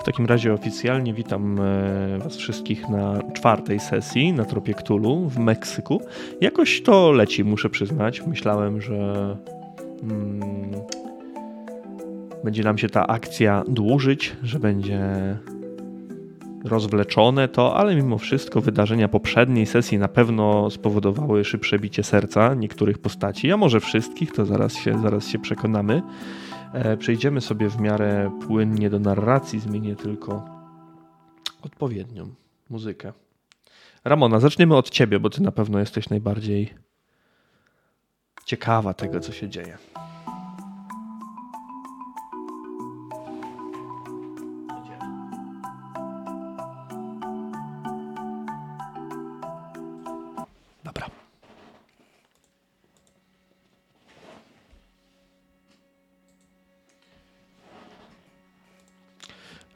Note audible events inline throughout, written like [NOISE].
W takim razie oficjalnie witam e, Was wszystkich na czwartej sesji na Tropie Cthulhu w Meksyku. Jakoś to leci, muszę przyznać. Myślałem, że mm, będzie nam się ta akcja dłużyć, że będzie rozwleczone to, ale mimo wszystko wydarzenia poprzedniej sesji na pewno spowodowały szybsze bicie serca niektórych postaci, a może wszystkich, to zaraz się, zaraz się przekonamy. E, przejdziemy sobie w miarę płynnie do narracji, zmienię tylko odpowiednią muzykę. Ramona, zaczniemy od ciebie, bo ty na pewno jesteś najbardziej ciekawa tego, co się dzieje.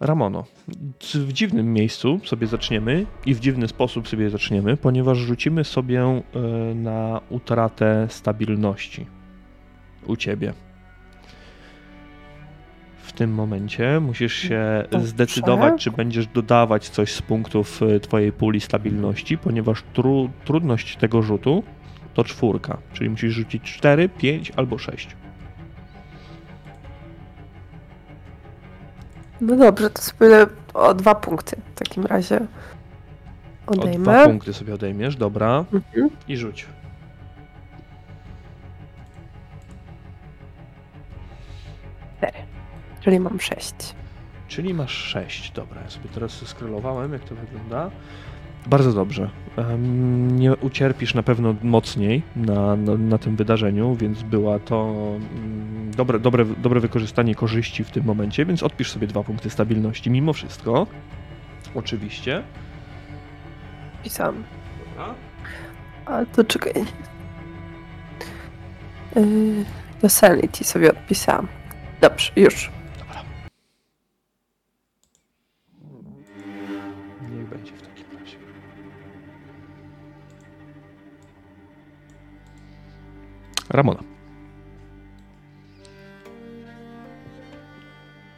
Ramono, w dziwnym miejscu sobie zaczniemy i w dziwny sposób sobie zaczniemy, ponieważ rzucimy sobie e, na utratę stabilności u ciebie. W tym momencie musisz się Dobrze. zdecydować, czy będziesz dodawać coś z punktów e, twojej puli stabilności, ponieważ tru, trudność tego rzutu to czwórka, czyli musisz rzucić 4, 5 albo 6. No dobrze, to sobie o dwa punkty w takim razie odejmę. O dwa punkty sobie odejmiesz, dobra. Mhm. I rzuć. Cztery. Czyli mam sześć. Czyli masz sześć, dobra. Ja sobie teraz skrolowałem, jak to wygląda. Bardzo dobrze. Nie ucierpisz na pewno mocniej na, na, na, tym wydarzeniu, więc była to mm, dobre, dobre, dobre wykorzystanie korzyści w tym momencie, więc odpisz sobie dwa punkty stabilności mimo wszystko. Oczywiście. I sam. Dobra. Ale to czekaj. Yy, do sanity sobie odpisałam. Dobrze, już. Ramona.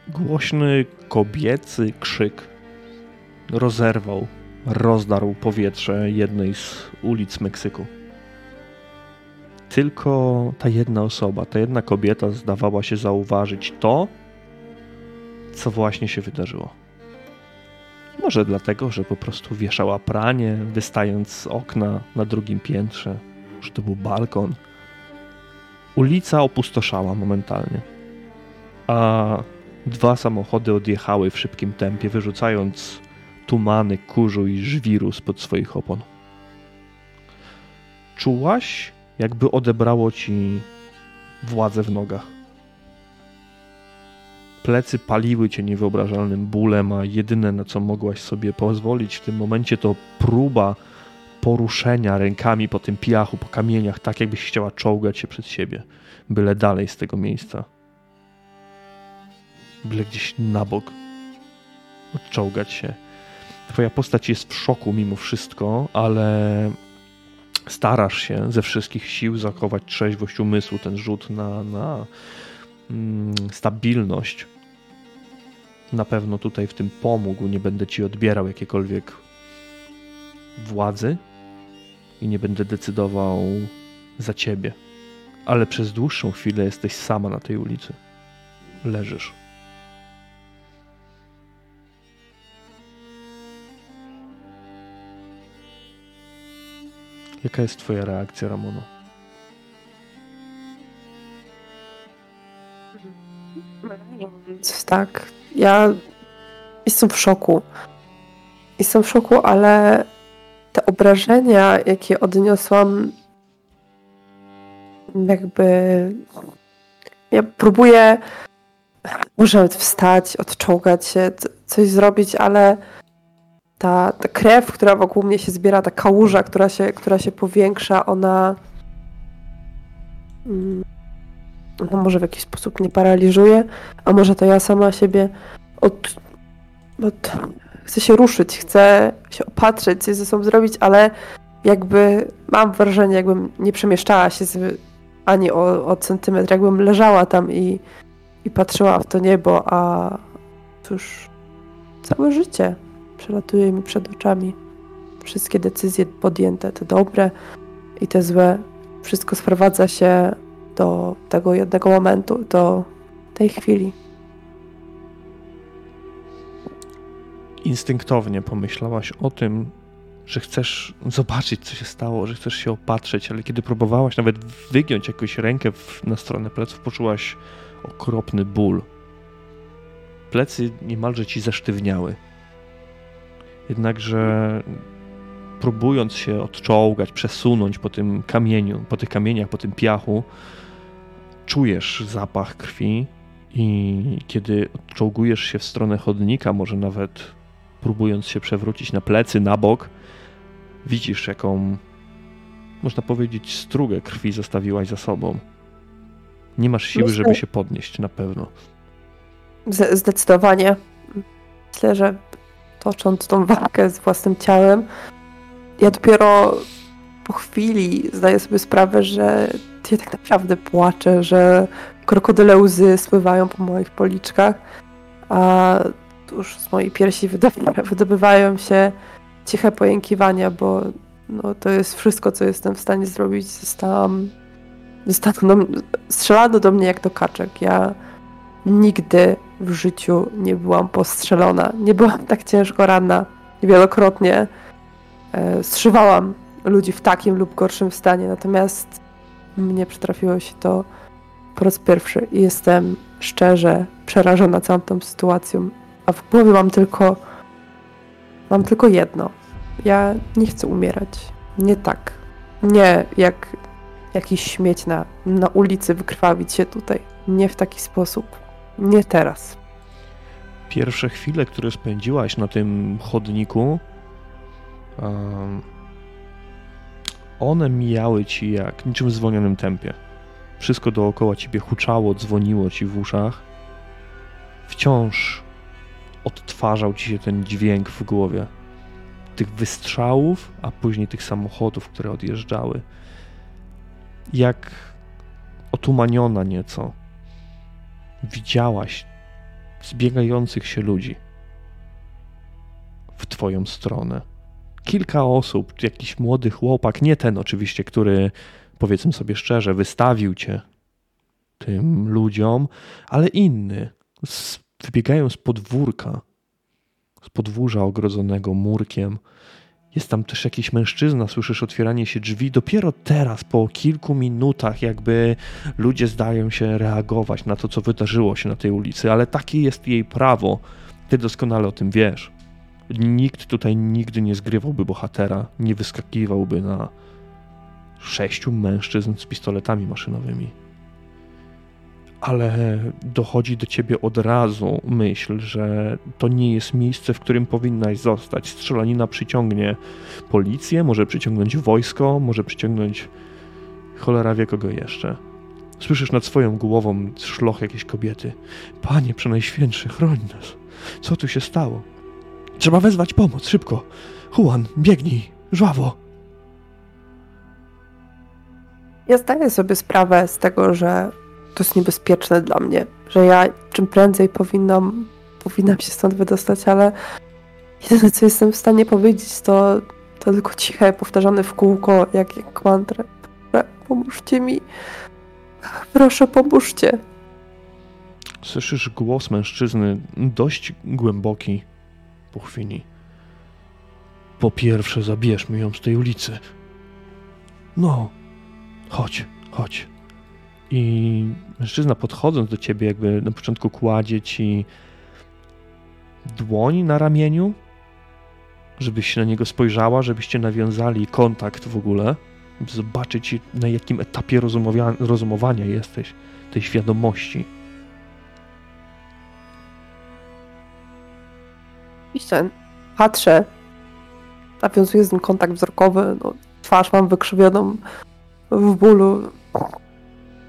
Głośny kobiecy krzyk rozerwał, rozdarł powietrze jednej z ulic Meksyku. Tylko ta jedna osoba, ta jedna kobieta zdawała się zauważyć to, co właśnie się wydarzyło. Może dlatego, że po prostu wieszała pranie, wystając z okna na drugim piętrze, że to był balkon, Ulica opustoszała momentalnie, a dwa samochody odjechały w szybkim tempie, wyrzucając tumany kurzu i żwiru spod swoich opon. Czułaś, jakby odebrało ci władzę w nogach. Plecy paliły cię niewyobrażalnym bólem, a jedyne na co mogłaś sobie pozwolić w tym momencie to próba poruszenia rękami po tym piachu, po kamieniach, tak jakbyś chciała czołgać się przed siebie, byle dalej z tego miejsca. Byle gdzieś na bok. Odczołgać się. Twoja postać jest w szoku mimo wszystko, ale starasz się ze wszystkich sił zachować trzeźwość umysłu, ten rzut na, na mm, stabilność. Na pewno tutaj w tym pomógł, nie będę ci odbierał jakiekolwiek władzy, i nie będę decydował za ciebie. Ale przez dłuższą chwilę jesteś sama na tej ulicy. Leżysz. Jaka jest Twoja reakcja, Ramono? Tak, ja jestem w szoku. Jestem w szoku, ale te obrażenia, jakie odniosłam, jakby. Ja próbuję może wstać, odczołgać się, coś zrobić, ale ta, ta krew, która wokół mnie się zbiera, ta kałuża, która się, która się powiększa, ona. Ona może w jakiś sposób mnie paraliżuje, a może to ja sama siebie od, od chcę się ruszyć, chcę się opatrzyć, coś ze sobą zrobić, ale jakby mam wrażenie, jakbym nie przemieszczała się z, ani o, o centymetr, jakbym leżała tam i, i patrzyła w to niebo, a cóż, całe życie przelatuje mi przed oczami. Wszystkie decyzje podjęte, te dobre i te złe, wszystko sprowadza się do tego jednego momentu, do tej chwili. Instynktownie pomyślałaś o tym, że chcesz zobaczyć, co się stało, że chcesz się opatrzeć, ale kiedy próbowałaś nawet wygiąć jakąś rękę w, na stronę pleców, poczułaś okropny ból. Plecy niemalże ci zesztywniały. Jednakże próbując się odczołgać, przesunąć po tym kamieniu, po tych kamieniach, po tym piachu, czujesz zapach krwi i kiedy odczołgujesz się w stronę chodnika, może nawet próbując się przewrócić na plecy, na bok, widzisz jaką, można powiedzieć, strugę krwi zostawiłaś za sobą. Nie masz siły, żeby się podnieść, na pewno. Zdecydowanie. Myślę, że tocząc tą walkę z własnym ciałem, ja dopiero po chwili zdaję sobie sprawę, że ja tak naprawdę płaczę, że krokodyle łzy spływają po moich policzkach, a tuż z mojej piersi wydobywają się ciche pojękiwania, bo no, to jest wszystko, co jestem w stanie zrobić. Zostałam, do, strzelano do mnie jak do kaczek. Ja nigdy w życiu nie byłam postrzelona. Nie byłam tak ciężko ranna. Wielokrotnie e, zszywałam ludzi w takim lub gorszym stanie, natomiast mnie przytrafiło się to po raz pierwszy i jestem szczerze przerażona całą tą sytuacją. A w głowie mam tylko mam tylko jedno. Ja nie chcę umierać. Nie tak. Nie jak jakiś śmieć na, na ulicy wykrwawić się tutaj. Nie w taki sposób. Nie teraz. Pierwsze chwile, które spędziłaś na tym chodniku, um, one mijały ci jak niczym w zwolnionym tempie. Wszystko dookoła ciebie huczało, dzwoniło ci w uszach. Wciąż odtwarzał ci się ten dźwięk w głowie. Tych wystrzałów, a później tych samochodów, które odjeżdżały. Jak otumaniona nieco, widziałaś zbiegających się ludzi w twoją stronę. Kilka osób, jakiś młody chłopak, nie ten oczywiście, który powiedzmy sobie szczerze, wystawił cię tym ludziom, ale inny, z wybiegają z podwórka, z podwórza ogrodzonego murkiem. Jest tam też jakiś mężczyzna, słyszysz otwieranie się drzwi. Dopiero teraz, po kilku minutach, jakby ludzie zdają się reagować na to, co wydarzyło się na tej ulicy, ale takie jest jej prawo. Ty doskonale o tym wiesz. Nikt tutaj nigdy nie zgrywałby bohatera, nie wyskakiwałby na sześciu mężczyzn z pistoletami maszynowymi ale dochodzi do ciebie od razu myśl, że to nie jest miejsce, w którym powinnaś zostać. Strzelanina przyciągnie policję, może przyciągnąć wojsko, może przyciągnąć cholera wie kogo jeszcze. Słyszysz nad swoją głową szloch jakiejś kobiety. Panie przenajświętszy, chroń nas. Co tu się stało? Trzeba wezwać pomoc, szybko. Juan, biegnij, żwawo. Ja zdaję sobie sprawę z tego, że to jest niebezpieczne dla mnie, że ja czym prędzej powinnam, powinnam się stąd wydostać, ale jedyne co jestem w stanie powiedzieć to, to tylko ciche, powtarzane w kółko, jak, jak mantrę. Pomóżcie mi. Proszę, pomóżcie. Słyszysz głos mężczyzny, dość głęboki po chwili. Po pierwsze, zabierzmy ją z tej ulicy. No, chodź, chodź. I mężczyzna podchodząc do ciebie, jakby na początku kładzie ci dłoń na ramieniu, żebyś na niego spojrzała, żebyście nawiązali kontakt w ogóle, by zobaczyć na jakim etapie rozumowania jesteś, tej świadomości. Oczywiście patrzę, nawiązuję z nim kontakt wzrokowy, no, twarz mam wykrzywioną w bólu.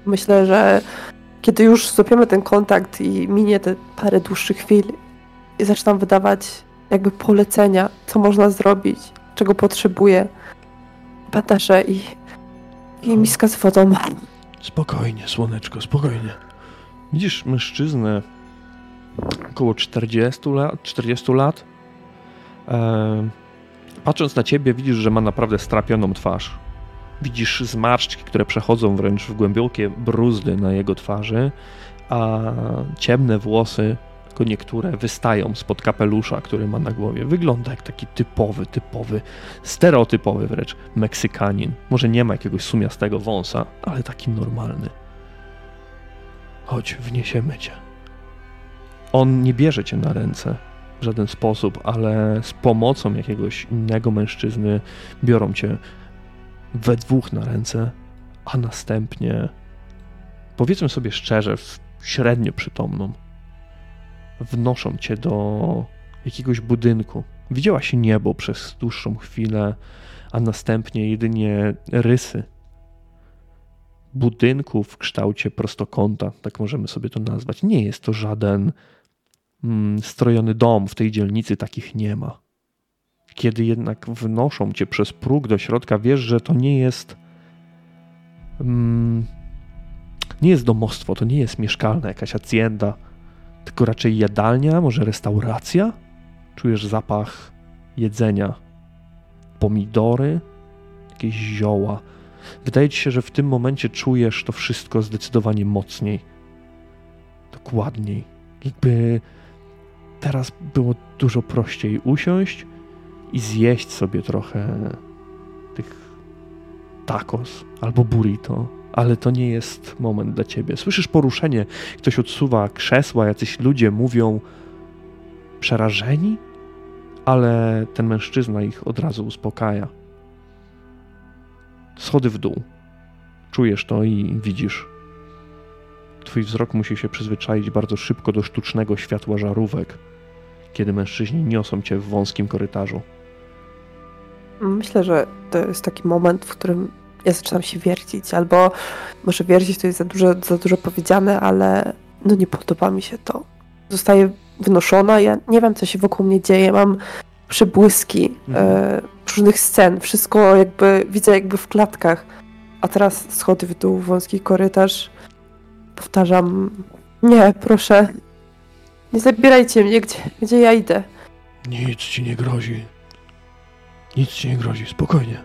Myślę, że kiedy już złapiemy ten kontakt i minie te parę dłuższych chwil i zaczynam wydawać jakby polecenia, co można zrobić, czego potrzebuję, bandaże i, i miska z wodą. Spokojnie, słoneczko, spokojnie. Widzisz mężczyznę około 40 lat. 40 lat. E, patrząc na ciebie, widzisz, że ma naprawdę strapioną twarz. Widzisz zmarszczki, które przechodzą wręcz w głębokie bruzdy na jego twarzy, a ciemne włosy, tylko niektóre, wystają spod kapelusza, który ma na głowie. Wygląda jak taki typowy, typowy, stereotypowy wręcz Meksykanin. Może nie ma jakiegoś sumiastego wąsa, ale taki normalny. Chodź, wniesiemy cię. On nie bierze cię na ręce w żaden sposób, ale z pomocą jakiegoś innego mężczyzny biorą cię we dwóch na ręce, a następnie, powiedzmy sobie szczerze, średnio przytomną, wnoszą cię do jakiegoś budynku. Widziałaś niebo przez dłuższą chwilę, a następnie jedynie rysy budynku w kształcie prostokąta, tak możemy sobie to nazwać. Nie jest to żaden mm, strojony dom, w tej dzielnicy takich nie ma. Kiedy jednak wnoszą cię przez próg do środka, wiesz, że to nie jest. Mm, nie jest domostwo, to nie jest mieszkalna jakaś hacienda, tylko raczej jadalnia, może restauracja. Czujesz zapach jedzenia, pomidory, jakieś zioła Wydaje ci się, że w tym momencie czujesz to wszystko zdecydowanie mocniej, dokładniej. Jakby teraz było dużo prościej usiąść i zjeść sobie trochę tych tacos albo burrito, ale to nie jest moment dla ciebie. Słyszysz poruszenie, ktoś odsuwa krzesła, jacyś ludzie mówią przerażeni, ale ten mężczyzna ich od razu uspokaja schody w dół. Czujesz to i widzisz. Twój wzrok musi się przyzwyczaić bardzo szybko do sztucznego światła żarówek, kiedy mężczyźni niosą cię w wąskim korytarzu. Myślę, że to jest taki moment, w którym ja zaczynam się wiercić, albo może wiercić to jest za dużo, za dużo powiedziane, ale no nie podoba mi się to. Zostaję wnoszona, ja nie wiem, co się wokół mnie dzieje, mam przybłyski mhm. e, różnych scen, wszystko jakby widzę jakby w klatkach. A teraz schody w dół, wąski korytarz. Powtarzam, nie, proszę, nie zabierajcie mnie, gdzie, gdzie ja idę. Nic ci nie grozi. Nic ci nie grozi, spokojnie.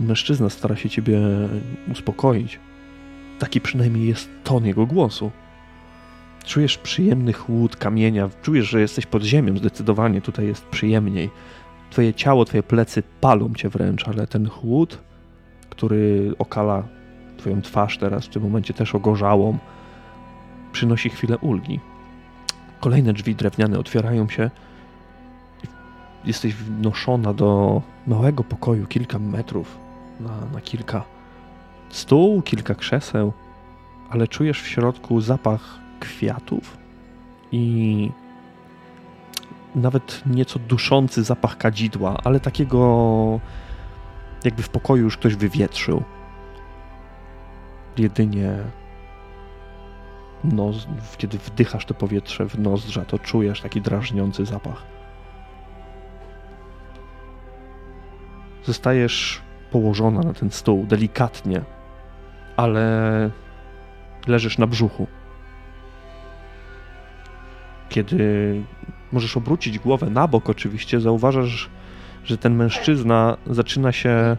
Mężczyzna stara się ciebie uspokoić. Taki przynajmniej jest ton jego głosu. Czujesz przyjemny chłód kamienia, czujesz, że jesteś pod ziemią, zdecydowanie tutaj jest przyjemniej. Twoje ciało, twoje plecy palą cię wręcz, ale ten chłód, który okala twoją twarz teraz, w tym momencie też ogorzałą, przynosi chwilę ulgi. Kolejne drzwi drewniane otwierają się. Jesteś wnoszona do małego pokoju, kilka metrów na, na kilka stół, kilka krzeseł, ale czujesz w środku zapach kwiatów i nawet nieco duszący zapach kadzidła, ale takiego jakby w pokoju już ktoś wywietrzył. Jedynie nos, kiedy wdychasz to powietrze w nozdrza, to czujesz taki drażniący zapach. Zostajesz położona na ten stół delikatnie, ale leżysz na brzuchu. Kiedy możesz obrócić głowę na bok, oczywiście, zauważasz, że ten mężczyzna zaczyna się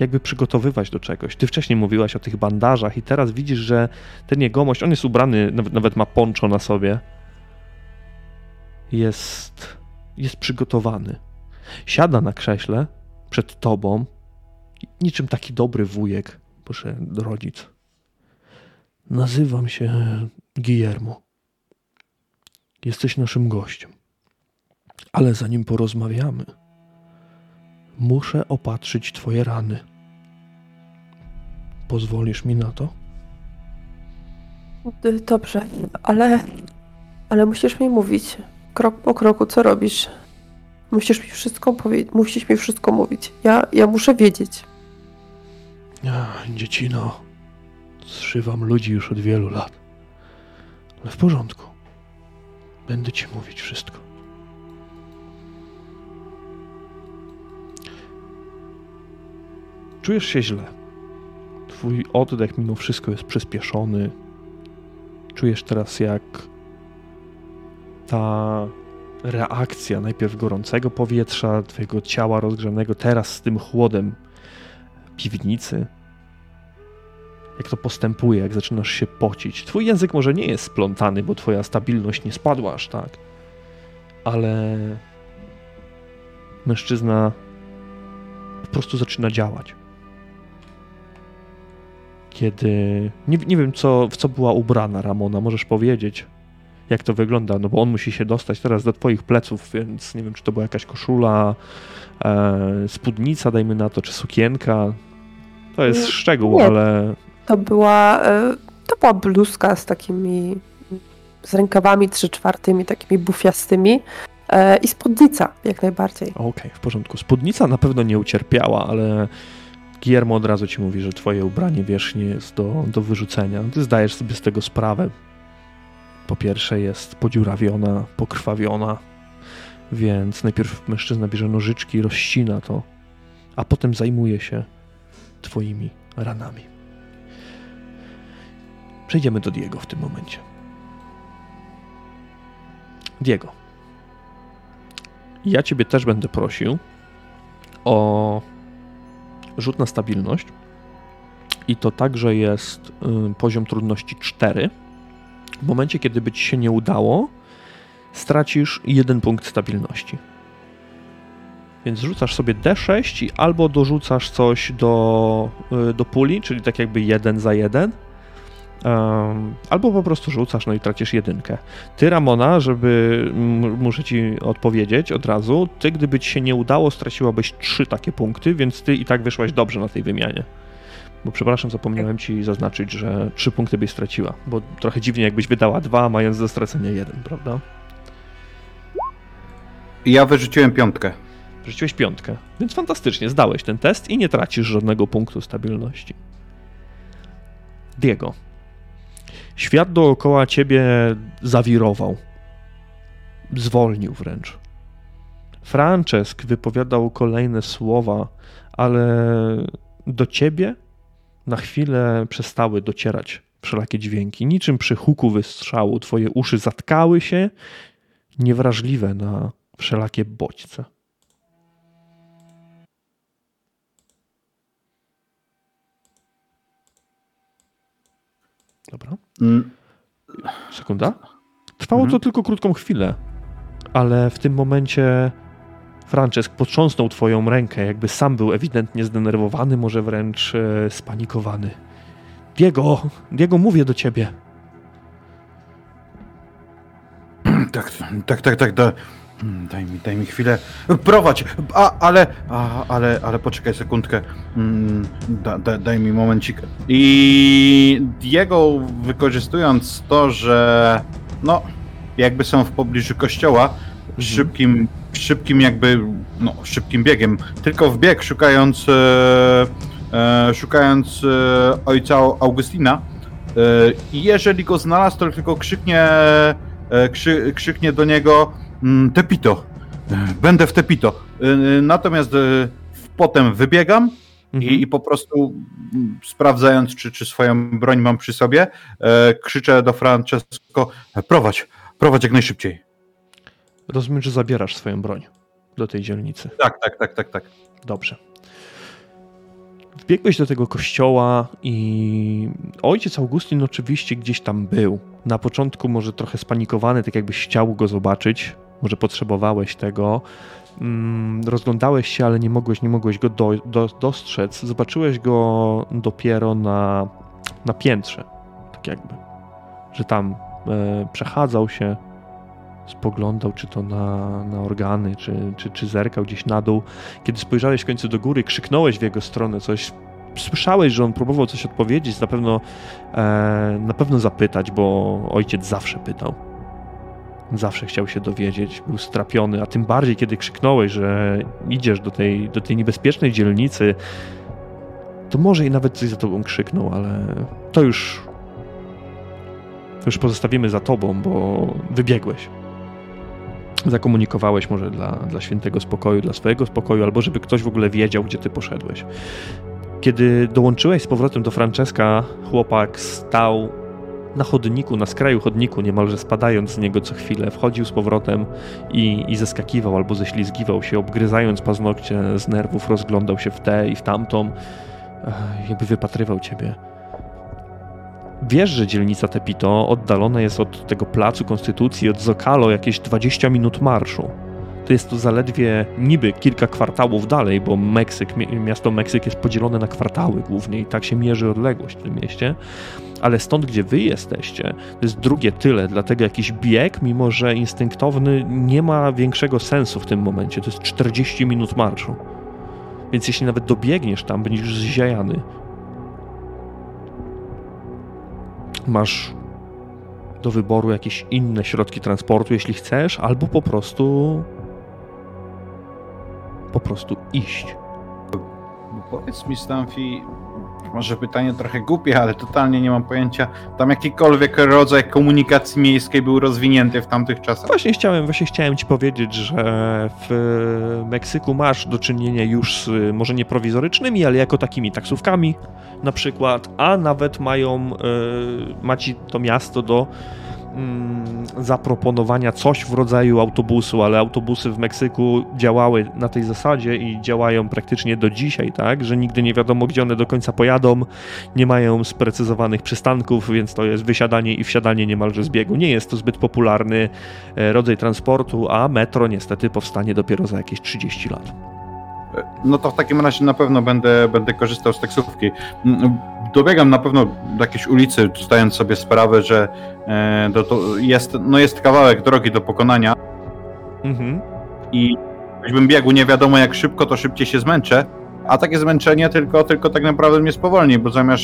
jakby przygotowywać do czegoś. Ty wcześniej mówiłaś o tych bandażach i teraz widzisz, że ten jegomość, on jest ubrany, nawet, nawet ma poncho na sobie, jest, jest przygotowany. Siada na krześle przed tobą, niczym taki dobry wujek, proszę, rodzic. Nazywam się Guillermo. Jesteś naszym gościem. Ale zanim porozmawiamy, muszę opatrzyć Twoje rany. Pozwolisz mi na to? Dobrze, ale. Ale musisz mi mówić krok po kroku, co robisz. Musisz mi wszystko powiedzieć, musisz mi wszystko mówić. Ja, ja muszę wiedzieć. Ja, dziecino, zszywam ludzi już od wielu lat. Ale w porządku. Będę ci mówić wszystko. Czujesz się źle. Twój oddech mimo wszystko jest przyspieszony. Czujesz teraz, jak ta reakcja najpierw gorącego powietrza, twojego ciała rozgrzanego, teraz z tym chłodem piwnicy. Jak to postępuje, jak zaczynasz się pocić. Twój język może nie jest splątany, bo twoja stabilność nie spadła aż tak. Ale mężczyzna po prostu zaczyna działać. Kiedy. Nie, nie wiem, co, w co była ubrana Ramona, możesz powiedzieć jak to wygląda, no bo on musi się dostać teraz do twoich pleców, więc nie wiem, czy to była jakaś koszula, e, spódnica, dajmy na to, czy sukienka. To jest szczegół, nie, ale... To była, e, to była bluzka z takimi, z rękawami trzy czwartymi, takimi bufiastymi e, i spódnica, jak najbardziej. Okej, okay, w porządku. Spódnica na pewno nie ucierpiała, ale Guillermo od razu ci mówi, że twoje ubranie wierzchnie jest do, do wyrzucenia. Ty zdajesz sobie z tego sprawę po pierwsze jest podziurawiona, pokrwawiona, więc najpierw mężczyzna bierze nożyczki, rozcina to, a potem zajmuje się twoimi ranami. Przejdziemy do Diego w tym momencie. Diego. Ja ciebie też będę prosił o rzut na stabilność. I to także jest y, poziom trudności 4 w momencie, kiedy by ci się nie udało, stracisz jeden punkt stabilności. Więc rzucasz sobie D6 i albo dorzucasz coś do, y, do puli, czyli tak jakby jeden za jeden, um, albo po prostu rzucasz, no i tracisz jedynkę. Ty, Ramona, żeby, muszę ci odpowiedzieć od razu, ty, gdyby ci się nie udało, straciłabyś trzy takie punkty, więc ty i tak wyszłaś dobrze na tej wymianie. Bo przepraszam, zapomniałem ci zaznaczyć, że trzy punkty byś straciła, bo trochę dziwnie jakbyś wydała dwa, mając do stracenia jeden, prawda? Ja wyrzuciłem piątkę. Wyrzuciłeś piątkę, więc fantastycznie, zdałeś ten test i nie tracisz żadnego punktu stabilności. Diego. Świat dookoła ciebie zawirował. Zwolnił wręcz. Francesc wypowiadał kolejne słowa, ale do ciebie na chwilę przestały docierać wszelakie dźwięki. Niczym przy huku wystrzału twoje uszy zatkały się, niewrażliwe na wszelakie bodźce. Dobra. Mm. Sekunda. Trwało to mhm. tylko krótką chwilę, ale w tym momencie Francesc potrząsnął twoją rękę, jakby sam był ewidentnie zdenerwowany, może wręcz e, spanikowany. Diego, Diego, mówię do ciebie. Tak, tak, tak, tak, da, daj mi, daj mi chwilę. Prowadź, a, ale, a, ale, ale poczekaj sekundkę. Mm, da, da, daj mi momencik. I Diego, wykorzystując to, że no, jakby są w pobliżu kościoła, mhm. szybkim szybkim jakby, no szybkim biegiem, tylko w bieg szukając, e, e, szukając e, ojca Augustina e, i jeżeli go znalazł, to tylko krzyknie, e, krzy, krzyknie do niego mm, Tepito, e, będę w Tepito. Natomiast potem wybiegam mhm. i, i, po prostu mm, sprawdzając, czy, czy swoją broń mam przy sobie, krzyczę do Francesco, prowadź, prowadź jak najszybciej. Rozumiem, że zabierasz swoją broń do tej dzielnicy. Tak, tak, tak, tak, tak. Dobrze. Wbiegłeś do tego kościoła i ojciec Augustyn oczywiście gdzieś tam był. Na początku może trochę spanikowany, tak jakbyś chciał go zobaczyć, może potrzebowałeś tego. Mm, rozglądałeś się, ale nie mogłeś, nie mogłeś go do, do, dostrzec. Zobaczyłeś go dopiero na, na piętrze, tak jakby, że tam e, przechadzał się, spoglądał, czy to na, na organy, czy, czy, czy zerkał gdzieś na dół. Kiedy spojrzałeś w końcu do góry, krzyknąłeś w jego stronę coś, słyszałeś, że on próbował coś odpowiedzieć, na pewno, e, na pewno zapytać, bo ojciec zawsze pytał. Zawsze chciał się dowiedzieć, był strapiony, a tym bardziej, kiedy krzyknąłeś, że idziesz do tej, do tej niebezpiecznej dzielnicy, to może i nawet coś za tobą krzyknął, ale to już, to już pozostawimy za tobą, bo wybiegłeś zakomunikowałeś może dla, dla świętego spokoju, dla swojego spokoju, albo żeby ktoś w ogóle wiedział, gdzie ty poszedłeś. Kiedy dołączyłeś z powrotem do Franceska, chłopak stał na chodniku, na skraju chodniku, niemalże spadając z niego co chwilę, wchodził z powrotem i, i zeskakiwał albo ześlizgiwał się, obgryzając paznokcie z nerwów, rozglądał się w tę i w tamtą, jakby wypatrywał ciebie. Wiesz, że dzielnica Tepito oddalona jest od tego placu Konstytucji, od Zocalo jakieś 20 minut marszu to jest to zaledwie niby kilka kwartałów dalej, bo Meksyk, miasto Meksyk jest podzielone na kwartały głównie i tak się mierzy odległość w tym mieście. Ale stąd, gdzie wy jesteście, to jest drugie tyle, dlatego jakiś bieg, mimo że instynktowny, nie ma większego sensu w tym momencie. To jest 40 minut marszu. Więc jeśli nawet dobiegniesz tam, będziesz zziajany. Masz do wyboru jakieś inne środki transportu, jeśli chcesz, albo po prostu po prostu iść. Powiedz mi, Stanfi, może pytanie trochę głupie, ale totalnie nie mam pojęcia, tam jakikolwiek rodzaj komunikacji miejskiej był rozwinięty w tamtych czasach. Właśnie chciałem, właśnie chciałem ci powiedzieć, że w Meksyku masz do czynienia już z może nie prowizorycznymi, ale jako takimi taksówkami na przykład, a nawet mają, yy, ma ci to miasto do zaproponowania coś w rodzaju autobusu, ale autobusy w Meksyku działały na tej zasadzie i działają praktycznie do dzisiaj, tak, że nigdy nie wiadomo, gdzie one do końca pojadą, nie mają sprecyzowanych przystanków, więc to jest wysiadanie i wsiadanie niemalże z biegu. Nie jest to zbyt popularny e, rodzaj transportu, a metro niestety powstanie dopiero za jakieś 30 lat. No to w takim razie na pewno będę, będę korzystał z taksówki. Mm, dobiegam na pewno do jakiejś ulicy, zdając sobie sprawę, że e, do, to jest, no jest kawałek drogi do pokonania. Mhm. I gdybym biegł nie wiadomo jak szybko, to szybciej się zmęczę. A takie zmęczenie tylko, tylko tak naprawdę mnie spowolni, bo zamiast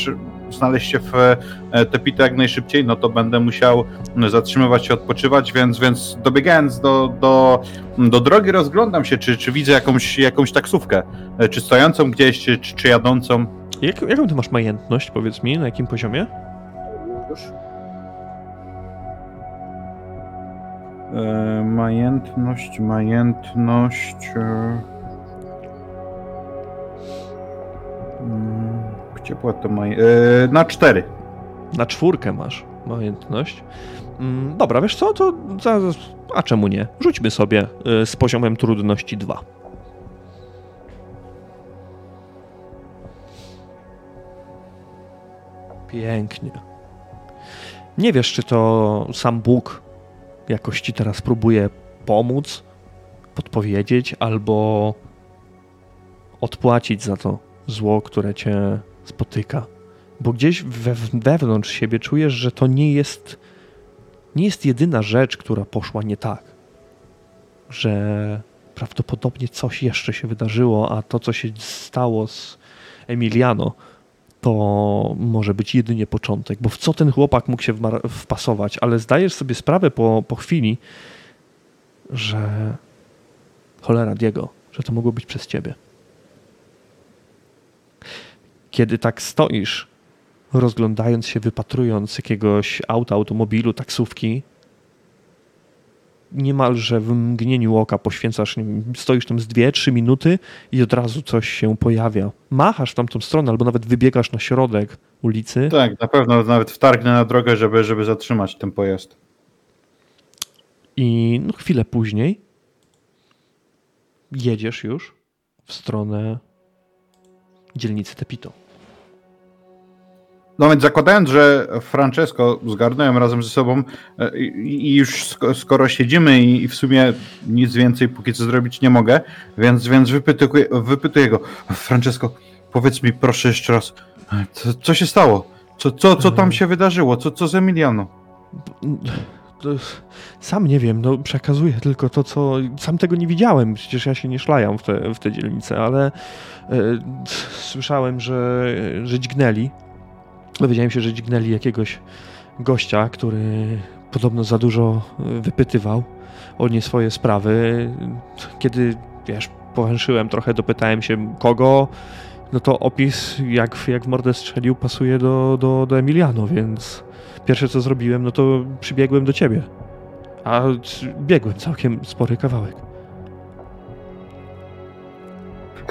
znaleźć się w e, Tepito jak najszybciej, no to będę musiał zatrzymywać się, odpoczywać, więc, więc dobiegając do, do, do drogi rozglądam się, czy, czy widzę jakąś, jakąś taksówkę, e, czy stojącą gdzieś, czy, czy jadącą. Jak, jaką ty masz majętność, powiedz mi, na jakim poziomie? Już. E, majętność, majętność... E... Mm, była to maj... E, na cztery. Na czwórkę masz majętność. Mm, dobra, wiesz co, to zaraz... A czemu nie? Rzućmy sobie e, z poziomem trudności 2. Pięknie. Nie wiesz, czy to sam Bóg jakoś ci teraz próbuje pomóc, podpowiedzieć albo odpłacić za to zło, które cię spotyka. Bo gdzieś we, wewnątrz siebie czujesz, że to nie jest, nie jest jedyna rzecz, która poszła nie tak. Że prawdopodobnie coś jeszcze się wydarzyło, a to, co się stało z Emiliano, to może być jedynie początek. Bo w co ten chłopak mógł się wpasować? Ale zdajesz sobie sprawę po, po chwili, że cholera Diego, że to mogło być przez ciebie kiedy tak stoisz, rozglądając się, wypatrując jakiegoś auta, automobilu, taksówki, niemalże w mgnieniu oka poświęcasz, wiem, stoisz tam z dwie, trzy minuty i od razu coś się pojawia. Machasz w tamtą stronę albo nawet wybiegasz na środek ulicy. Tak, na pewno nawet wtargnę na drogę, żeby, żeby zatrzymać ten pojazd. I no, chwilę później jedziesz już w stronę dzielnicy Tepito. No więc zakładając, że Francesco zgarnąłem razem ze sobą e, i już skoro siedzimy i w sumie nic więcej póki co zrobić nie mogę, więc, więc wypytuję, wypytuję go. Francesco, powiedz mi proszę jeszcze raz, co, co się stało? Co, co, co tam się wydarzyło? Co, co z Emiliano? Sam nie wiem, no przekazuję tylko to, co... Sam tego nie widziałem, przecież ja się nie szlajam w te, w te dzielnice, ale e, słyszałem, że, że dźgnęli dowiedziałem się, że dźgnęli jakiegoś gościa, który podobno za dużo e, wypytywał o nie swoje sprawy. Kiedy, wiesz, powęszyłem trochę, dopytałem się kogo, no to opis, jak, jak mordę strzelił, pasuje do, do, do Emiliano, więc pierwsze co zrobiłem, no to przybiegłem do ciebie. A biegłem całkiem spory kawałek.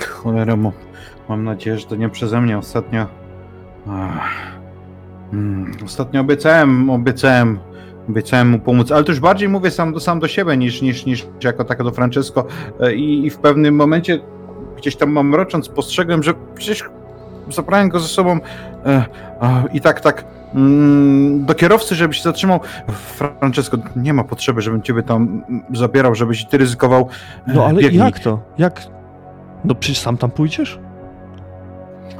Cholera, mam nadzieję, że to nie przeze mnie ostatnio. Ach. Mm, Ostatnio obiecałem, obiecałem, obiecałem mu pomóc, ale to już bardziej mówię sam do, sam do siebie niż, niż, niż jako taka do Francesco E, I, i w pewnym momencie gdzieś tam mam mrocząc spostrzegłem, że przecież zabrałem go ze sobą e, a, i tak, tak do kierowcy, żeby się zatrzymał. Francesco, nie ma potrzeby, żebym ciebie tam mm, zabierał, żebyś ty ryzykował. E, No ale biegnij, jak to? Jak? No przecież sam tam pójdziesz?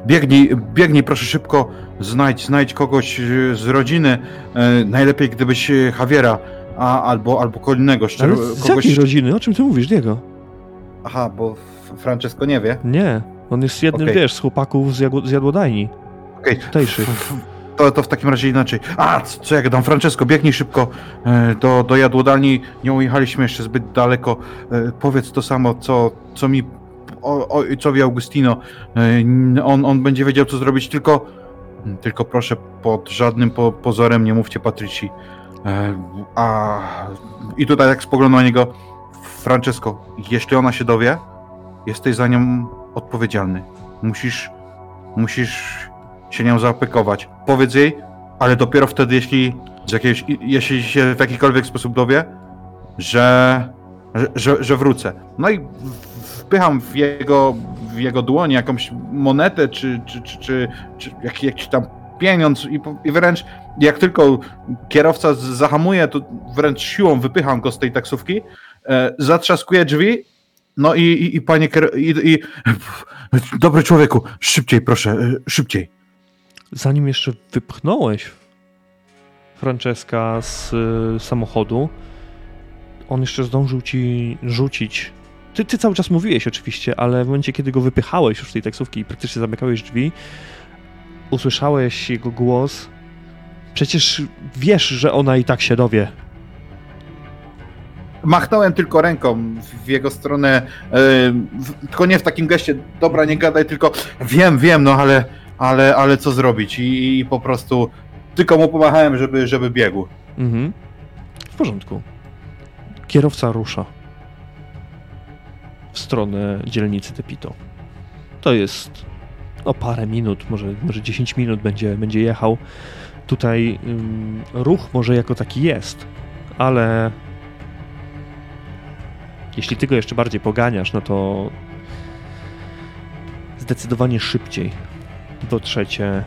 Biegnij, biegnij proszę szybko, znajdź, znajdź kogoś e, z rodziny, e, najlepiej gdybyś Javiera, a, albo, albo Collinego, Ale szczer- z kogoś... jakiej rodziny? O czym ty mówisz, Diego? Aha, bo Francesco nie wie. Nie, on jest jednym, Okej. wiesz, z chłopaków z, jadło- z jadłodajni. Okej, Tutejszych. To, to w takim razie inaczej. A, c- co jak dam, Francesco, biegnij szybko e, do, do jadłodalni, nie ujechaliśmy jeszcze zbyt daleko. E, Powiedz to samo, co, co mi ojcowi Augustino. E, On, on będzie wiedział, co zrobić, tylko tylko proszę, pod żadnym po, pozorem nie mówcie Patrycji. E, A i tutaj jak spoglądam na niego, Francesco, jeśli ona się dowie, jesteś za nią odpowiedzialny. Musisz, musisz się nią zaopiekować. Powiedz jej, ale dopiero wtedy, jeśli, z jeśli się w jakikolwiek sposób dowie, że, że, że wrócę. No i wpycham w jego, w jego dłoń jakąś monetę, czy, czy, czy, czy, czy jak, jakiś tam pieniądz i, i wręcz jak tylko kierowca zahamuje, to wręcz siłą wypycham go z tej taksówki, e, zatrzaskuję drzwi, no i, i, i panie i, i, dobry człowieku, szybciej proszę, e, szybciej. Zanim jeszcze wypchnąłeś Franceska z y, samochodu, on jeszcze zdążył ci rzucić. Ty, ty cały czas mówiłeś oczywiście, ale w momencie, kiedy go wypychałeś już z tej taksówki i praktycznie zamykałeś drzwi, usłyszałeś jego głos. Przecież wiesz, że ona i tak się dowie. Machnąłem tylko ręką w- jego stronę, e, w, tylko nie w takim geście, dobra, nie gadaj, tylko wiem, wiem, no ale, ale, ale co zrobić i, i po prostu tylko mu pomachałem, żeby, żeby biegł. Mhm. W porządku. Kierowca rusza w stronę dzielnicy Tepito. To jest o parę minut, może, może 10 minut będzie, będzie jechał. Tutaj ym, ruch może jako taki jest, ale jeśli ty go jeszcze bardziej poganiasz, no to zdecydowanie szybciej dotrzecie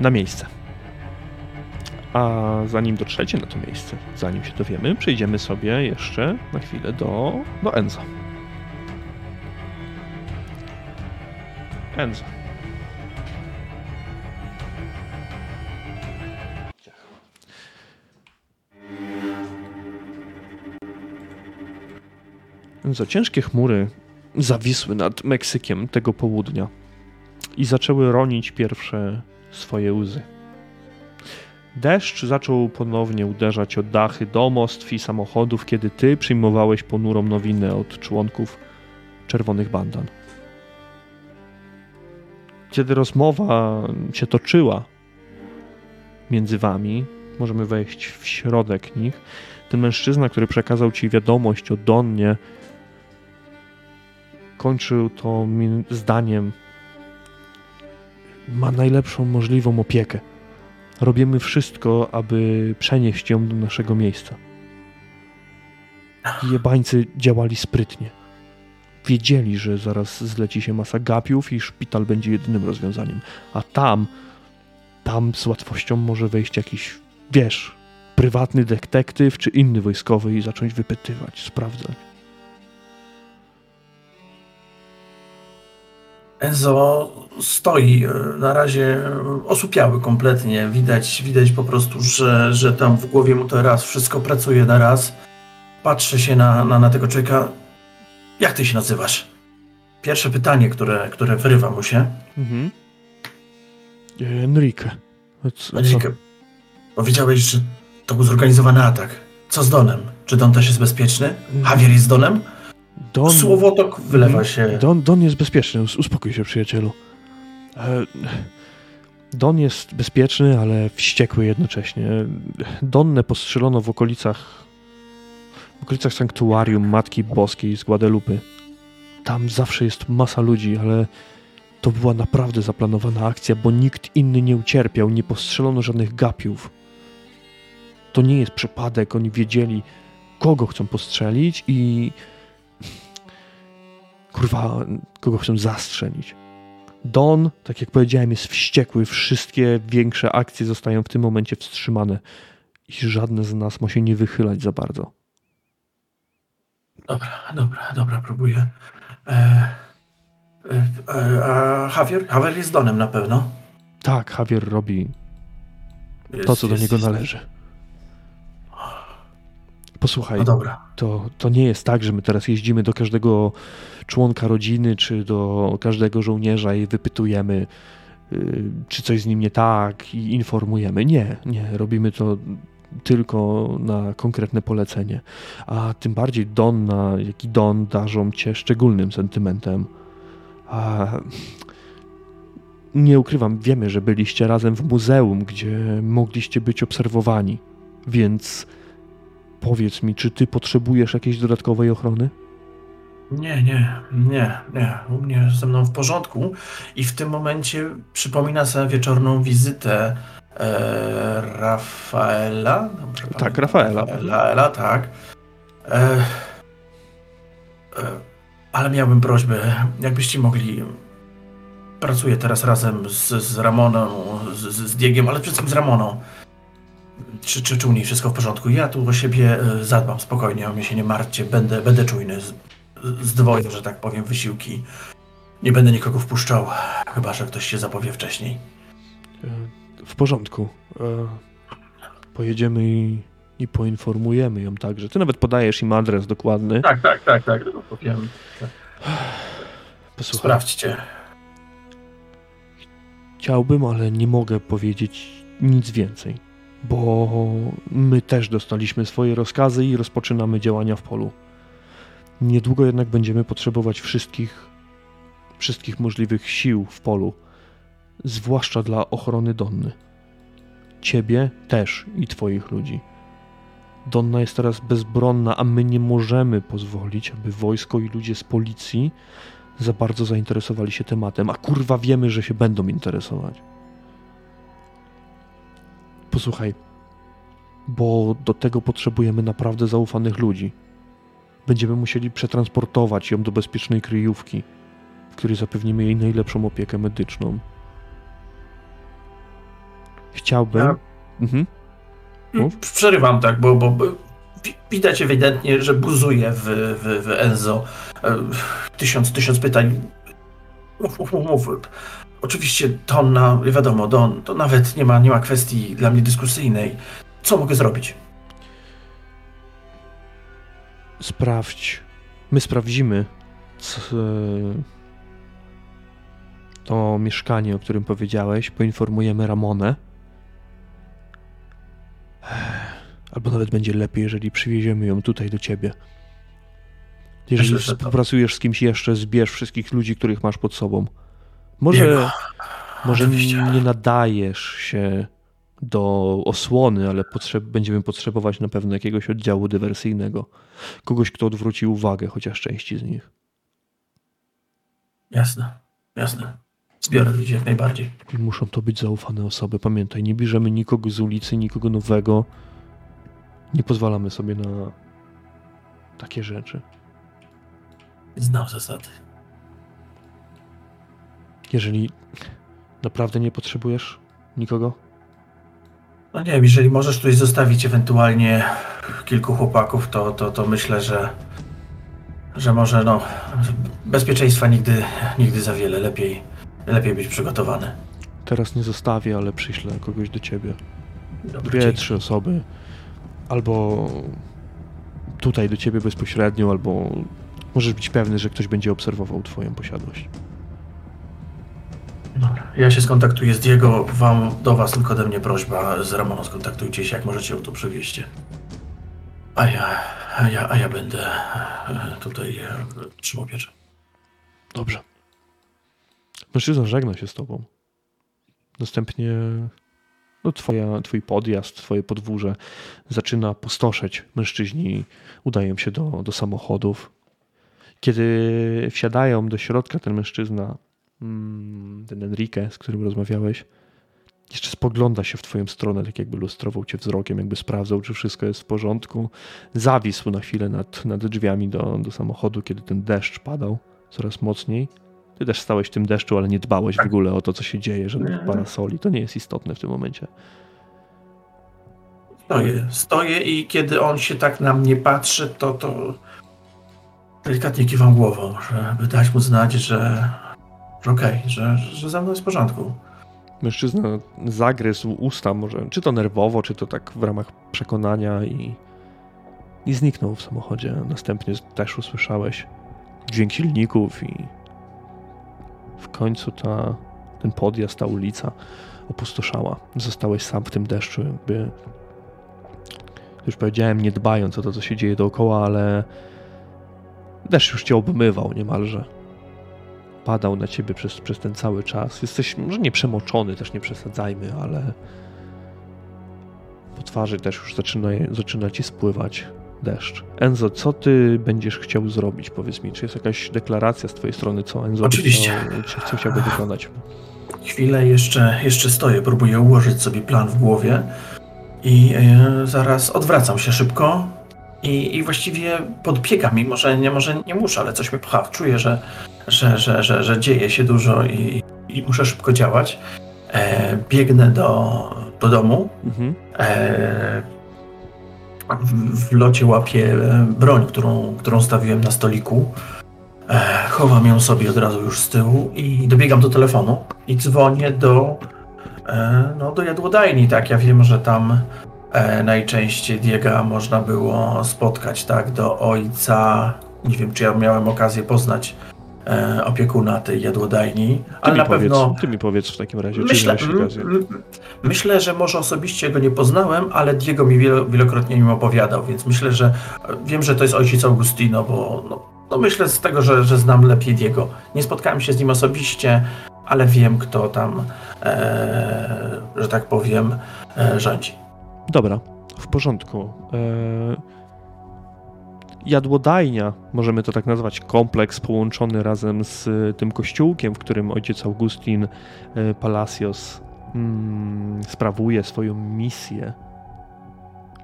na miejsce. A zanim dotrzecie na to miejsce, zanim się dowiemy, przejdziemy sobie jeszcze na chwilę do, do Enza. Enza. Enzo, ciężkie chmury zawisły nad Meksykiem tego południa i zaczęły ronić pierwsze swoje łzy. Deszcz zaczął ponownie uderzać o dachy domostw i samochodów, kiedy ty przyjmowałeś ponurą nowinę od członków czerwonych bandan. Kiedy rozmowa się toczyła między wami, możemy wejść w środek nich, ten mężczyzna, który przekazał ci wiadomość o Donnie, kończył to zdaniem ma najlepszą możliwą opiekę. Robimy wszystko, aby przenieść ją do naszego miejsca. Jebańcy działali sprytnie. Wiedzieli, że zaraz zleci się masa gapiów i szpital będzie jedynym rozwiązaniem. A tam, tam z łatwością może wejść jakiś, wiesz, prywatny detektyw czy inny wojskowy i zacząć wypytywać, sprawdzać. Enzo stoi e, na razie e, osłupiały kompletnie. Widać, widać po prostu, że, że tam w głowie mu to raz wszystko pracuje na raz. Patrzę się na, na, na tego człowieka. Jak ty się nazywasz? Pierwsze pytanie, które, które wyrywa mu się. Mhm. E, Enrique. Co-? Enrique, powiedziałeś, że to był zorganizowany atak. Co z Donem? Czy Don też jest bezpieczny? Javier jest z Donem? Don, Słowotok wylewa się. Don, Don jest bezpieczny, us- uspokój się, przyjacielu. E, Don jest bezpieczny, ale wściekły jednocześnie. Donnę postrzelono w okolicach w okolicach sanktuarium Matki Boskiej z Guadalupe. Tam zawsze jest masa ludzi, ale To była naprawdę zaplanowana akcja, bo nikt inny nie ucierpiał, nie postrzelono żadnych gapiów. To nie jest przypadek, oni wiedzieli, kogo chcą postrzelić i. Kurwa, kogo chcą zastrzelić. Don, tak jak powiedziałem, jest wściekły. Wszystkie większe akcje zostają w tym momencie wstrzymane i żadne z nas ma się nie wychylać za bardzo. Dobra, dobra, dobra, próbuję. E, e, e, a Javier? Javier jest Donem na pewno. Tak, Javier robi to, co do jest, niego jest. należy. Posłuchaj, No dobra. to, to nie jest tak, że my teraz jeździmy do każdego członka rodziny, czy do każdego żołnierza i wypytujemy, y, czy coś z nim nie tak i informujemy. Nie, nie, robimy to tylko na konkretne polecenie. A tym bardziej Donna, jak i Don darzą cię szczególnym sentymentem. A nie ukrywam, wiemy, że byliście razem w muzeum, gdzie mogliście być obserwowani, więc powiedz mi, czy ty potrzebujesz jakiejś dodatkowej ochrony? Nie, nie, nie, nie. U mnie ze mną w porządku. I w tym momencie przypomina sobie wieczorną wizytę e, Rafaela. Dobrze Tak, pamiętam? Rafaela. Rafaela, tak. E, e, ale miałbym prośbę, jakbyście mogli. Pracuję teraz razem z, z Ramoną, z, z Diegiem, ale przede wszystkim z Ramoną. Czy, czy, czy u niej wszystko w porządku? Ja tu o siebie e, zadbam spokojnie, o mnie się nie martwcie, będę, będę czujny. Z, zdwoję, że tak powiem, wysiłki. Nie będę nikogo wpuszczał, chyba że ktoś się zapowie wcześniej. E, W porządku. E, Pojedziemy i, i poinformujemy ją także. Ty nawet podajesz im adres dokładny. Tak, tak, tak, tak, powiem. Posłuchaj, Sprawdźcie. chciałbym, ale nie mogę powiedzieć nic więcej, bo my też dostaliśmy swoje rozkazy i rozpoczynamy działania w polu. Niedługo jednak będziemy potrzebować wszystkich, wszystkich możliwych sił w polu, zwłaszcza dla ochrony Donny. Ciebie też i twoich ludzi. Donna jest teraz bezbronna, a my nie możemy pozwolić, aby wojsko i ludzie z policji za bardzo zainteresowali się tematem, a kurwa wiemy, że się będą interesować. Posłuchaj, bo do tego potrzebujemy naprawdę zaufanych ludzi. Będziemy musieli przetransportować ją do bezpiecznej kryjówki, w której zapewnimy jej najlepszą opiekę medyczną. Chciałbym. Ja- Mhm. Mów. Przerywam tak, bo, bo, bo wi- widać ewidentnie, że buzuje w, w, w Enzo. E, Tysiąc, tysiąc pytań. Mów, mów, mów, Oczywiście Donna, wiadomo, Don, to nawet nie ma, nie ma kwestii dla mnie dyskusyjnej. Co mogę zrobić? sprawdź. My sprawdzimy c- to mieszkanie, o którym powiedziałeś. Poinformujemy Ramonę. Albo nawet będzie lepiej, jeżeli przywieziemy ją tutaj do ciebie. Jeżeli Myślę, to- współpracujesz z kimś jeszcze, zbierz wszystkich ludzi, których masz pod sobą. Może, Jego. może Oczywiście. nie nadajesz się do osłony, ale potrzeb, będziemy potrzebować na pewno jakiegoś oddziału dywersyjnego. Kogoś, kto odwróci uwagę, chociaż części z nich. Jasne, jasne. Zbiorę ludzi jak najbardziej. I muszą to być zaufane osoby. Pamiętaj, nie bierzemy nikogo z ulicy, nikogo nowego. Nie pozwalamy sobie na takie rzeczy. Znam zasady. Jeżeli naprawdę nie potrzebujesz nikogo, No nie wiem, jeżeli możesz tutaj zostawić ewentualnie kilku chłopaków, to, to, to myślę, że, że może no, bezpieczeństwa nigdy, nigdy za wiele. Lepiej, lepiej być przygotowany. teraz nie zostawię, ale przyślę kogoś do ciebie. Dwie, trzy osoby. Albo tutaj do ciebie bezpośrednio, albo możesz być pewny, że ktoś będzie obserwował twoją posiadłość. Dobra. Ja się skontaktuję z Diego, wam, do was tylko ode mnie prośba, z Ramoną skontaktujcie się, jak możecie ją tu przywieźć. A ja, a ja, a ja będę tutaj e, trzymał pieczę. Dobrze. Mężczyzna żegna się z tobą. Następnie no, twoja, twój podjazd, twoje podwórze zaczyna pustoszeć. Mężczyźni udają się do, do samochodów. Kiedy wsiadają do środka, ten mężczyzna ten Enrique, z którym rozmawiałeś, jeszcze spogląda się w twoją stronę, tak jakby lustrował cię wzrokiem, jakby sprawdzał, czy wszystko jest w porządku. Zawisł na chwilę nad, nad drzwiami do, do samochodu, kiedy ten deszcz padał coraz mocniej. Ty też stałeś w tym deszczu, ale nie dbałeś w ogóle o to, co się dzieje, żadnych parasoli. To nie jest istotne w tym momencie. Stoję, stoję i kiedy on się tak na mnie patrzy, to, to delikatnie kiwam głową, żeby dać mu znać, że, że okej, okay, że, że ze mną jest w porządku. Mężczyzna zagryzł usta, może czy to nerwowo, czy to tak w ramach przekonania i, i zniknął w samochodzie. Następnie też usłyszałeś dźwięk silników i w końcu ta, ten podjazd, ta ulica opustoszała. Zostałeś sam w tym deszczu, jakby już powiedziałem, nie dbając o to, co się dzieje dookoła, ale deszcz już cię obmywał niemalże. Padał na ciebie przez, przez ten cały czas. Jesteś może nie przemoczony, też nie przesadzajmy, ale po twarzy też już zaczyna, zaczyna ci spływać deszcz. Enzo, co ty będziesz chciał zrobić? Powiedz mi, czy jest jakaś deklaracja z twojej strony, co Enzo Oczywiście. Chciał, co chciałby wykonać? Chwilę jeszcze, jeszcze stoję, próbuję ułożyć sobie plan w głowie i e, zaraz odwracam się szybko i, i właściwie podbiegam, mimo że nie, może nie muszę, ale coś mnie pcha. Czuję, że, że, że, że, że dzieje się dużo i, i muszę szybko działać. E, biegnę do, do domu. Mhm. E, w, w locie łapię broń, którą, którą stawiłem na stoliku. E, chowam ją sobie od razu już z tyłu i dobiegam do telefonu i dzwonię do E, no, do jadłodajni, tak. Ja wiem, że tam e, najczęściej Diega można było spotkać, tak, do ojca. Nie wiem, czy ja miałem okazję poznać e, opiekuna tej jadłodajni, ale na powiedz, pewno... Ty mi powiedz w takim razie, myślę, czy okazję. Myślę, że może osobiście go nie poznałem, ale Diego mi wielokrotnie nim opowiadał, więc myślę, że wiem, że to jest ojciec Augustino, bo no, no myślę z tego, że, że znam lepiej Diego. Nie spotkałem się z nim osobiście, ale wiem, kto tam, e, że tak powiem, e, rządzi. Dobra, w porządku. E, jadłodajnia, możemy to tak nazwać, kompleks połączony razem z tym kościółkiem, w którym ojciec Augustin e, Palacios mm, sprawuje swoją misję.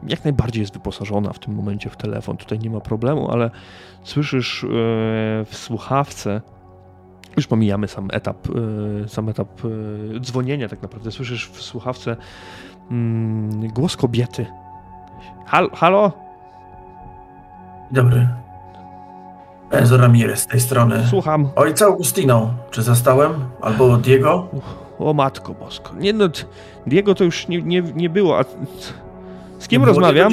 Jak najbardziej jest wyposażona w tym momencie w telefon, tutaj nie ma problemu, ale słyszysz e, w słuchawce już pomijamy sam etap, sam etap dzwonienia tak naprawdę. Słyszysz w słuchawce mm, głos kobiety. Hal, halo? Dobry. Enzo Ramirez z tej strony. Słucham. Ojca Augustino. Czy zastałem? Albo Diego? O matko bosko. Nie no, Diego to już nie, nie, nie było. A z kim rozmawiam?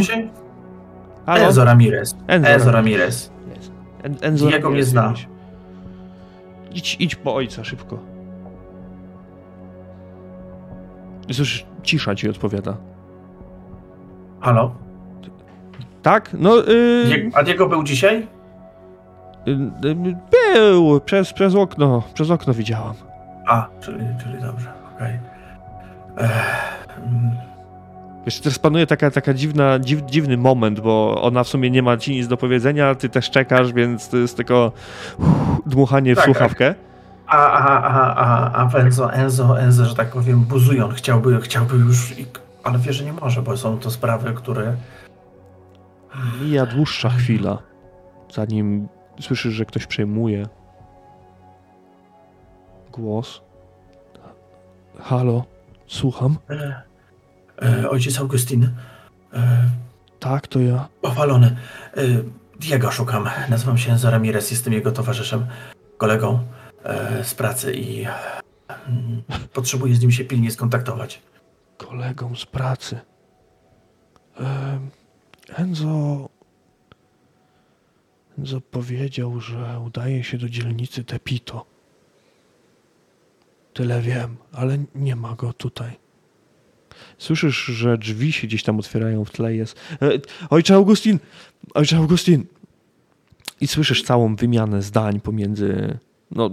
Enzo Ramirez. Enzo, Enzo Ramirez. En, Enzo Diego Ramirez. mnie zna. Idź, idź po ojca szybko. Cóż, cisza ci odpowiada. Halo? Tak? No. Yy... A Diego był dzisiaj? Yy, był, przez, przez okno, przez okno widziałam. A, czyli, czyli dobrze, okej. Okay. Wiesz, teraz panuje taka, taka dziwna, dziw, dziwny moment, bo ona w sumie nie ma ci nic do powiedzenia, ty też czekasz, więc to jest tylko uff, dmuchanie w tak, słuchawkę. A, a, a, a, a Enzo, Enzo, Enzo, że tak powiem, buzują, chciałby, chciałby już, ale wie, że nie może, bo są to sprawy, które... Mija dłuższa chwila, zanim słyszysz, że ktoś przejmuje głos. Halo, słucham. E, e, ojciec Augustin. E, tak, to ja. Powalony. E, Diego szukam. Nazywam się Enzo Ramirez, jestem jego towarzyszem, kolegą z pracy i mm, potrzebuję z nim się pilnie skontaktować. Kolegą z pracy. E, Enzo. Enzo powiedział, że udaje się do dzielnicy Tepito. Tyle wiem, ale nie ma go tutaj. Słyszysz, że drzwi się gdzieś tam otwierają w tle jest. E, ojcze Augustin! Ojcze Augustin! I słyszysz całą wymianę zdań pomiędzy. No,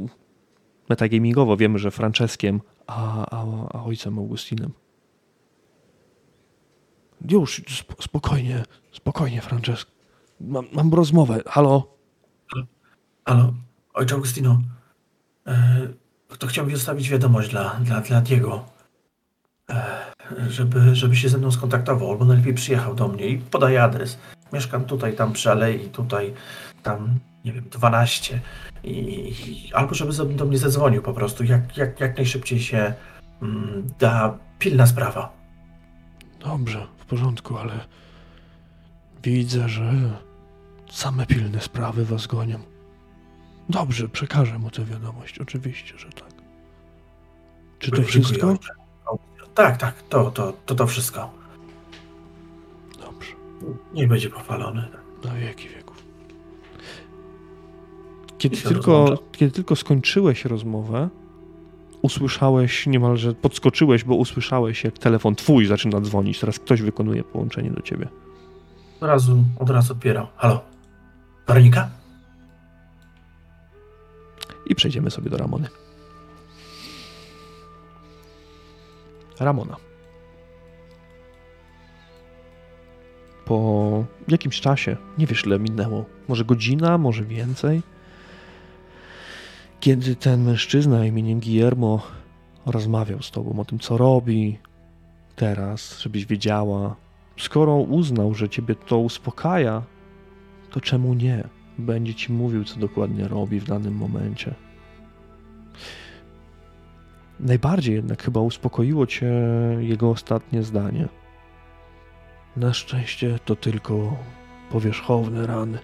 metagamingowo wiemy, że Franceskiem, a, a, a ojcem Augustinem. Już, spokojnie, spokojnie, Francesk. Mam, mam rozmowę. Halo? Halo, ojcze Augustino. E, to chciałbym zostawić wiadomość dla, dla, dla Diego, e, żeby, żeby się ze mną skontaktował, albo najlepiej przyjechał do mnie i podaję adres. Mieszkam tutaj, tam przy alei, tutaj, tam, nie wiem, 12. I, i albo żeby do mnie zadzwonił po prostu, jak, jak, jak najszybciej się mm, da pilna sprawa. Dobrze, w porządku, ale widzę, że same pilne sprawy was gonią. Dobrze, przekażę mu tę wiadomość, oczywiście, że tak. Czy to Dziękuję, wszystko? ojcze. Tak, tak, to, to, to, to wszystko. Dobrze, Niech będzie pochwalony. na wieki wieków. Kiedy tylko, rozłącza. kiedy tylko skończyłeś rozmowę, usłyszałeś niemalże, podskoczyłeś, bo usłyszałeś, jak telefon twój zaczyna dzwonić. Teraz ktoś wykonuje połączenie do ciebie. Od razu, od razu odbieram. Halo? Weronika? I przejdziemy sobie do Ramony. Ramona. Po jakimś czasie, nie wiesz ile minęło, może godzina, może więcej, kiedy ten mężczyzna imieniem Guillermo rozmawiał z tobą o tym, co robi teraz, żebyś wiedziała, skoro uznał, że ciebie to uspokaja, to czemu nie? Będzie ci mówił, co dokładnie robi w danym momencie. Najbardziej jednak chyba uspokoiło cię jego ostatnie zdanie. Na szczęście to tylko powierzchowne rany.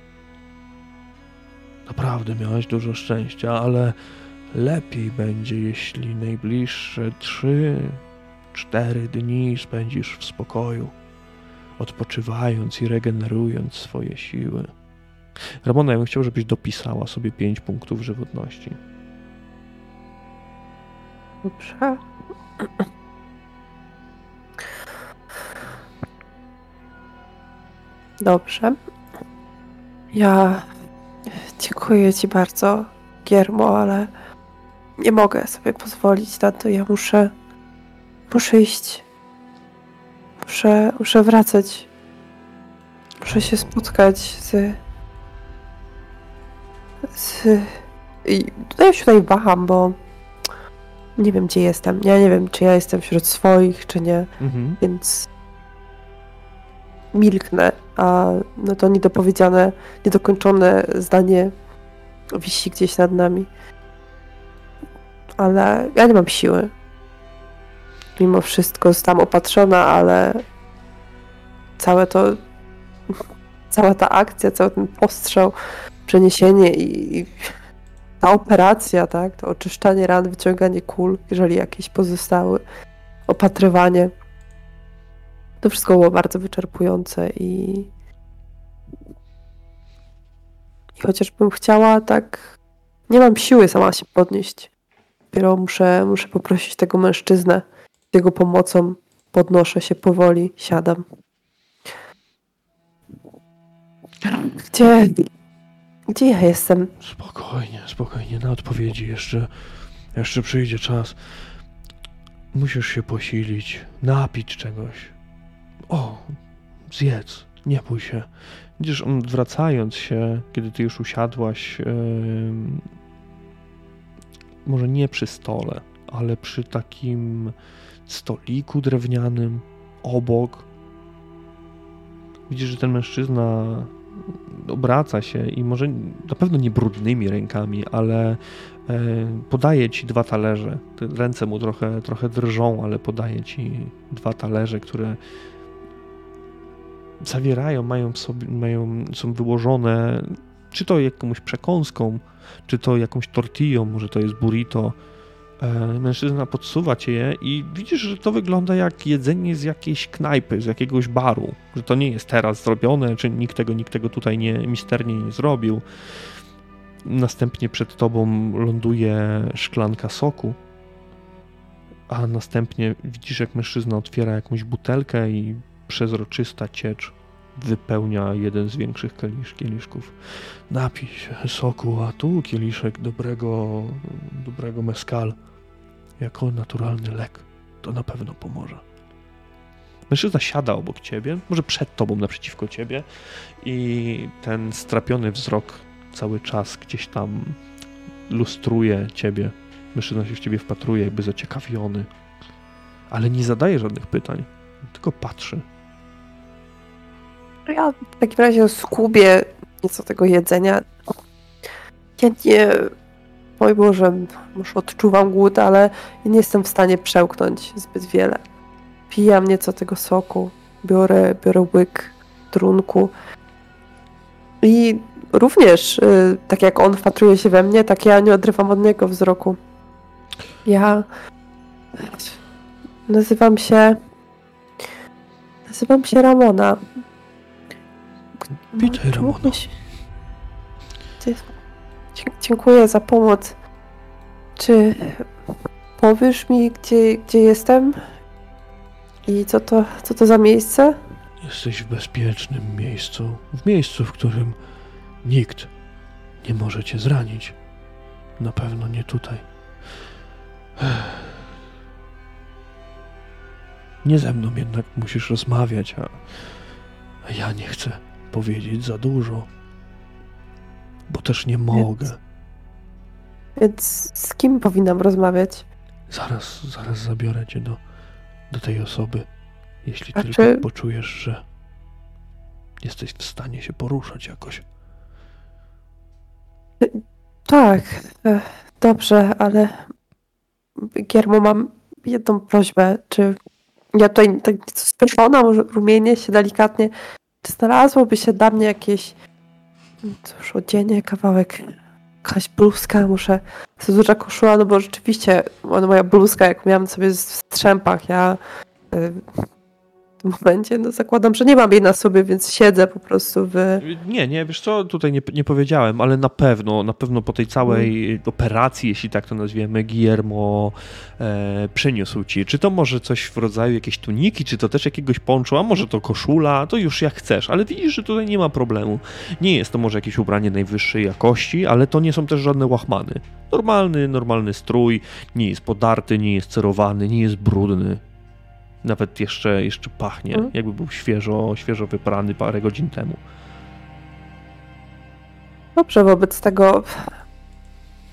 Naprawdę miałeś dużo szczęścia, ale lepiej będzie, jeśli najbliższe trzy, cztery dni spędzisz w spokoju, odpoczywając i regenerując swoje siły. Ramona, ja bym chciał, żebyś dopisała sobie pięć punktów żywotności. Dobrze. Dobrze. Ja dziękuję Ci bardzo, Giermo, ale nie mogę sobie pozwolić na to. Ja muszę. Muszę iść. Muszę, muszę wracać. Muszę się spotkać z. z. I ja się tutaj waham, bo nie wiem, gdzie jestem. Ja nie wiem, czy ja jestem wśród swoich, czy nie, Mhm. więc milknę, a no to niedopowiedziane, niedokończone zdanie wisi gdzieś nad nami. Ale ja nie mam siły. Mimo wszystko zostałam opatrzona, ale całe to, cała ta akcja, cały ten postrzał, przeniesienie i, i ta operacja, tak, to oczyszczanie ran, wyciąganie kul, jeżeli jakieś pozostały, opatrywanie. To wszystko było bardzo wyczerpujące i, i chociażbym chciała, tak nie mam siły sama się podnieść. Dopiero muszę, muszę poprosić tego mężczyznę. Z jego pomocą podnoszę się powoli, siadam. Gdzie, gdzie ja jestem? Spokojnie, spokojnie. Na odpowiedzi jeszcze, jeszcze przyjdzie czas. Musisz się posilić, napić czegoś. O, zjedz, nie bój się. Widzisz, on wracając się, kiedy ty już usiadłaś, em, może nie przy stole, ale przy takim stoliku drewnianym obok. Widzisz, że ten mężczyzna obraca się i może na pewno nie brudnymi rękami, ale podaje ci dwa talerze. Ręce mu trochę, trochę drżą, ale podaje ci dwa talerze, które zawierają, mają sobie, mają, są wyłożone czy to jakąś przekąską, czy to jakąś tortillą, może to jest burrito. E, Mężczyzna podsuwa cię je i widzisz, że to wygląda jak jedzenie z jakiejś knajpy, z jakiegoś baru. Że to nie jest teraz zrobione, czy nikt tego, nikt tego tutaj nie, misternie nie zrobił. Następnie przed tobą ląduje szklanka soku, a następnie widzisz, jak mężczyzna otwiera jakąś butelkę i przezroczysta ciecz wypełnia jeden z większych kielisz, kieliszków. Napij się soku, a tu kieliszek dobrego, dobrego meskal. Jako naturalny lek. To na pewno pomoże. Mężczyzna siada obok ciebie, może przed tobą, naprzeciwko ciebie i ten strapiony wzrok cały czas gdzieś tam lustruje ciebie Mężczyzna się w ciebie wpatruje, jakby zaciekawiony, ale nie zadaje żadnych pytań, tylko patrzy. Ja w takim razie skubię nieco tego jedzenia. Ja nie, pomimo, że już odczuwam głód, ale nie jestem w stanie przełknąć zbyt wiele. Pijam nieco tego soku, biorę, biorę łyk trunku i również, y, tak jak on wpatruje się we mnie, tak ja nie odrywam od niego wzroku. Ja nazywam się nazywam się Ramona. Witaj, Czy Ramona. Dziękuję za pomoc. Czy powiesz mi, gdzie, gdzie jestem? I co to, co to za miejsce? Jesteś w bezpiecznym miejscu, w miejscu, w którym nikt nie może cię zranić. Na pewno nie tutaj. Nie ze mną jednak musisz rozmawiać, a, a ja nie chcę powiedzieć za dużo, bo też nie mogę. Więc z kim powinnam rozmawiać? Zaraz, zaraz zabiorę cię do, do tej osoby, jeśli A tylko czy- poczujesz, że jesteś w stanie się poruszać jakoś. Tak, e, dobrze, ale Giermo, mam jedną prośbę. Czy ja tutaj tak nieco spieszona, może rumienię się delikatnie. Czy znalazłoby się dla mnie jakieś cóż, odzienie, kawałek, jakaś bluzka, muszę, to duża koszula, no bo rzeczywiście moja bluzka, jak miałam sobie w strzępach, ja y, momencie, no zakładam, że nie mam jej na sobie, więc siedzę po prostu w... Nie, nie, wiesz co, tutaj nie, nie powiedziałem, ale na pewno, na pewno po tej całej operacji, jeśli tak to nazwiemy, Guillermo e, przyniósł ci. Czy to może coś w rodzaju jakiejś tuniki, czy to też jakiegoś ponczu, a może to koszula, to już jak chcesz, ale widzisz, że tutaj nie ma problemu. Nie jest to może jakieś ubranie najwyższej jakości, ale to nie są też żadne łachmany. Normalny, normalny strój, nie jest podarty, nie jest cerowany, nie jest brudny. Nawet jeszcze, jeszcze pachnie, Mhm. jakby był świeżo, świeżo wyprany parę godzin temu. Dobrze, wobec tego,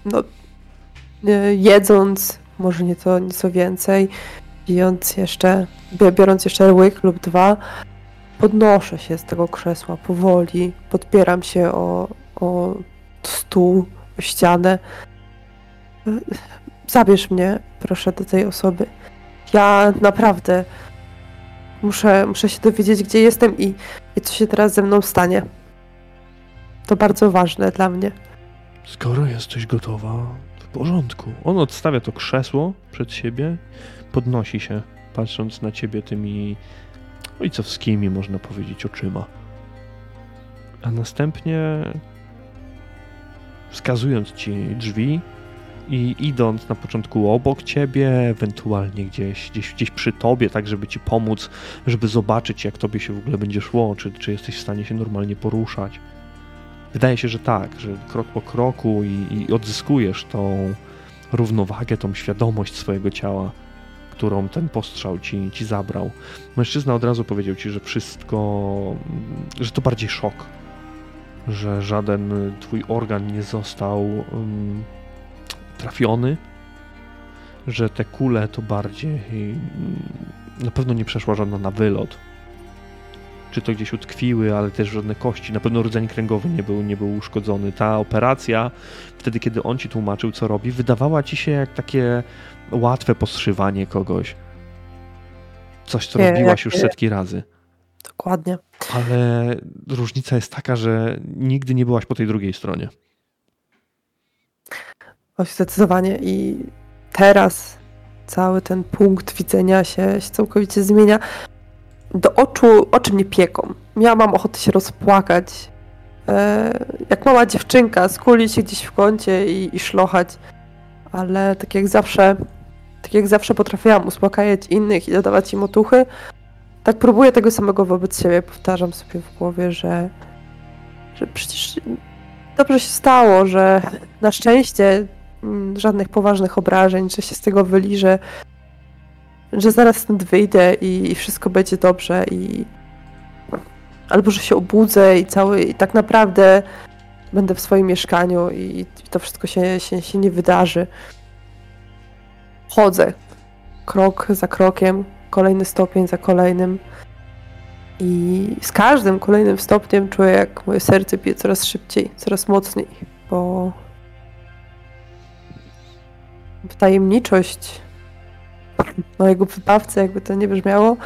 no, e, jedząc, może nieco, nieco więcej, pijąc jeszcze, biorąc jeszcze łyk lub dwa, podnoszę się z tego krzesła powoli, podpieram się o, o stół, o ścianę. E, Zabierz mnie, proszę, do tej osoby. Ja naprawdę muszę, muszę się dowiedzieć, gdzie jestem i, i co się teraz ze mną stanie. To bardzo ważne dla mnie. Skoro jesteś gotowa, w porządku. On odstawia to krzesło przed siebie, podnosi się, patrząc na ciebie tymi ojcowskimi, można powiedzieć, oczyma. A następnie wskazując ci drzwi i idąc na początku obok ciebie, ewentualnie gdzieś, gdzieś, gdzieś przy tobie, tak żeby ci pomóc, żeby zobaczyć, jak tobie się w ogóle będzie szło, czy, czy jesteś w stanie się normalnie poruszać. Wydaje się, że tak, że krok po kroku i, i odzyskujesz tą równowagę, tą świadomość swojego ciała, którą ten postrzał ci, ci zabrał. Mężczyzna od razu powiedział ci, że wszystko, że to bardziej szok, że żaden twój organ nie został um, trafiony, że te kule to bardziej mm, na pewno nie przeszła żadna na wylot. Czy to gdzieś utkwiły, ale też żadne kości. Na pewno rdzeń kręgowy nie był, nie był uszkodzony. Ta operacja, wtedy kiedy on ci tłumaczył, co robi, wydawała ci się jak takie łatwe poszywanie kogoś. Coś, co Nie, robiłaś już setki razy. Dokładnie. Ale różnica jest taka, że nigdy nie byłaś po tej drugiej stronie. O, zdecydowanie. I teraz cały ten punkt widzenia się, się całkowicie zmienia. Do oczu, oczy mnie pieką. Ja mam ochotę się rozpłakać. E, jak mała dziewczynka, skulić się gdzieś w kącie i, i szlochać. Ale tak jak zawsze, tak jak zawsze potrafiłam uspokajać innych i dodawać im otuchy, tak próbuję tego samego wobec siebie. Powtarzam sobie w głowie, że, że przecież dobrze się stało, że na szczęście żadnych poważnych obrażeń, że się z tego wyliżę, że zaraz stąd wyjdę i, i wszystko będzie dobrze i albo że się obudzę i cały i tak naprawdę będę w swoim mieszkaniu i, i to wszystko się, się, się nie wydarzy. chodzę krok za krokiem, kolejny stopień za kolejnym. I z każdym kolejnym stopniem czuję, jak moje serce bije coraz szybciej, coraz mocniej, bo tajemniczość mojego wybawcy, jakby to nie brzmiało,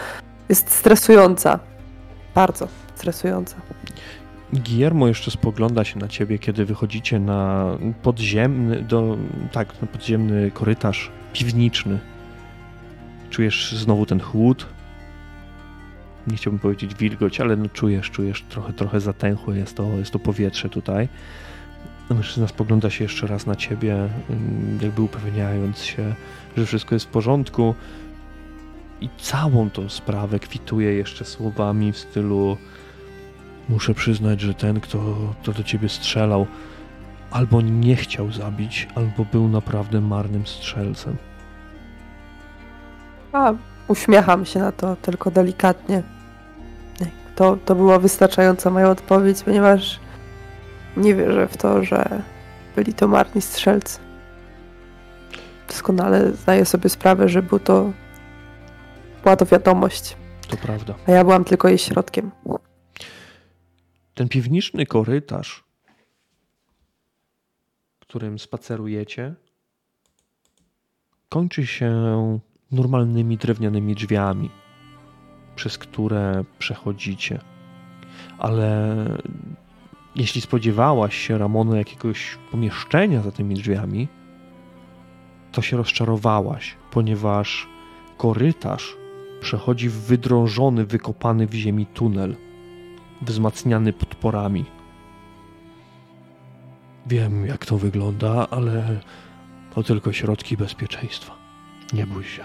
jest stresująca. Bardzo stresująca. Guillermo jeszcze spogląda się na ciebie, kiedy wychodzicie na podziemny, do, tak, na podziemny korytarz piwniczny. Czujesz znowu ten chłód. Nie chciałbym powiedzieć wilgoć, ale no czujesz, czujesz trochę, trochę zatęchłe jest to, jest to powietrze tutaj. Mężczyzna spogląda się jeszcze raz na ciebie, mm, jakby upewniając się, że wszystko jest w porządku. I całą tą sprawę kwituje jeszcze słowami w stylu Muszę przyznać, że ten, kto, kto do ciebie strzelał, albo nie chciał zabić, albo był naprawdę marnym strzelcem. A, uśmiecham się na to tylko delikatnie. To, to była wystarczająca moja odpowiedź, ponieważ nie wierzę w to, że byli to marni strzelcy. Doskonale zdaję sobie sprawę, że był to, była to wiadomość. To prawda. A ja byłam tylko jej środkiem. Ten piwniczny korytarz, którym spacerujecie, kończy się normalnymi drewnianymi drzwiami, przez które przechodzicie. Ale jeśli spodziewałaś się, Ramono, jakiegoś pomieszczenia za tymi drzwiami, to się rozczarowałaś, ponieważ korytarz przechodzi w wydrążony, wykopany w ziemi tunel, wzmacniany podporami. Wiem, jak to wygląda, ale to tylko środki bezpieczeństwa. Nie bój się.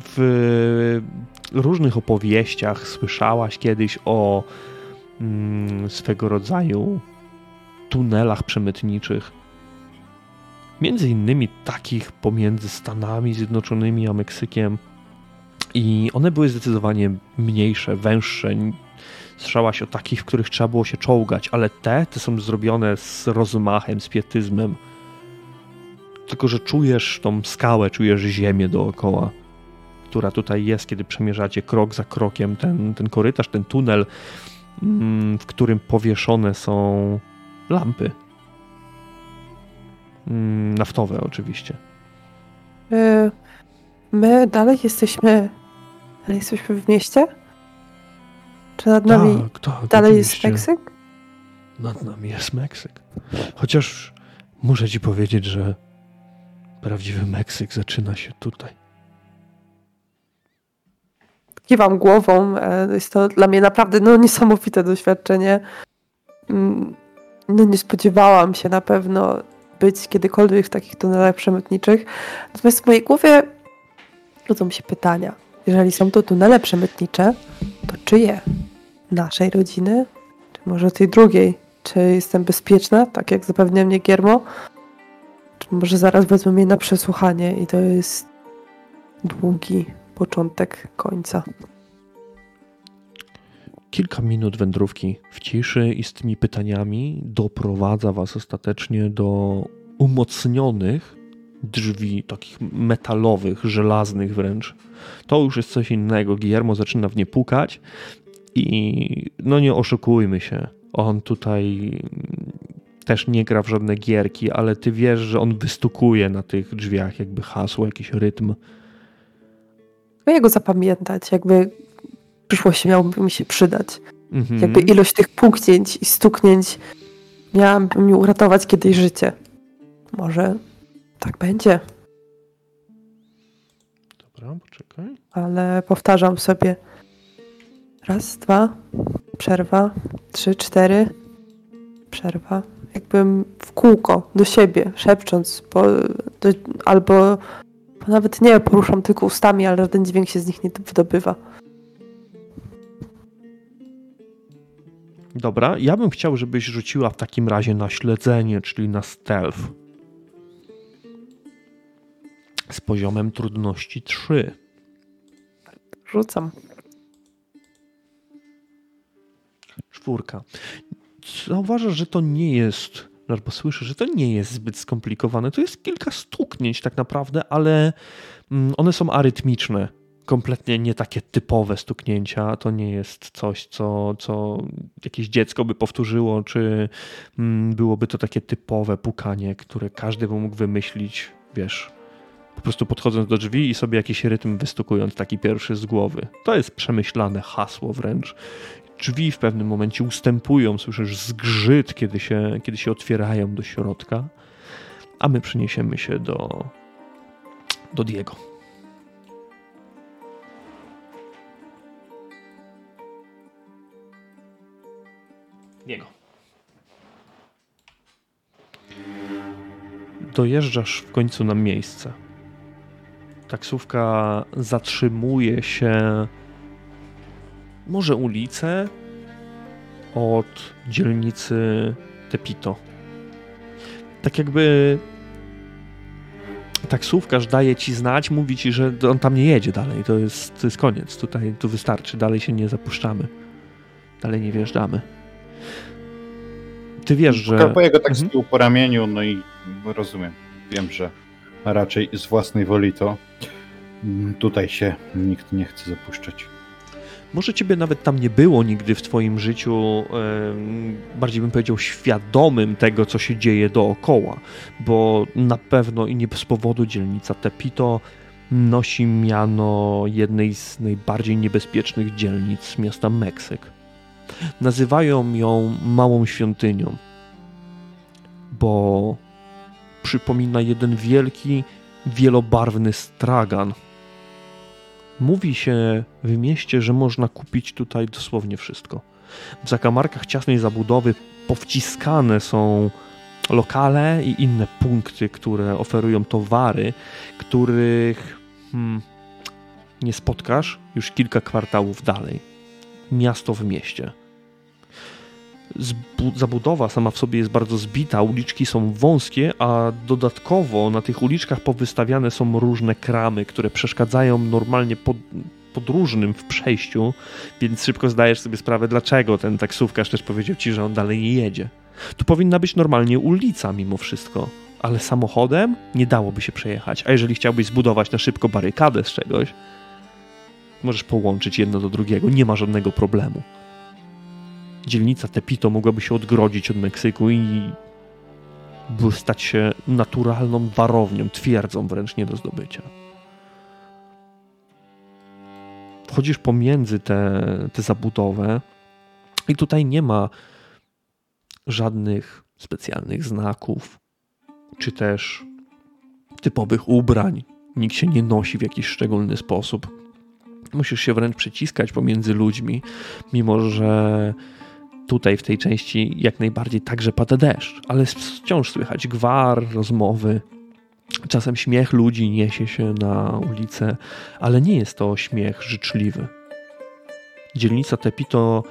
W różnych opowieściach słyszałaś kiedyś o mm, swego rodzaju tunelach przemytniczych. Między innymi takich pomiędzy Stanami Zjednoczonymi a Meksykiem. I one były zdecydowanie mniejsze, węższe. Słyszałaś o takich, w których trzeba było się czołgać, ale te, te są zrobione z rozmachem, z pietyzmem. Tylko, że czujesz tą skałę, czujesz ziemię dookoła która tutaj jest, kiedy przemierzacie krok za krokiem ten, ten korytarz, ten tunel, mm, w którym powieszone są lampy. Mm, naftowe oczywiście. E, my dalej jesteśmy. Dalej jesteśmy w mieście? Czy nad nami tak, tak, dalej oczywiście. jest Meksyk? Nad nami jest Meksyk. Chociaż muszę ci powiedzieć, że prawdziwy Meksyk zaczyna się tutaj kiwam głową. E, jest to dla mnie naprawdę no, niesamowite doświadczenie. Mm, no, nie spodziewałam się na pewno być kiedykolwiek w takich tunelach przemytniczych. Natomiast w mojej głowie rodzą się pytania. Jeżeli są to tunele przemytnicze, to czyje? Naszej rodziny? Czy może tej drugiej? Czy jestem bezpieczna, tak jak zapewnia mnie Giermo? Czy może zaraz wezmą mnie na przesłuchanie i to jest długi, początek końca. Kilka minut wędrówki w ciszy i z tymi pytaniami doprowadza Was ostatecznie do umocnionych drzwi, takich metalowych, żelaznych wręcz. To już jest coś innego. Guillermo zaczyna w nie pukać i no nie oszukujmy się. On tutaj też nie gra w żadne gierki, ale ty wiesz, że on wystukuje na tych drzwiach jakby hasło, jakiś rytm jego zapamiętać, jakby w przyszłości miałoby mi się przydać. Mhm. Jakby ilość tych puknięć i stuknięć miałaby mi uratować kiedyś życie. Może tak będzie. Dobra, poczekaj. Ale powtarzam sobie raz, dwa, przerwa, trzy, cztery, przerwa. Jakbym w kółko do siebie, szepcząc, bo, do, albo nawet nie poruszam tylko ustami, ale żaden dźwięk się z nich nie wydobywa. Dobra, ja bym chciał, żebyś rzuciła w takim razie na śledzenie, czyli na stealth. Z poziomem trudności 3. Rzucam. Czwórka. Zauważasz, że to nie jest albo słyszysz, że to nie jest zbyt skomplikowane. To jest kilka stuknięć tak naprawdę, ale mm, one są arytmiczne. Kompletnie nie takie typowe stuknięcia. To nie jest coś, co, co jakieś dziecko by powtórzyło, czy mm, byłoby to takie typowe pukanie, które każdy by mógł wymyślić, wiesz, po prostu podchodząc do drzwi i sobie jakiś rytm wystukując, taki pierwszy z głowy. To jest przemyślane hasło wręcz. Drzwi w pewnym momencie ustępują, słyszysz zgrzyt, kiedy się, kiedy się otwierają do środka, a my przeniesiemy się do, do Diego. Diego. Dojeżdżasz w końcu na miejsce taksówka zatrzymuje się może ulicę od dzielnicy Tepito. Tak jakby taksówkarz daje ci znać, mówi ci, że on tam nie jedzie dalej. To jest, to jest koniec. Tutaj tu wystarczy. Dalej się nie zapuszczamy. Dalej nie wjeżdżamy. Ty wiesz, że... Po jego tak mhm. po ramieniu, no i rozumiem. Wiem, że raczej z własnej woli to mm, tutaj się nikt nie chce zapuszczać. Może ciebie nawet tam nie było nigdy w twoim życiu, bardziej bym powiedział, świadomym tego, co się dzieje dookoła, bo na pewno i nie bez powodu dzielnica Tepito nosi miano jednej z najbardziej niebezpiecznych dzielnic miasta Meksyk. Nazywają ją Małą Świątynią, bo przypomina jeden wielki, wielobarwny stragan. Mówi się w mieście, że można kupić tutaj dosłownie wszystko. W zakamarkach ciasnej zabudowy powciskane są lokale i inne punkty, które oferują towary, których hmm, nie spotkasz już kilka kwartałów dalej. Miasto w mieście zabudowa sama w sobie jest bardzo zbita, uliczki są wąskie, a dodatkowo na tych uliczkach powystawiane są różne kramy, które przeszkadzają normalnie pod, podróżnym w przejściu, więc szybko zdajesz sobie sprawę, dlaczego ten taksówkarz też powiedział ci, że on dalej nie jedzie. Tu powinna być normalnie ulica mimo wszystko, ale samochodem nie dałoby się przejechać, a jeżeli chciałbyś zbudować na szybko barykadę z czegoś, możesz połączyć jedno do drugiego, nie ma żadnego problemu dzielnica Tepito mogłaby się odgrodzić od Meksyku i stać się naturalną warownią, twierdzą wręcz nie do zdobycia. Wchodzisz pomiędzy te, te zabudowę i tutaj nie ma żadnych specjalnych znaków, czy też typowych ubrań. Nikt się nie nosi w jakiś szczególny sposób. Musisz się wręcz przeciskać pomiędzy ludźmi, mimo że tutaj w tej części jak najbardziej także pada deszcz, ale wciąż słychać gwar, rozmowy. Czasem śmiech ludzi niesie się na ulicę, ale nie jest to śmiech życzliwy. Dzielnica Tepito,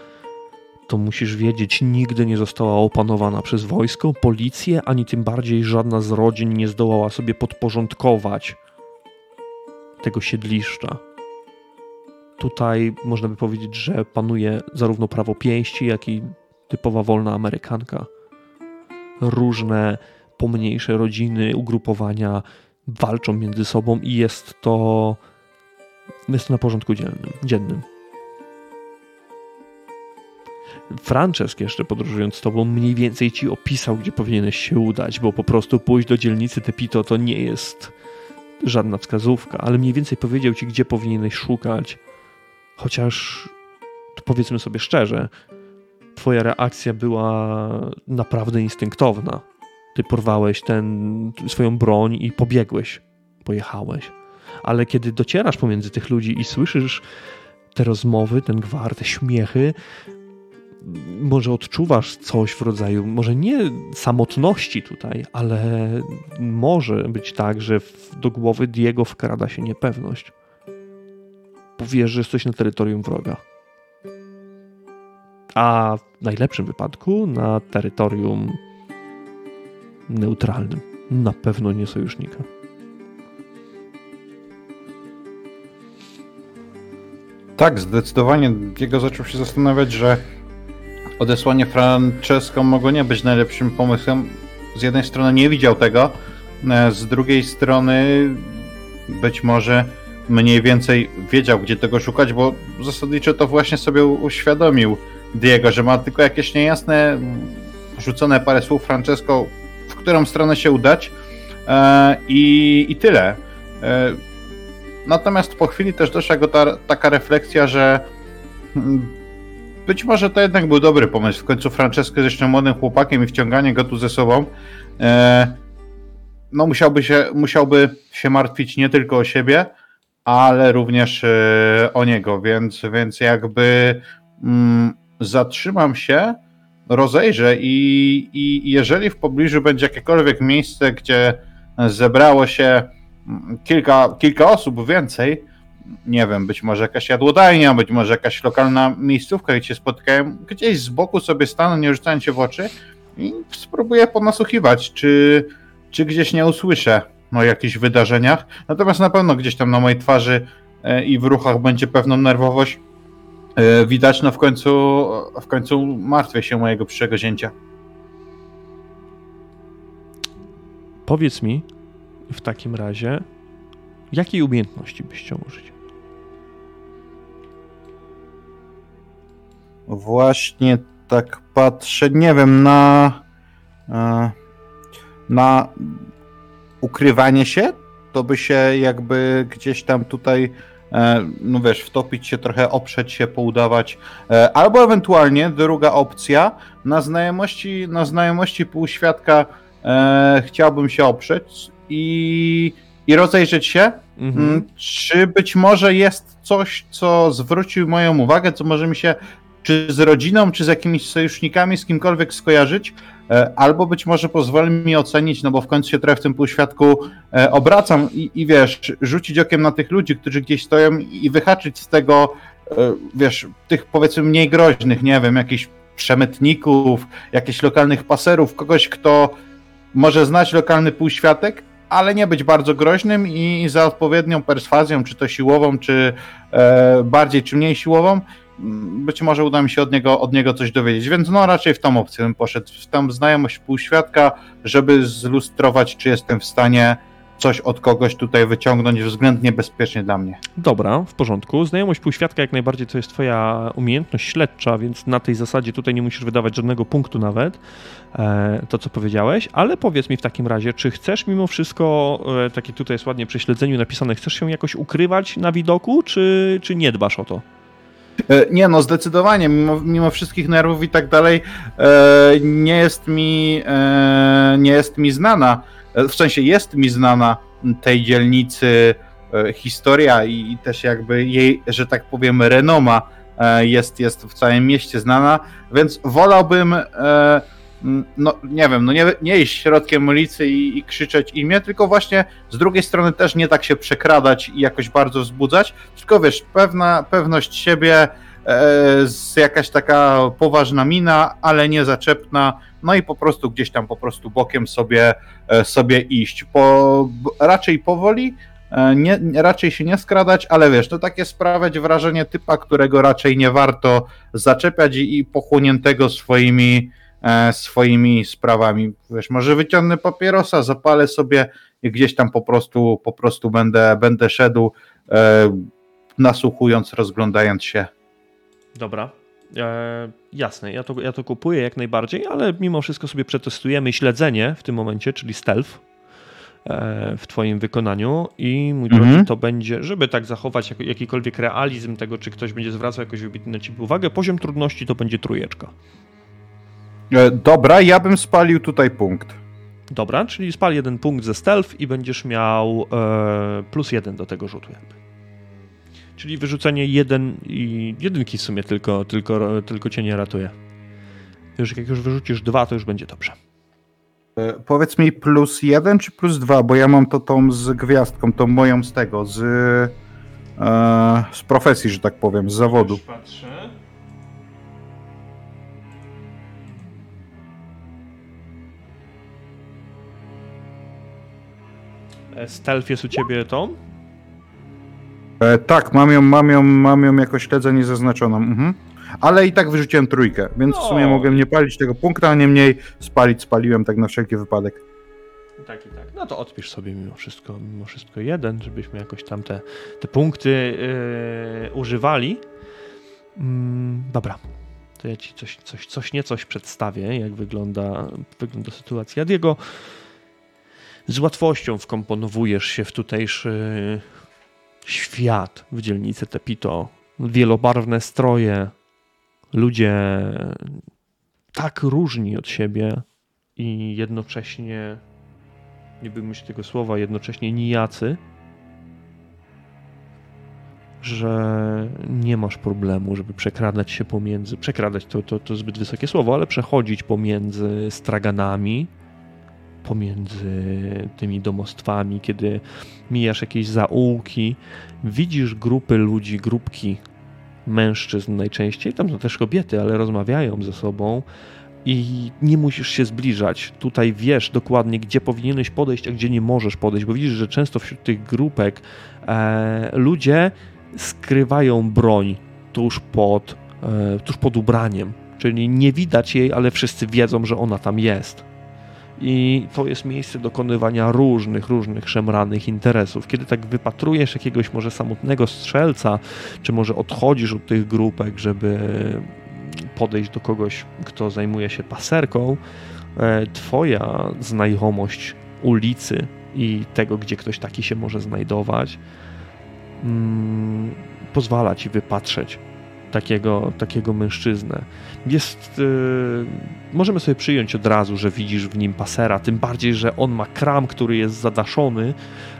to musisz wiedzieć, nigdy nie została opanowana przez wojsko, policję, ani tym bardziej żadna z rodzin nie zdołała sobie podporządkować tego siedliszcza. Tutaj można by powiedzieć, że panuje zarówno prawo pięści, jak i typowa wolna amerykanka. Różne pomniejsze rodziny, ugrupowania walczą między sobą i jest to, jest to na porządku dziennym. dziennym. Francesc jeszcze podróżując z tobą mniej więcej ci opisał, gdzie powinieneś się udać, bo po prostu pójść do dzielnicy Tepito to nie jest żadna wskazówka, ale mniej więcej powiedział ci, gdzie powinieneś szukać Chociaż powiedzmy sobie szczerze, twoja reakcja była naprawdę instynktowna. Ty porwałeś ten, swoją broń i pobiegłeś, pojechałeś. Ale kiedy docierasz pomiędzy tych ludzi i słyszysz te rozmowy, ten gwar, te śmiechy, może odczuwasz coś w rodzaju, może nie samotności tutaj, ale może być tak, że do głowy Diego wkrada się niepewność powiesz, że jesteś na terytorium wroga. A w najlepszym wypadku na terytorium neutralnym. Na pewno nie sojusznika. Tak, zdecydowanie. Diego zaczął się zastanawiać, że odesłanie Francesco mogło nie być najlepszym pomysłem, z jednej strony nie widział tego, e, z drugiej strony być może mniej więcej wiedział, gdzie tego szukać, bo zasadniczo to właśnie sobie uświadomił Diego, że ma tylko jakieś niejasne, rzucone parę słów Francesco, w którą stronę się udać e, i, i tyle. E, natomiast po chwili też doszła go ta, taka refleksja, że mm, być może to jednak był dobry pomysł. W końcu Francesco jest jeszcze młodym chłopakiem i wciąganie go tu ze sobą e, no musiałby się, musiałby się martwić nie tylko o siebie, ale również e, o niego, więc, więc jakby mm, zatrzymam się, rozejrzę i, i jeżeli w pobliżu będzie jakiekolwiek miejsce, gdzie zebrało się mm, kilka, kilka osób więcej, nie wiem, być może jakaś jadłodajnia, być może jakaś lokalna miejscówka, gdzie się spotkają, gdzieś z boku sobie stanę, nie rzucając się w oczy i spróbuję ponasłuchiwać, czy, czy gdzieś nie usłyszę o jakichś wydarzeniach. Natomiast na pewno gdzieś tam na mojej twarzy e, i w ruchach będzie pewną nerwowość e, widać, no w końcu, w końcu martwię się mojego przyszłego zięcia. Powiedz mi w takim razie, jakiej umiejętności byś chciał użyć? Właśnie tak patrzę, nie wiem, na e, na ukrywanie się, to by się jakby gdzieś tam tutaj e, no wiesz, wtopić się trochę, oprzeć się, poudawać, e, albo ewentualnie druga opcja, na znajomości, na znajomości półświadka e, chciałbym się oprzeć i, i rozejrzeć się, mhm. Mm, czy być może jest coś, co zwrócił moją uwagę, co może mi się czy z rodziną, czy z jakimiś sojusznikami, z kimkolwiek skojarzyć, albo być może pozwoli mi ocenić, no bo w końcu się trochę w tym półświadku e, obracam i, i wiesz, rzucić okiem na tych ludzi, którzy gdzieś stoją i wyhaczyć z tego, e, wiesz, tych powiedzmy mniej groźnych, nie wiem, jakichś przemytników, jakichś lokalnych paserów, kogoś, kto może znać lokalny półświatek, ale nie być bardzo groźnym i za odpowiednią perswazją, czy to siłową, czy e, bardziej, czy mniej siłową, być może uda mi się od niego, od niego coś dowiedzieć, więc no raczej w tą opcję bym poszedł, w tą znajomość półświadka, żeby zlustrować, czy jestem w stanie coś od kogoś tutaj wyciągnąć względnie bezpiecznie dla mnie. Dobra, w porządku. Znajomość półświadka jak najbardziej to jest twoja umiejętność śledcza, więc na tej zasadzie tutaj nie musisz wydawać żadnego punktu nawet, e, to co powiedziałeś, ale powiedz mi w takim razie, czy chcesz mimo wszystko, e, takie tutaj jest ładnie przy śledzeniu napisane, chcesz się jakoś ukrywać na widoku, czy, czy nie dbasz o to? E, nie no, zdecydowanie, mimo, mimo wszystkich nerwów i tak dalej, e, nie jest mi e, nie jest mi znana, w sensie jest mi znana tej dzielnicy historia i, też jakby jej, że tak powiem, renoma jest, jest w całym mieście znana, więc wolałbym no nie wiem, no nie, nie iść środkiem ulicy i, i, krzyczeć imię, tylko właśnie z drugiej strony też nie tak się przekradać i jakoś bardzo wzbudzać, tylko wiesz, pewna pewność siebie, e, jakaś taka poważna mina, ale nie zaczepna, no i po prostu gdzieś tam po prostu bokiem sobie, e, sobie iść. Po, raczej powoli, e, nie, raczej się nie skradać, ale wiesz, to takie sprawiać wrażenie typa, którego raczej nie warto zaczepiać i, i pochłoniętego swoimi swoimi sprawami. Wiesz, może wyciągnę papierosa, zapalę sobie i gdzieś tam po prostu, po prostu będę, będę szedł, e, nasłuchując, rozglądając się. Dobra. E, jasne, ja to, ja to kupuję jak najbardziej, ale mimo wszystko sobie przetestujemy śledzenie w tym momencie, czyli stealth e, w Twoim wykonaniu i mój mhm. drogi, to będzie, żeby tak zachować jak, jakikolwiek realizm tego, czy ktoś będzie zwracał jakoś na Ciebie uwagę, poziom trudności to będzie trójeczka. E, dobra, ja bym spalił tutaj punkt. Dobra, czyli spal jeden punkt ze stealth i będziesz miał e, plus jeden do tego rzutu jakby. Czyli wyrzucenie jeden i jedynki w sumie tylko, tylko, tylko cię nie ratuje. Już jak już wyrzucisz dwa, to już będzie dobrze. E, powiedz mi plus jeden czy plus dwa, bo ja mam to tą z gwiazdką, tą moją z tego, z, e, z profesji, że tak powiem, z zawodu. Już patrzę. Stealth jest u ciebie tą? E, tak, mam ją, mam, ją, mam ją jako śledzenie zaznaczoną. Mhm. ale i tak wyrzuciłem trójkę, więc w sumie No. mogłem nie palić tego punktu, a niemniej spalić spaliłem tak na wszelki wypadek. Tak i tak. No to odpisz sobie mimo wszystko, mimo wszystko jeden, żebyśmy jakoś tam te, te punkty yy, używali. Mm, dobra. To ja ci coś, coś, coś niecoś przedstawię, jak wygląda, wygląda sytuacja. Diego, z łatwością wkomponowujesz się w tutejszy świat w dzielnicy Tepito. Wielobarwne stroje, ludzie tak różni od siebie i jednocześnie nie bym się tego słowa, jednocześnie nijacy, że nie masz problemu, żeby przekradać się pomiędzy, przekradać to, to, to zbyt wysokie słowo, ale przechodzić pomiędzy straganami, pomiędzy tymi domostwami, kiedy mijasz jakieś zaułki, widzisz grupy ludzi, grupki mężczyzn najczęściej, tam są też kobiety, ale rozmawiają ze sobą, i nie musisz się zbliżać. Tutaj wiesz dokładnie, gdzie powinieneś podejść, a gdzie nie możesz podejść, bo widzisz, że często wśród tych grupek e, ludzie skrywają broń tuż pod, e, tuż pod ubraniem. Czyli nie widać jej, ale wszyscy wiedzą, że ona tam jest. I to jest miejsce dokonywania różnych, różnych szemranych interesów. Kiedy tak wypatrujesz jakiegoś może samotnego strzelca, czy może odchodzisz od tych grupek, żeby podejść do kogoś, kto zajmuje się paserką, e, twoja znajomość ulicy i tego, gdzie ktoś taki się może znajdować, mm, pozwala ci wypatrzeć takiego, takiego mężczyznę. Jest, yy, możemy sobie przyjąć od razu, że widzisz w nim pasera, tym bardziej, że on ma kram, który jest zadaszony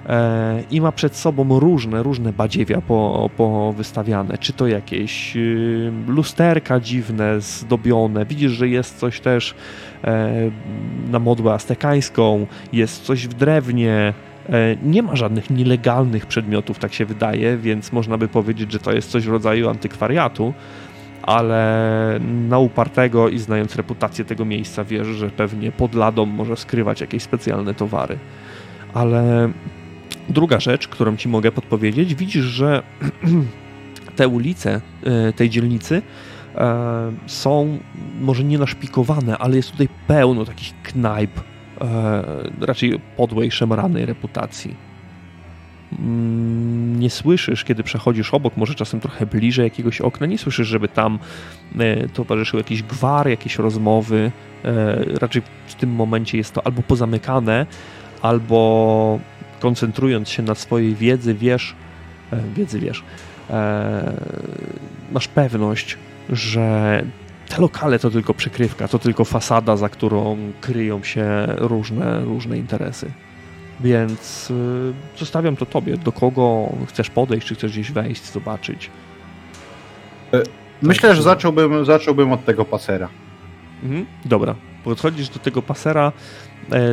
e, i ma przed sobą różne, różne badziewia po, powystawiane. Czy to jakieś yy, lusterka dziwne, zdobione. Widzisz, że jest coś też e, na modłę aztekańską, jest coś w drewnie, nie ma żadnych nielegalnych przedmiotów, tak się wydaje, więc można by powiedzieć, że to jest coś w rodzaju antykwariatu, ale na upartego i znając reputację tego miejsca wiesz, że pewnie pod ladą może skrywać jakieś specjalne towary. Ale druga rzecz, którą ci mogę podpowiedzieć, widzisz, że [CLEARS THROAT] te ulice e, tej dzielnicy e, są może nie naszpikowane, ale jest tutaj pełno takich knajp, e, raczej podłej, szemranej reputacji. Mm, Nie słyszysz, kiedy przechodzisz obok, może czasem trochę bliżej jakiegoś okna, nie słyszysz, żeby tam e, towarzyszył jakiś gwar, jakieś rozmowy. E, raczej w tym momencie jest to albo pozamykane, albo koncentrując się na swojej wiedzy, wiesz, e, wiedzy wiesz, e, masz pewność, że te lokale to tylko przykrywka, to tylko fasada, za którą kryją się różne, różne interesy. Więc y, zostawiam to tobie. Do kogo chcesz podejść, czy chcesz gdzieś wejść, zobaczyć. Myślę, że zacząłbym, zacząłbym od tego pasera. Mhm. Dobra, podchodzisz do tego pasera, e,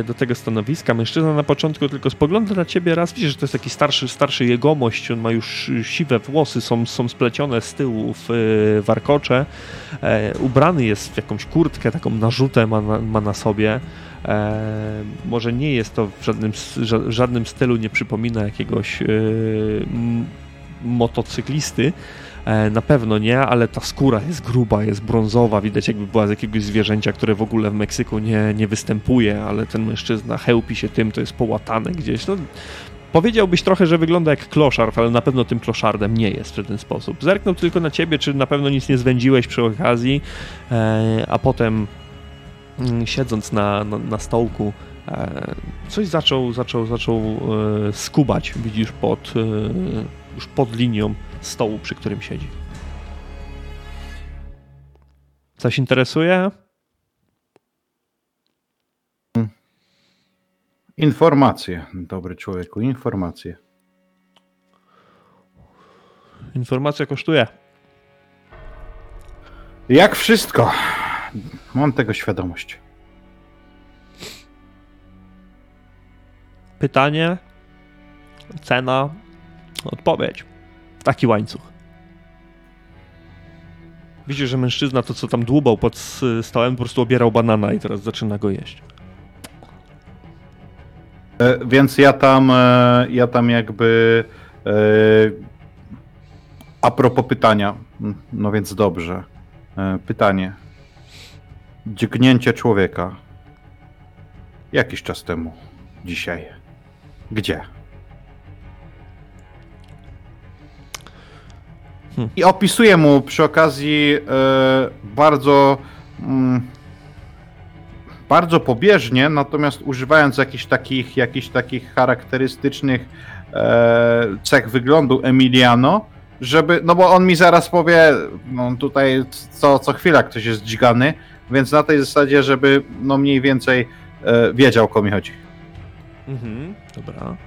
do tego stanowiska. Mężczyzna na początku tylko spogląda na ciebie raz, widzisz, że to jest taki starszy, starszy jegomość, on ma już siwe włosy, są, są splecione z tyłu w e, warkocze. E, ubrany jest w jakąś kurtkę, taką narzutę ma na, ma na sobie. E, może nie jest to w żadnym, ża- żadnym stylu, nie przypomina jakiegoś e, motocyklisty, E, Na pewno nie, ale ta skóra jest gruba, jest brązowa, widać jakby była z jakiegoś zwierzęcia, które w ogóle w Meksyku nie, nie występuje, ale ten mężczyzna chełpi się tym, to jest połatane gdzieś. No, powiedziałbyś trochę, że wygląda jak kloszard, ale na pewno tym kloszardem nie jest w ten sposób. Zerknął tylko na ciebie, czy na pewno nic nie zwędziłeś przy okazji, e, a potem mm, siedząc na, na, na stołku, e, coś zaczął, zaczął, zaczął e, skubać, widzisz, pod, e, już pod linią stołu, przy którym siedzi. Coś interesuje? Informacje, dobry człowieku, informacje. Informacja kosztuje. Jak wszystko. Mam tego świadomość. Pytanie, cena, odpowiedź. Taki łańcuch. Widzisz, że mężczyzna to, co tam dłubał pod stołem, po prostu obierał banana i teraz zaczyna go jeść. E, więc ja tam, e, ja tam jakby e, a propos pytania, no więc dobrze. E, pytanie. Dźgnięcie człowieka. Jakiś czas temu. Dzisiaj. Gdzie? I opisuję mu przy okazji e, bardzo. Mm, bardzo pobieżnie, natomiast używając jakichś takich, jakichś takich charakterystycznych e, cech wyglądu Emiliano, żeby, no bo on mi zaraz powie, no tutaj co, co chwila ktoś jest dźgany, więc na tej zasadzie, żeby no mniej więcej e, wiedział, o kogo mi chodzi. Mhm, dobra.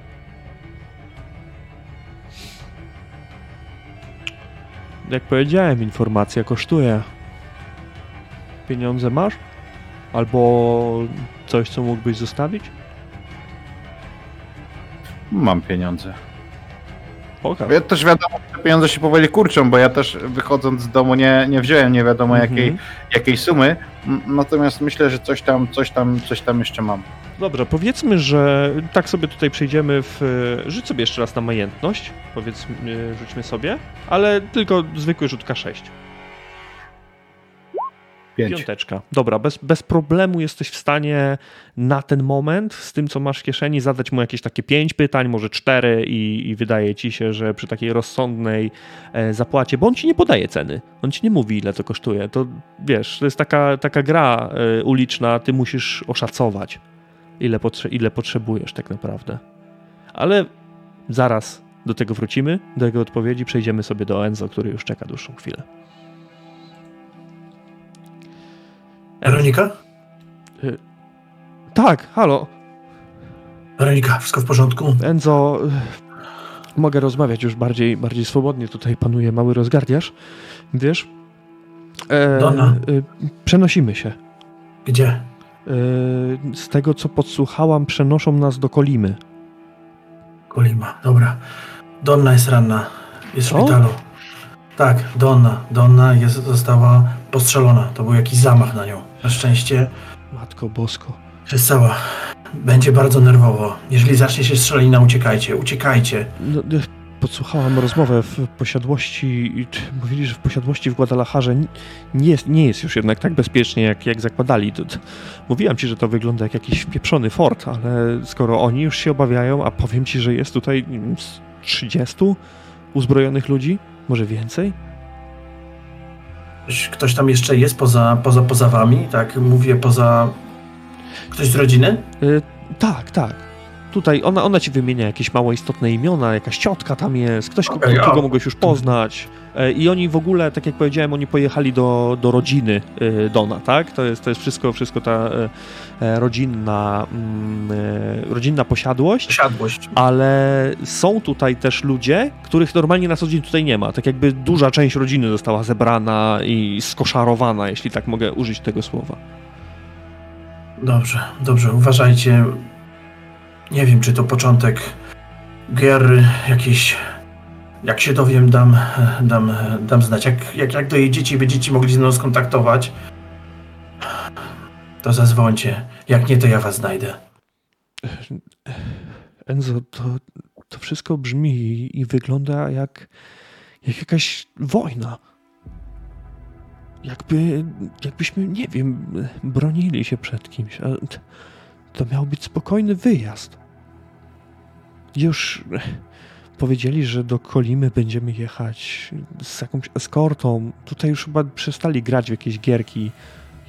Jak powiedziałem, informacja kosztuje. Pieniądze masz? Albo coś, co mógłbyś zostawić? Mam pieniądze. Pokaż. Ja też wiadomo, że te pieniądze się powoli kurczą, bo ja też wychodząc z domu nie, nie wziąłem nie wiadomo jakiej, Mhm. jakiej sumy, natomiast myślę, że coś tam, coś tam, coś tam jeszcze mam. Dobrze, powiedzmy, że tak sobie tutaj przejdziemy w... Rzuć sobie jeszcze raz na majętność. Powiedzmy, rzućmy sobie. Ale tylko zwykły rzut K6. Pięć. Piąteczka. Dobra, bez, bez problemu jesteś w stanie na ten moment z tym, co masz w kieszeni, zadać mu jakieś takie pięć pytań, może cztery i, i wydaje ci się, że przy takiej rozsądnej e, zapłacie, bo on ci nie podaje ceny, on ci nie mówi, ile to kosztuje. To wiesz, to jest taka, taka gra e, uliczna, ty musisz oszacować, ile, potrze- ile potrzebujesz tak naprawdę. Ale zaraz do tego wrócimy, do jego odpowiedzi, przejdziemy sobie do Enzo, który już czeka dłuższą chwilę. Weronika? Tak, halo, Weronika, wszystko w porządku? Enzo, y, mogę rozmawiać już bardziej, bardziej swobodnie. Tutaj panuje mały rozgardiaż, wiesz? E, Donna. y, przenosimy się. Gdzie? E, z tego, co podsłuchałam, przenoszą nas do Kolimy. Kolima, dobra. Donna jest ranna. Jest w szpitalu. Tak, Donna. Donna jest, została postrzelona. To był jakiś zamach na nią. Na szczęście Matko Bosko. jest cała. Będzie bardzo nerwowo. Jeżeli zacznie się strzelina, uciekajcie, uciekajcie. No, y, podsłuchałam rozmowę w posiadłości. Mówili, że w posiadłości w Guadalajarze nie jest, nie jest już jednak tak bezpiecznie, jak, jak zakładali. Mówiłam ci, że to wygląda jak jakiś wpieprzony fort, ale skoro oni już się obawiają, a powiem ci, że jest tutaj nie wiem, z 30 uzbrojonych ludzi, może więcej? Ktoś, ktoś tam jeszcze jest poza, poza, poza wami? Tak, mówię poza... Ktoś z rodziny? Y, tak, tak. Tutaj ona, ona ci wymienia jakieś mało istotne imiona, jakaś ciotka tam jest, ktoś, Okej, ko- a- kogo mogłeś już poznać. E, I oni w ogóle, tak jak powiedziałem, oni pojechali do, do rodziny y, Dona, tak? To jest, to jest wszystko, wszystko ta e, e, rodzinna, mm, e, rodzinna posiadłość. Posiadłość. Ale są tutaj też ludzie, których normalnie na co dzień tutaj nie ma. Tak jakby duża część rodziny została zebrana i skoszarowana, jeśli tak mogę użyć tego słowa. Dobrze, dobrze, uważajcie. Nie wiem, czy to początek guerry jakiejś. Jak się dowiem, dam, dam, dam znać. Jak, jak, jak dojedziecie i będziecie mogli z mną skontaktować, to zadzwońcie. Jak nie, to ja was znajdę. Enzo, to, to wszystko brzmi i wygląda jak, jak jakaś wojna. Jakby, jakbyśmy, nie wiem, bronili się przed kimś. To miał być spokojny wyjazd. Już powiedzieli, że do Kolimy będziemy jechać z jakąś eskortą. Tutaj już chyba przestali grać w jakieś gierki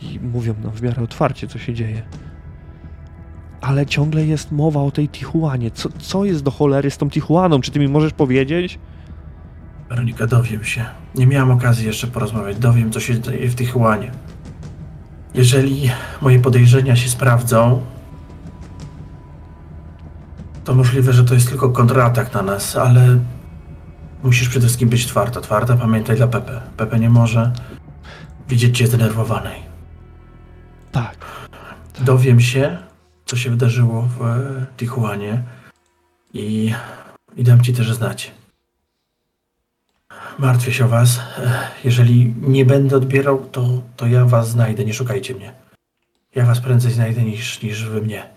i mówią nam w miarę otwarcie, co się dzieje ale ciągle jest mowa o tej Tijuanie. Co, co jest do cholery z tą Tijuaną? Czy ty mi możesz powiedzieć? Weronika, dowiem się. Nie miałam okazji jeszcze porozmawiać. Dowiem, co się dzieje w Tijuanie. Jeżeli moje podejrzenia się sprawdzą, to możliwe, że to jest tylko kontratak na nas, ale musisz przede wszystkim być twarda. Twarda, pamiętaj dla Pepe. Pepe nie może widzieć cię zdenerwowanej. Tak. Dowiem się, co się wydarzyło w Tijuanie i, i dam ci też znać. Martwię się o was. Jeżeli nie będę odbierał, to, to ja was znajdę. Nie szukajcie mnie. Ja was prędzej znajdę niż, niż wy mnie.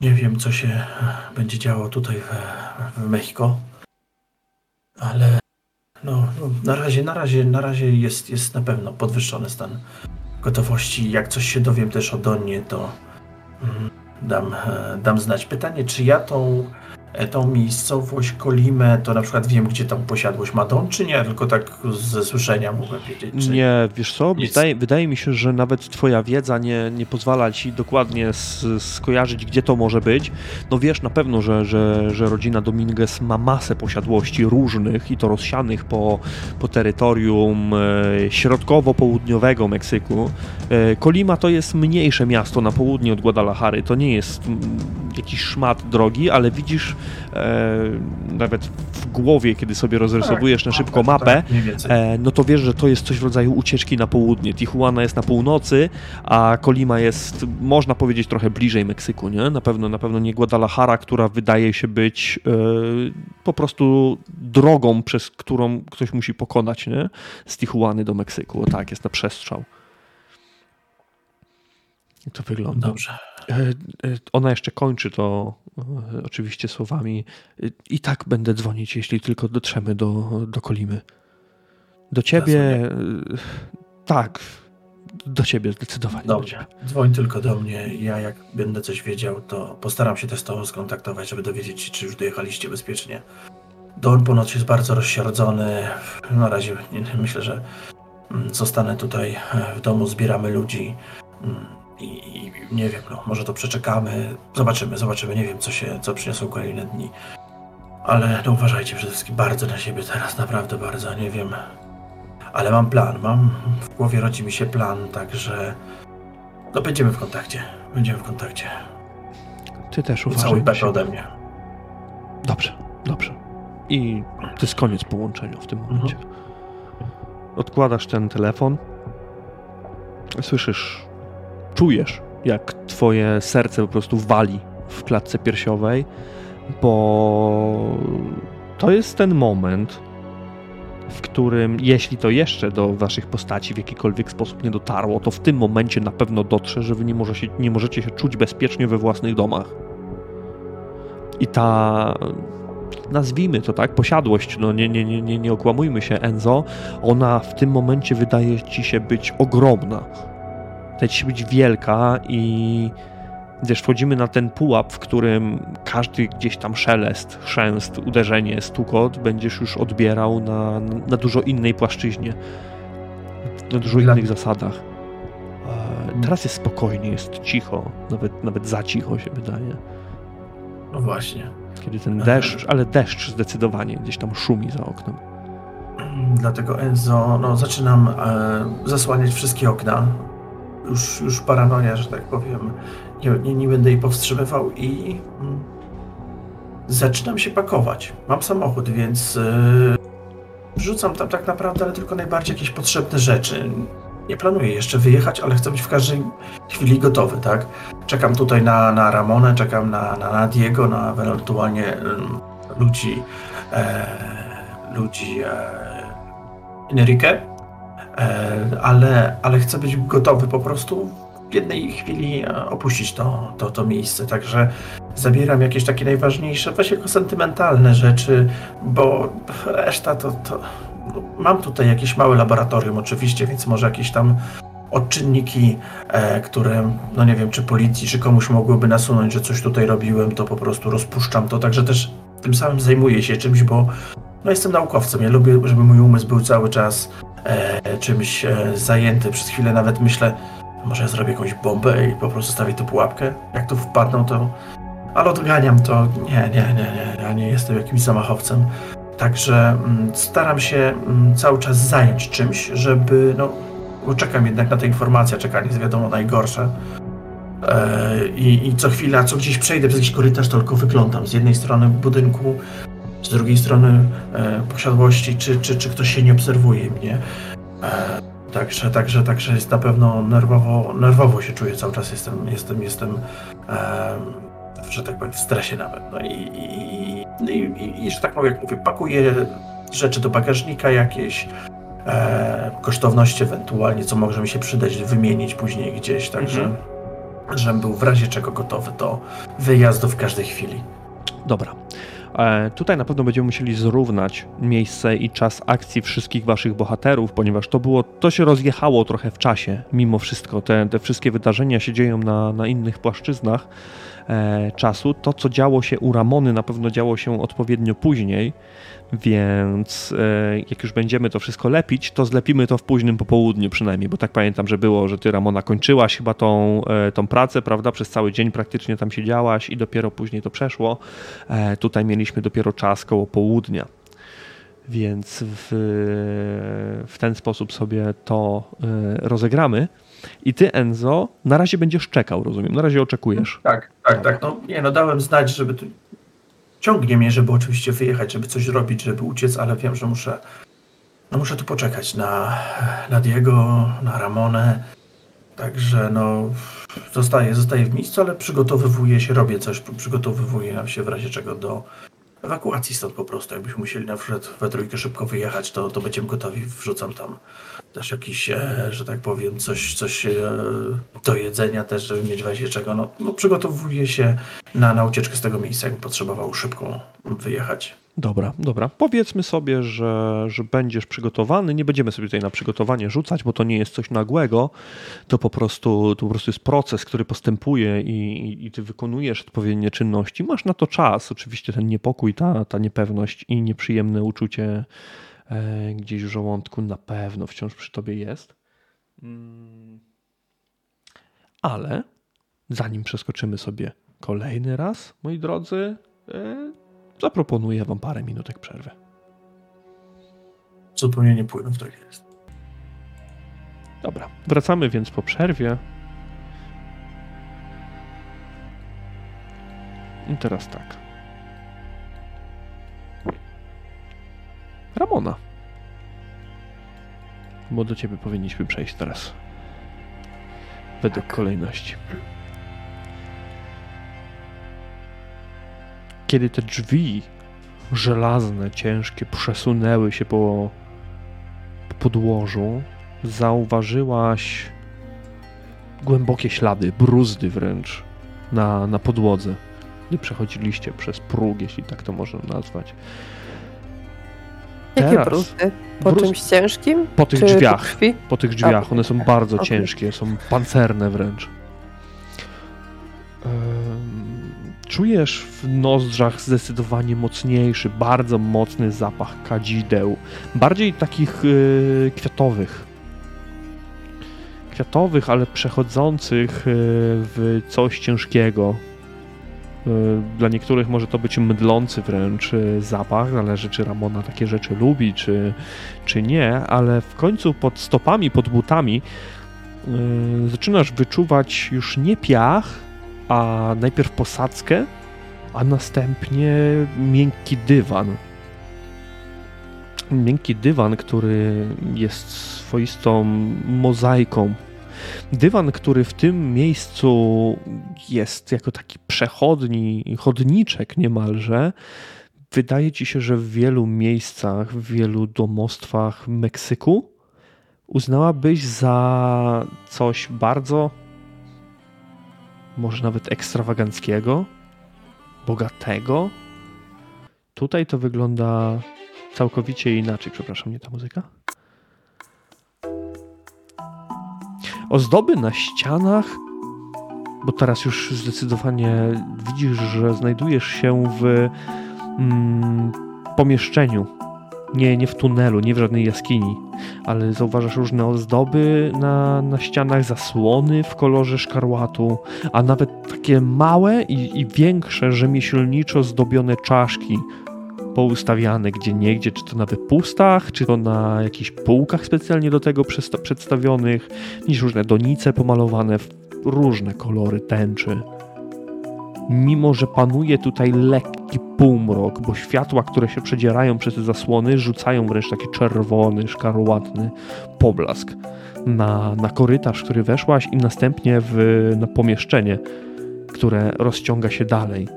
Nie wiem, co się e, będzie działo tutaj w, w Mexico, ale no, no, na razie, na razie, na razie jest, jest na pewno podwyższony stan gotowości. Jak coś się dowiem też o Donnie, to mm, dam, e, dam znać. Pytanie, czy ja tą tą miejscowość Kolimę, to na przykład wiem, gdzie tam posiadłość ma dom, czy nie? Tylko tak ze słyszenia mogę wiedzieć. Nie, wiesz co, wydaje, wydaje, mi się, że nawet twoja wiedza nie, nie pozwala ci dokładnie skojarzyć, gdzie to może być. No wiesz na pewno, że, że, że rodzina Dominguez ma masę posiadłości różnych i to rozsianych po, po terytorium e, środkowo-południowego Meksyku. E, Kolima to jest mniejsze miasto na południe od Guadalajary. To nie jest jakiś szmat drogi, ale widzisz e, nawet w głowie, kiedy sobie rozrysowujesz tak, na szybko tak, mapę, tak, e, no to wiesz, że to jest coś w rodzaju ucieczki na południe. Tijuana jest na północy, a Colima jest, można powiedzieć, trochę bliżej Meksyku, nie? Na pewno, na pewno nie Guadalajara, która wydaje się być e, po prostu drogą, przez którą ktoś musi pokonać, nie? Z Tijuany do Meksyku. O tak, jest na przestrzał. I to wygląda. Dobrze. E, e, ona jeszcze kończy to e, oczywiście słowami i tak będę dzwonić, jeśli tylko dotrzemy do, do Kolimy. Do ciebie... Tak, do ciebie zdecydowanie. Dobrze, dzwoń tylko do mnie. Ja jak będę coś wiedział, to postaram się też z tobą skontaktować, żeby dowiedzieć się, czy już dojechaliście bezpiecznie. Don ponoć jest bardzo rozsierdzony. Na razie myślę, że mm, zostanę tutaj w domu, zbieramy ludzi mm, i, nie wiem, no, może to przeczekamy. Zobaczymy, zobaczymy. Nie wiem, co się, co przyniosą kolejne dni. Ale no, uważajcie przede wszystkim bardzo na siebie teraz, naprawdę bardzo, nie wiem. Ale mam plan, mam, w głowie rodzi mi się plan, także no będziemy w kontakcie, będziemy w kontakcie. Ty też uważaj. Cały ode mnie. Dobrze, dobrze. I to jest koniec połączenia w tym momencie. Mhm. Odkładasz ten telefon. Słyszysz czujesz, jak twoje serce po prostu wali w klatce piersiowej, bo to jest ten moment, w którym, jeśli to jeszcze do waszych postaci w jakikolwiek sposób nie dotarło, to w tym momencie na pewno dotrze, że wy nie, może się, nie możecie się czuć bezpiecznie we własnych domach. I ta, nazwijmy to tak, posiadłość, no nie, nie, nie, nie, nie okłamujmy się, Enzo, ona w tym momencie wydaje ci się być ogromna wydaje się być wielka i wiesz, wchodzimy na ten pułap, w którym każdy gdzieś tam szelest, chrzęst, uderzenie, stukot będziesz już odbierał na, na dużo innej płaszczyźnie, na dużo Dla... innych zasadach. E, teraz jest spokojnie, jest cicho, nawet, nawet za cicho się wydaje. No właśnie. Kiedy ten deszcz, ale deszcz zdecydowanie gdzieś tam szumi za oknem. Dlatego Enzo, no, zaczynam e, zasłaniać wszystkie okna, już, już paranoja, że tak powiem. Nie, nie, nie będę jej powstrzymywał i mm, zaczynam się pakować. Mam samochód, więc yy, wrzucam tam tak naprawdę, ale tylko najbardziej jakieś potrzebne rzeczy. Nie planuję jeszcze wyjechać, ale chcę być w każdej chwili gotowy, tak? Czekam tutaj na, na Ramonę, czekam na, na, na Diego, na ewentualnie y, ludzi, e, ludzi e, Enrique ale, ale chcę być gotowy po prostu w jednej chwili e, opuścić to, to, to miejsce. Także zabieram jakieś takie najważniejsze, właśnie jako sentymentalne rzeczy, bo reszta to. to no, mam tutaj jakieś małe laboratorium, oczywiście, więc może jakieś tam odczynniki, e, które, no nie wiem, czy policji, czy komuś mogłyby nasunąć, że coś tutaj robiłem, to po prostu rozpuszczam to. Także też tym samym zajmuję się czymś, bo no jestem naukowcem. Ja lubię, żeby mój umysł był cały czas e, czymś e, zajęty. Przez chwilę nawet myślę, może ja zrobię jakąś bombę i po prostu stawię tu pułapkę. Jak tu wpadną, to... Ale odganiam to. Nie, nie, nie, nie. Ja nie jestem jakimś zamachowcem. Także mm, staram się mm, cały czas zająć czymś, żeby, no, czekam jednak na te informacje, czekanie jest wiadomo najgorsze. E, i, I co chwila, co gdzieś przejdę przez jakiś korytarz, to tylko wyglądam z jednej strony budynku, z drugiej strony e, posiadłości, czy, czy, czy ktoś się nie obserwuje mnie. E, także, także, także jest na pewno nerwowo, nerwowo się czuję cały czas, jestem, jestem, jestem e, że tak powiem, w stresie nawet. No i, i, i, i że tak powiem, jak mówię, pakuję rzeczy do bagażnika jakieś, e, kosztowności ewentualnie, co może mi się przydać, wymienić później gdzieś, także mhm. żebym był w razie czego gotowy do wyjazdu w każdej chwili. Dobra. E, tutaj na pewno będziemy musieli zrównać miejsce i czas akcji wszystkich waszych bohaterów, ponieważ to było, to się rozjechało trochę w czasie, mimo wszystko. Te, te wszystkie wydarzenia się dzieją na, na innych płaszczyznach e, czasu. To, co działo się u Ramony, na pewno działo się odpowiednio później, więc e, jak już będziemy to wszystko lepić, to zlepimy to w późnym popołudniu przynajmniej, bo tak pamiętam, że było, że ty Ramona kończyłaś chyba tą, e, tą pracę, prawda? Przez cały dzień praktycznie tam siedziałaś i dopiero później to przeszło. E, tutaj mieliśmy dopiero czas koło południa. Więc w, w ten sposób sobie to rozegramy. I ty, Enzo, na razie będziesz czekał, rozumiem. Na razie oczekujesz. Tak, tak, tak. No, nie, no dałem znać, żeby tu ciągnie mnie, żeby oczywiście wyjechać, żeby coś robić, żeby uciec, ale wiem, że muszę, no muszę tu poczekać na, na Diego, na Ramonę. Także no, zostaję, zostaję w miejscu, ale przygotowywuję się, robię coś, przygotowywuję się w razie czego do ewakuacji stąd po prostu. Jakbyśmy musieli na przykład we trójkę szybko wyjechać, to, to będziemy gotowi, wrzucam tam też jakiś, e, że tak powiem, coś, coś e, do jedzenia też, żeby mieć w razie czego. No, no przygotowuję się na, na ucieczkę z tego miejsca, jakbym potrzebował szybko wyjechać. Dobra, dobra. Powiedzmy sobie, że, że będziesz przygotowany. Nie będziemy sobie tutaj na przygotowanie rzucać, bo to nie jest coś nagłego. To po prostu, to po prostu jest proces, który postępuje i, i, ty wykonujesz odpowiednie czynności. Masz na to czas. Oczywiście ten niepokój, ta, ta niepewność i nieprzyjemne uczucie E, gdzieś w żołądku na pewno wciąż przy tobie jest. Mm. Ale zanim przeskoczymy sobie kolejny raz, moi drodzy, e, zaproponuję wam parę minutek przerwy. Zupełnie nie płynę w to jest. Dobra, wracamy więc po przerwie. I teraz tak. Ramona. Bo do ciebie powinniśmy przejść teraz. Według tak. kolejności. Kiedy te drzwi żelazne, ciężkie przesunęły się po, po podłożu, zauważyłaś głębokie ślady, bruzdy wręcz na, na podłodze. Nie przechodziliście przez próg, jeśli tak to można nazwać. Jakie Teraz, bruzdy? Po bruz... czymś ciężkim? Po tych drzwiach. Po, po tych drzwiach. One są bardzo okay. ciężkie, są pancerne wręcz. Czujesz w nozdrzach zdecydowanie mocniejszy, bardzo mocny zapach kadzideł. Bardziej takich yy, kwiatowych. Kwiatowych, ale przechodzących yy, w coś ciężkiego. E, dla niektórych może to być mydlący wręcz e, zapach, zależy czy Ramona takie rzeczy lubi, czy, czy nie, ale w końcu pod stopami, pod butami zaczynasz wyczuwać już nie piach, a najpierw posadzkę, a następnie miękki dywan. Miękki dywan, który jest swoistą mozaiką Dywan, który w tym miejscu jest jako taki przechodni, chodniczek niemalże, wydaje ci się, że w wielu miejscach, w wielu domostwach Meksyku uznałabyś za coś bardzo, może nawet ekstrawaganckiego, bogatego. Tutaj to wygląda całkowicie inaczej. Przepraszam, nie ta muzyka? Ozdoby na ścianach, bo teraz już zdecydowanie widzisz, że znajdujesz się w mm, pomieszczeniu. Nie, nie w tunelu, nie w żadnej jaskini, ale zauważasz różne ozdoby na, na ścianach, zasłony w kolorze szkarłatu, a nawet takie małe i, i większe rzemieślniczo zdobione czaszki poustawiane gdzie niegdzie, czy to na wypustach, czy to na jakichś półkach specjalnie do tego przedstawionych, niż różne donice pomalowane w różne kolory tęczy. Mimo, że panuje tutaj lekki półmrok, bo światła, które się przedzierają przez te zasłony, rzucają wręcz taki czerwony, szkarłatny poblask na, na korytarz, który weszłaś i następnie w, na pomieszczenie, które rozciąga się dalej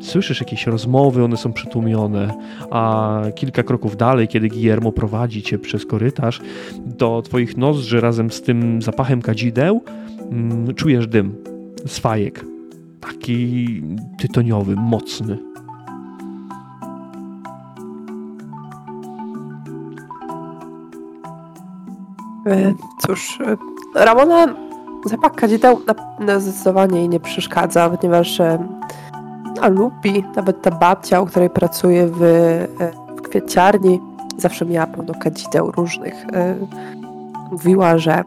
Słyszysz jakieś rozmowy, one są przytłumione, a kilka kroków dalej, kiedy Guillermo prowadzi cię przez korytarz, do twoich nozdrzy razem z tym zapachem kadzideł mm, czujesz dym z fajek taki tytoniowy, mocny. E, cóż, e, Ramona zapach kadzideł na, na zdecydowanie jej nie przeszkadza, ponieważ a lubi, nawet ta babcia, u której pracuje w, w kwieciarni, zawsze miała pełno kadzideł różnych. Mówiła, że,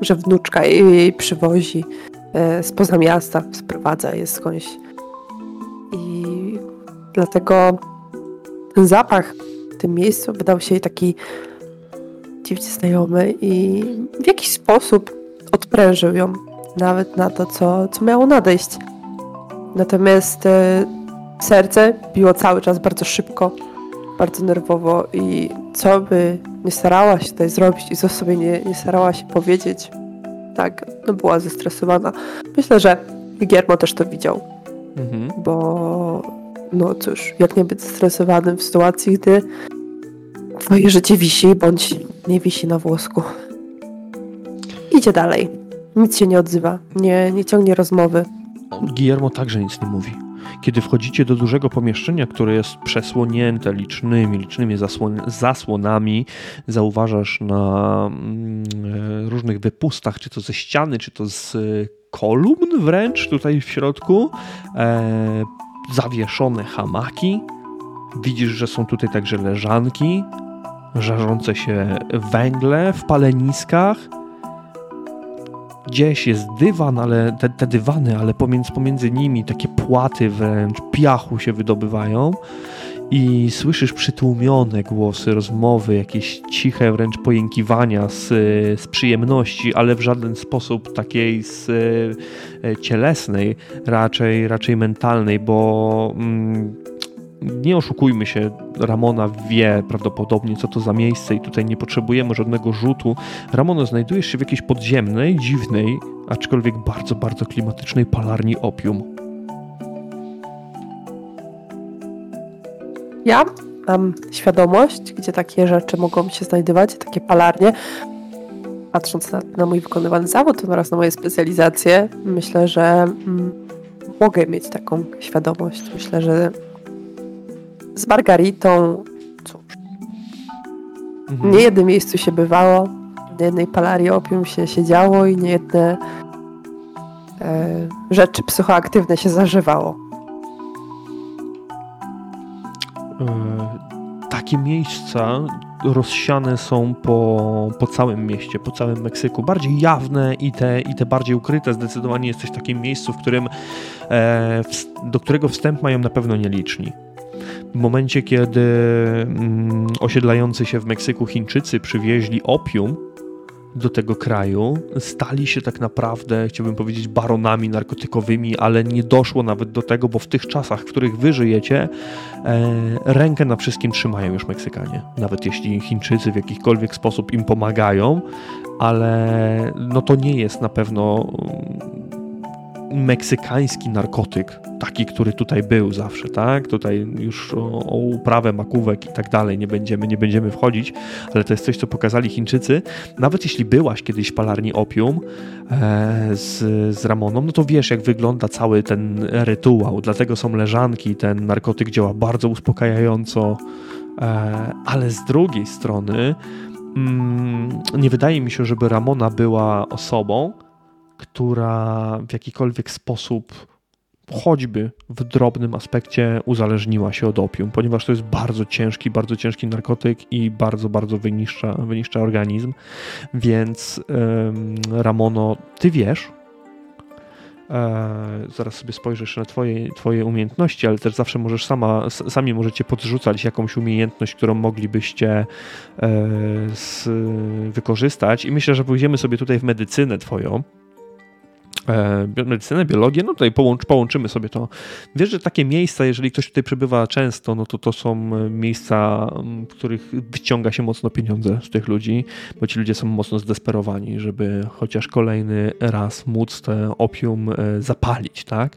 że wnuczka jej, jej przywozi spoza miasta, sprowadza je skądś. I dlatego ten zapach w tym miejscu wydał się jej taki dziwnie znajomy i w jakiś sposób odprężył ją nawet na to, co, co miało nadejść. Natomiast e, serce biło cały czas bardzo szybko, bardzo nerwowo i co by nie starała się tutaj zrobić i co sobie nie, nie starała się powiedzieć, tak, no była zestresowana. Myślę, że Giermo też to widział, Mhm. bo no cóż, jak nie być zestresowanym w sytuacji, gdy twoje życie wisi, bądź nie wisi na włosku. Idzie dalej. Nic się nie odzywa, nie, nie ciągnie rozmowy. Guillermo także nic nie mówi. Kiedy wchodzicie do dużego pomieszczenia, które jest przesłonięte licznymi, licznymi zasłon zasłonami, zauważasz na mm, e, różnych wypustach, czy to ze ściany, czy to z e, kolumn wręcz tutaj w środku, e, zawieszone hamaki. Widzisz, że są tutaj także leżanki, żarzące się węgle w paleniskach. Gdzieś jest dywan, ale te, te dywany, ale pomiędzy, pomiędzy nimi takie płaty wręcz piachu się wydobywają. I słyszysz przytłumione głosy, rozmowy, jakieś ciche wręcz pojękiwania z, z przyjemności, ale w żaden sposób takiej z, e, cielesnej, raczej, raczej mentalnej, bo mm, nie oszukujmy się, Ramona wie prawdopodobnie, co to za miejsce i tutaj nie potrzebujemy żadnego rzutu. Ramona, znajdujesz się w jakiejś podziemnej, dziwnej, aczkolwiek bardzo, bardzo klimatycznej palarni opium. Ja mam świadomość, gdzie takie rzeczy mogą się znajdować, takie palarnie. Patrząc na, na mój wykonywany zawód oraz na moje specjalizacje, myślę, że mm, mogę mieć taką świadomość. Myślę, że z Margaritą, cóż, Mhm. nie jednym miejscu się bywało, nie jednej palarii opium się siedziało i nie jedne e, rzeczy psychoaktywne się zażywało. E, takie miejsca rozsiane są po, po całym mieście, po całym Meksyku. Bardziej jawne i te, i te bardziej ukryte. Zdecydowanie jesteś w takim miejscu, w którym, e, ws- do którego wstęp mają na pewno nieliczni. W momencie, kiedy mm, osiedlający się w Meksyku Chińczycy przywieźli opium do tego kraju, stali się tak naprawdę, chciałbym powiedzieć, baronami narkotykowymi, ale nie doszło nawet do tego, bo w tych czasach, w których wy żyjecie, e, rękę na wszystkim trzymają już Meksykanie. Nawet jeśli Chińczycy w jakikolwiek sposób im pomagają, ale no to nie jest na pewno meksykański narkotyk, taki, który tutaj był zawsze, tak? Tutaj już o, o uprawę makówek i tak dalej nie będziemy, nie będziemy wchodzić, ale to jest coś, co pokazali Chińczycy. Nawet jeśli byłaś kiedyś w palarni opium e, z, z Ramoną, no to wiesz, jak wygląda cały ten rytuał. Dlatego są leżanki, ten narkotyk działa bardzo uspokajająco, e, ale z drugiej strony mm, nie wydaje mi się, żeby Ramona była osobą, która w jakikolwiek sposób choćby w drobnym aspekcie uzależniła się od opium, ponieważ to jest bardzo ciężki, bardzo ciężki narkotyk i bardzo, bardzo wyniszcza, wyniszcza organizm. Więc Ramono, ty wiesz, e, zaraz sobie spojrzysz na twoje, twoje umiejętności, ale też zawsze możesz sama, sami możecie podrzucać jakąś umiejętność, którą moglibyście e, s, wykorzystać i myślę, że pójdziemy sobie tutaj w medycynę twoją, medycynę, biologię, no tutaj połącz, połączymy sobie to. Wiesz, że takie miejsca, jeżeli ktoś tutaj przebywa często, no to to są e, miejsca, w których wyciąga się mocno pieniądze z tych ludzi, bo ci ludzie są mocno zdesperowani, żeby chociaż kolejny raz móc te opium e, zapalić, tak?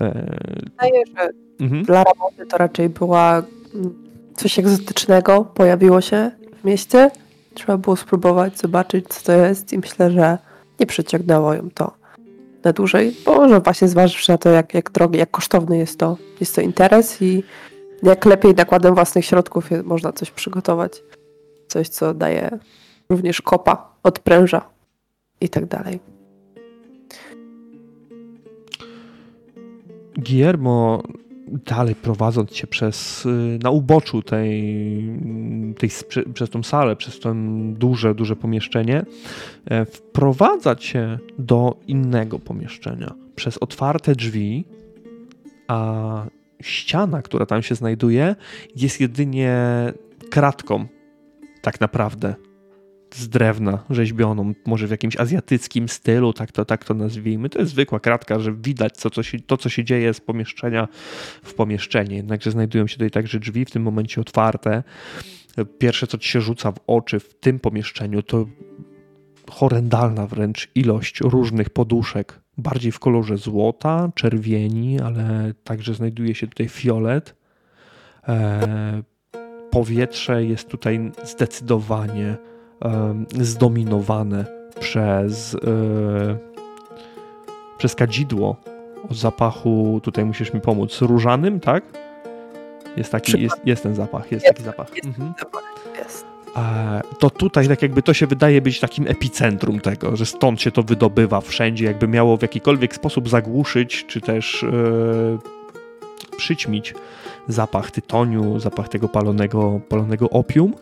E, Wydaje, że mhm. dla Ramony to raczej była coś egzotycznego, pojawiło się w mieście. Trzeba było spróbować, zobaczyć co to jest i myślę, że nie przyciągnęło ją to na dłużej, bo może właśnie zważywszy na to, jak, jak drogi, jak kosztowny jest to, jest to interes i jak lepiej nakładem własnych środków można coś przygotować. Coś, co daje również kopa, odpręża i tak dalej. Guillermo dalej prowadząc cię przez, y, na uboczu tej, tej, przez tą salę, przez to duże, duże pomieszczenie, e, wprowadza cię do innego pomieszczenia. Przez otwarte drzwi, a ściana, która tam się znajduje, jest jedynie kratką, tak naprawdę z drewna rzeźbioną, może w jakimś azjatyckim stylu, tak to, tak to nazwijmy. To jest zwykła kratka, że widać co, co się, to, co się dzieje z pomieszczenia w pomieszczenie. Jednakże znajdują się tutaj także drzwi w tym momencie otwarte. Pierwsze, co ci się rzuca w oczy w tym pomieszczeniu, to horrendalna wręcz ilość różnych poduszek, bardziej w kolorze złota, czerwieni, ale także znajduje się tutaj fiolet. E, powietrze jest tutaj zdecydowanie zdominowane przez, e, przez kadzidło o zapachu, tutaj musisz mi pomóc, różanym, tak? Jest taki, jest, jest ten zapach, jest, jest taki zapach. Jest, mhm. jest. To tutaj tak jakby to się wydaje być takim epicentrum tego, że stąd się to wydobywa wszędzie, jakby miało w jakikolwiek sposób zagłuszyć, czy też yy, przyćmić zapach tytoniu, zapach tego palonego, palonego opium.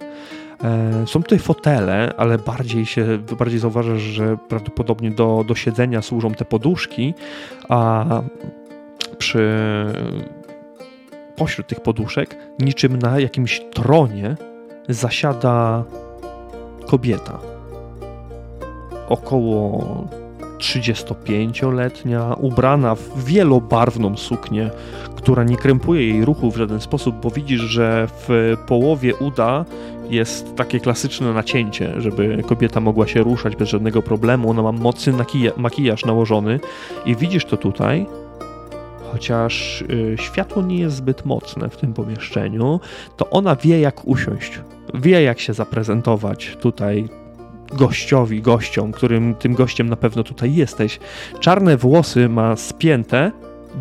E, są tutaj fotele, ale bardziej się, bardziej zauważasz, że prawdopodobnie do, do siedzenia służą te poduszki, a przy pośród tych poduszek, niczym na jakimś tronie, zasiada kobieta. Około 35-letnia, ubrana w wielobarwną suknię, która nie krępuje jej ruchu w żaden sposób, bo widzisz, że w połowie uda jest takie klasyczne nacięcie, żeby kobieta mogła się ruszać bez żadnego problemu. Ona ma mocny makijaż nałożony i widzisz to tutaj, chociaż y, światło nie jest zbyt mocne w tym pomieszczeniu, to ona wie jak usiąść, wie jak się zaprezentować tutaj gościowi, gościom, którym tym gościem na pewno tutaj jesteś. Czarne włosy ma spięte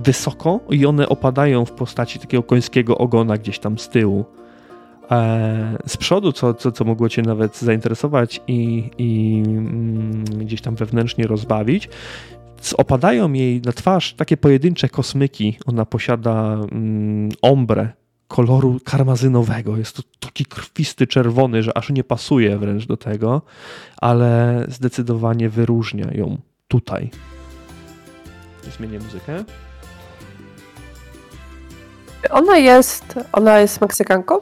wysoko i one opadają w postaci takiego końskiego ogona gdzieś tam z tyłu. E, z przodu, co, co, co mogło Cię nawet zainteresować i, i mm, gdzieś tam wewnętrznie rozbawić, opadają jej na twarz takie pojedyncze kosmyki. Ona posiada mm, ombre koloru karmazynowego. Jest to taki krwisty czerwony, że aż nie pasuje wręcz do tego, ale zdecydowanie wyróżnia ją tutaj. Zmienię muzykę. Ona jest, ona jest Meksykanką?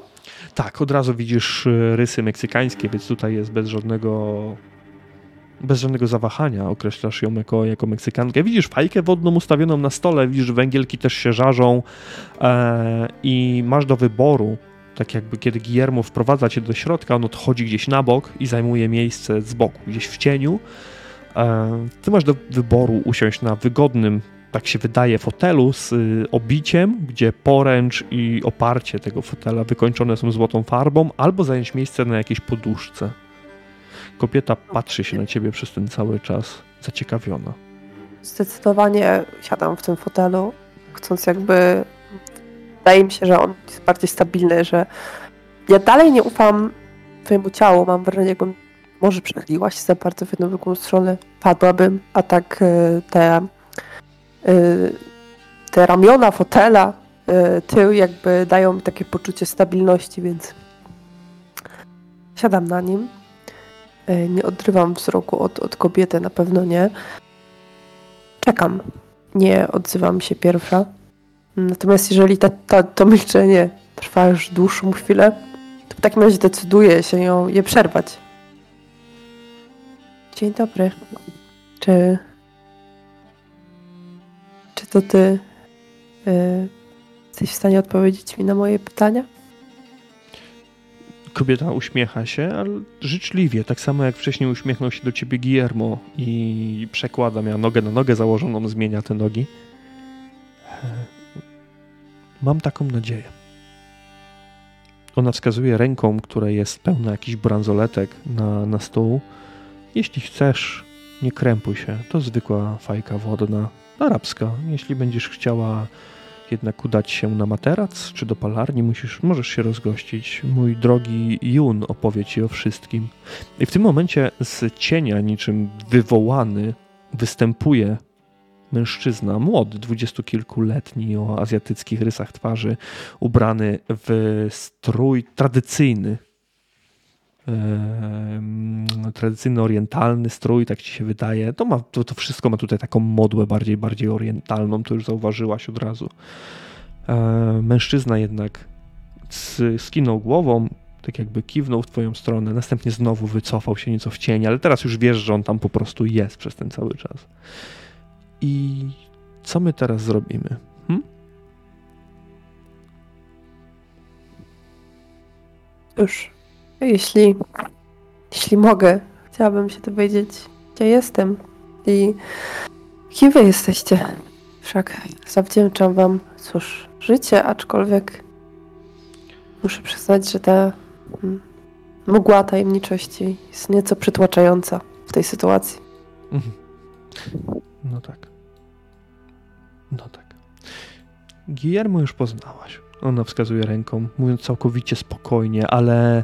Tak, od razu widzisz y, rysy meksykańskie, więc tutaj jest bez żadnego bez żadnego zawahania określasz ją jako, jako Meksykankę. Widzisz fajkę wodną ustawioną na stole, widzisz, węgielki też się żarzą e, i masz do wyboru, tak jakby kiedy Guillermo wprowadza cię do środka, on odchodzi gdzieś na bok i zajmuje miejsce z boku, gdzieś w cieniu. E, ty masz do wyboru usiąść na wygodnym tak się wydaje, fotelu z y, obiciem, gdzie poręcz i oparcie tego fotela wykończone są złotą farbą, albo zająć miejsce na jakiejś poduszce. Kobieta patrzy się na ciebie przez ten cały czas, zaciekawiona. Zdecydowanie siadam w tym fotelu, chcąc jakby. Wydaje mi się, że on jest bardziej stabilny, że ja dalej nie ufam twojemu ciału. Mam wrażenie, jakbym może przechyliła się za bardzo w jedną drugą stronę, padłabym, a tak y, te Y, te ramiona fotela, y, tył jakby dają mi takie poczucie stabilności, więc siadam na nim. Y, nie odrywam wzroku od, od kobiety, na pewno nie. Czekam. Nie odzywam się pierwsza. Natomiast jeżeli ta, ta, to milczenie trwa już dłuższą chwilę, to w takim razie decyduję się ją, je przerwać. Dzień dobry. Czy czy to ty y, jesteś w stanie odpowiedzieć mi na moje pytania? Kobieta uśmiecha się, ale życzliwie, tak samo jak wcześniej uśmiechnął się do ciebie Guillermo i przekłada, miała nogę na nogę założoną, zmienia te nogi. Mam taką nadzieję. Ona wskazuje ręką, która jest pełna jakichś bransoletek na, na stół. Jeśli chcesz, nie krępuj się. To zwykła fajka wodna arabska. Jeśli będziesz chciała jednak udać się na materac czy do palarni, musisz, możesz się rozgościć. Mój drogi Jun opowie ci o wszystkim. I w tym momencie z cienia, niczym wywołany, występuje mężczyzna, młody, dwudziestokilkuletni, o azjatyckich rysach twarzy, ubrany w strój tradycyjny, tradycyjny orientalny strój, tak ci się wydaje. To, ma, to, to, wszystko ma tutaj taką modłę bardziej, bardziej orientalną, to już zauważyłaś od razu. Mężczyzna jednak skinął głową, tak jakby kiwnął w twoją stronę, następnie znowu wycofał się nieco w cień, ale teraz już wiesz, że on tam po prostu jest przez ten cały czas. I co my teraz zrobimy? Hm? Już, jeśli, jeśli mogę, chciałabym się dowiedzieć, gdzie jestem i kim wy jesteście. Wszak zawdzięczam wam, cóż, życie, aczkolwiek muszę przyznać, że ta mm, mgła tajemniczości jest nieco przytłaczająca w tej sytuacji. Mhm. No tak. No tak. Guillermo już poznałaś. Ona wskazuje ręką, mówiąc całkowicie spokojnie, ale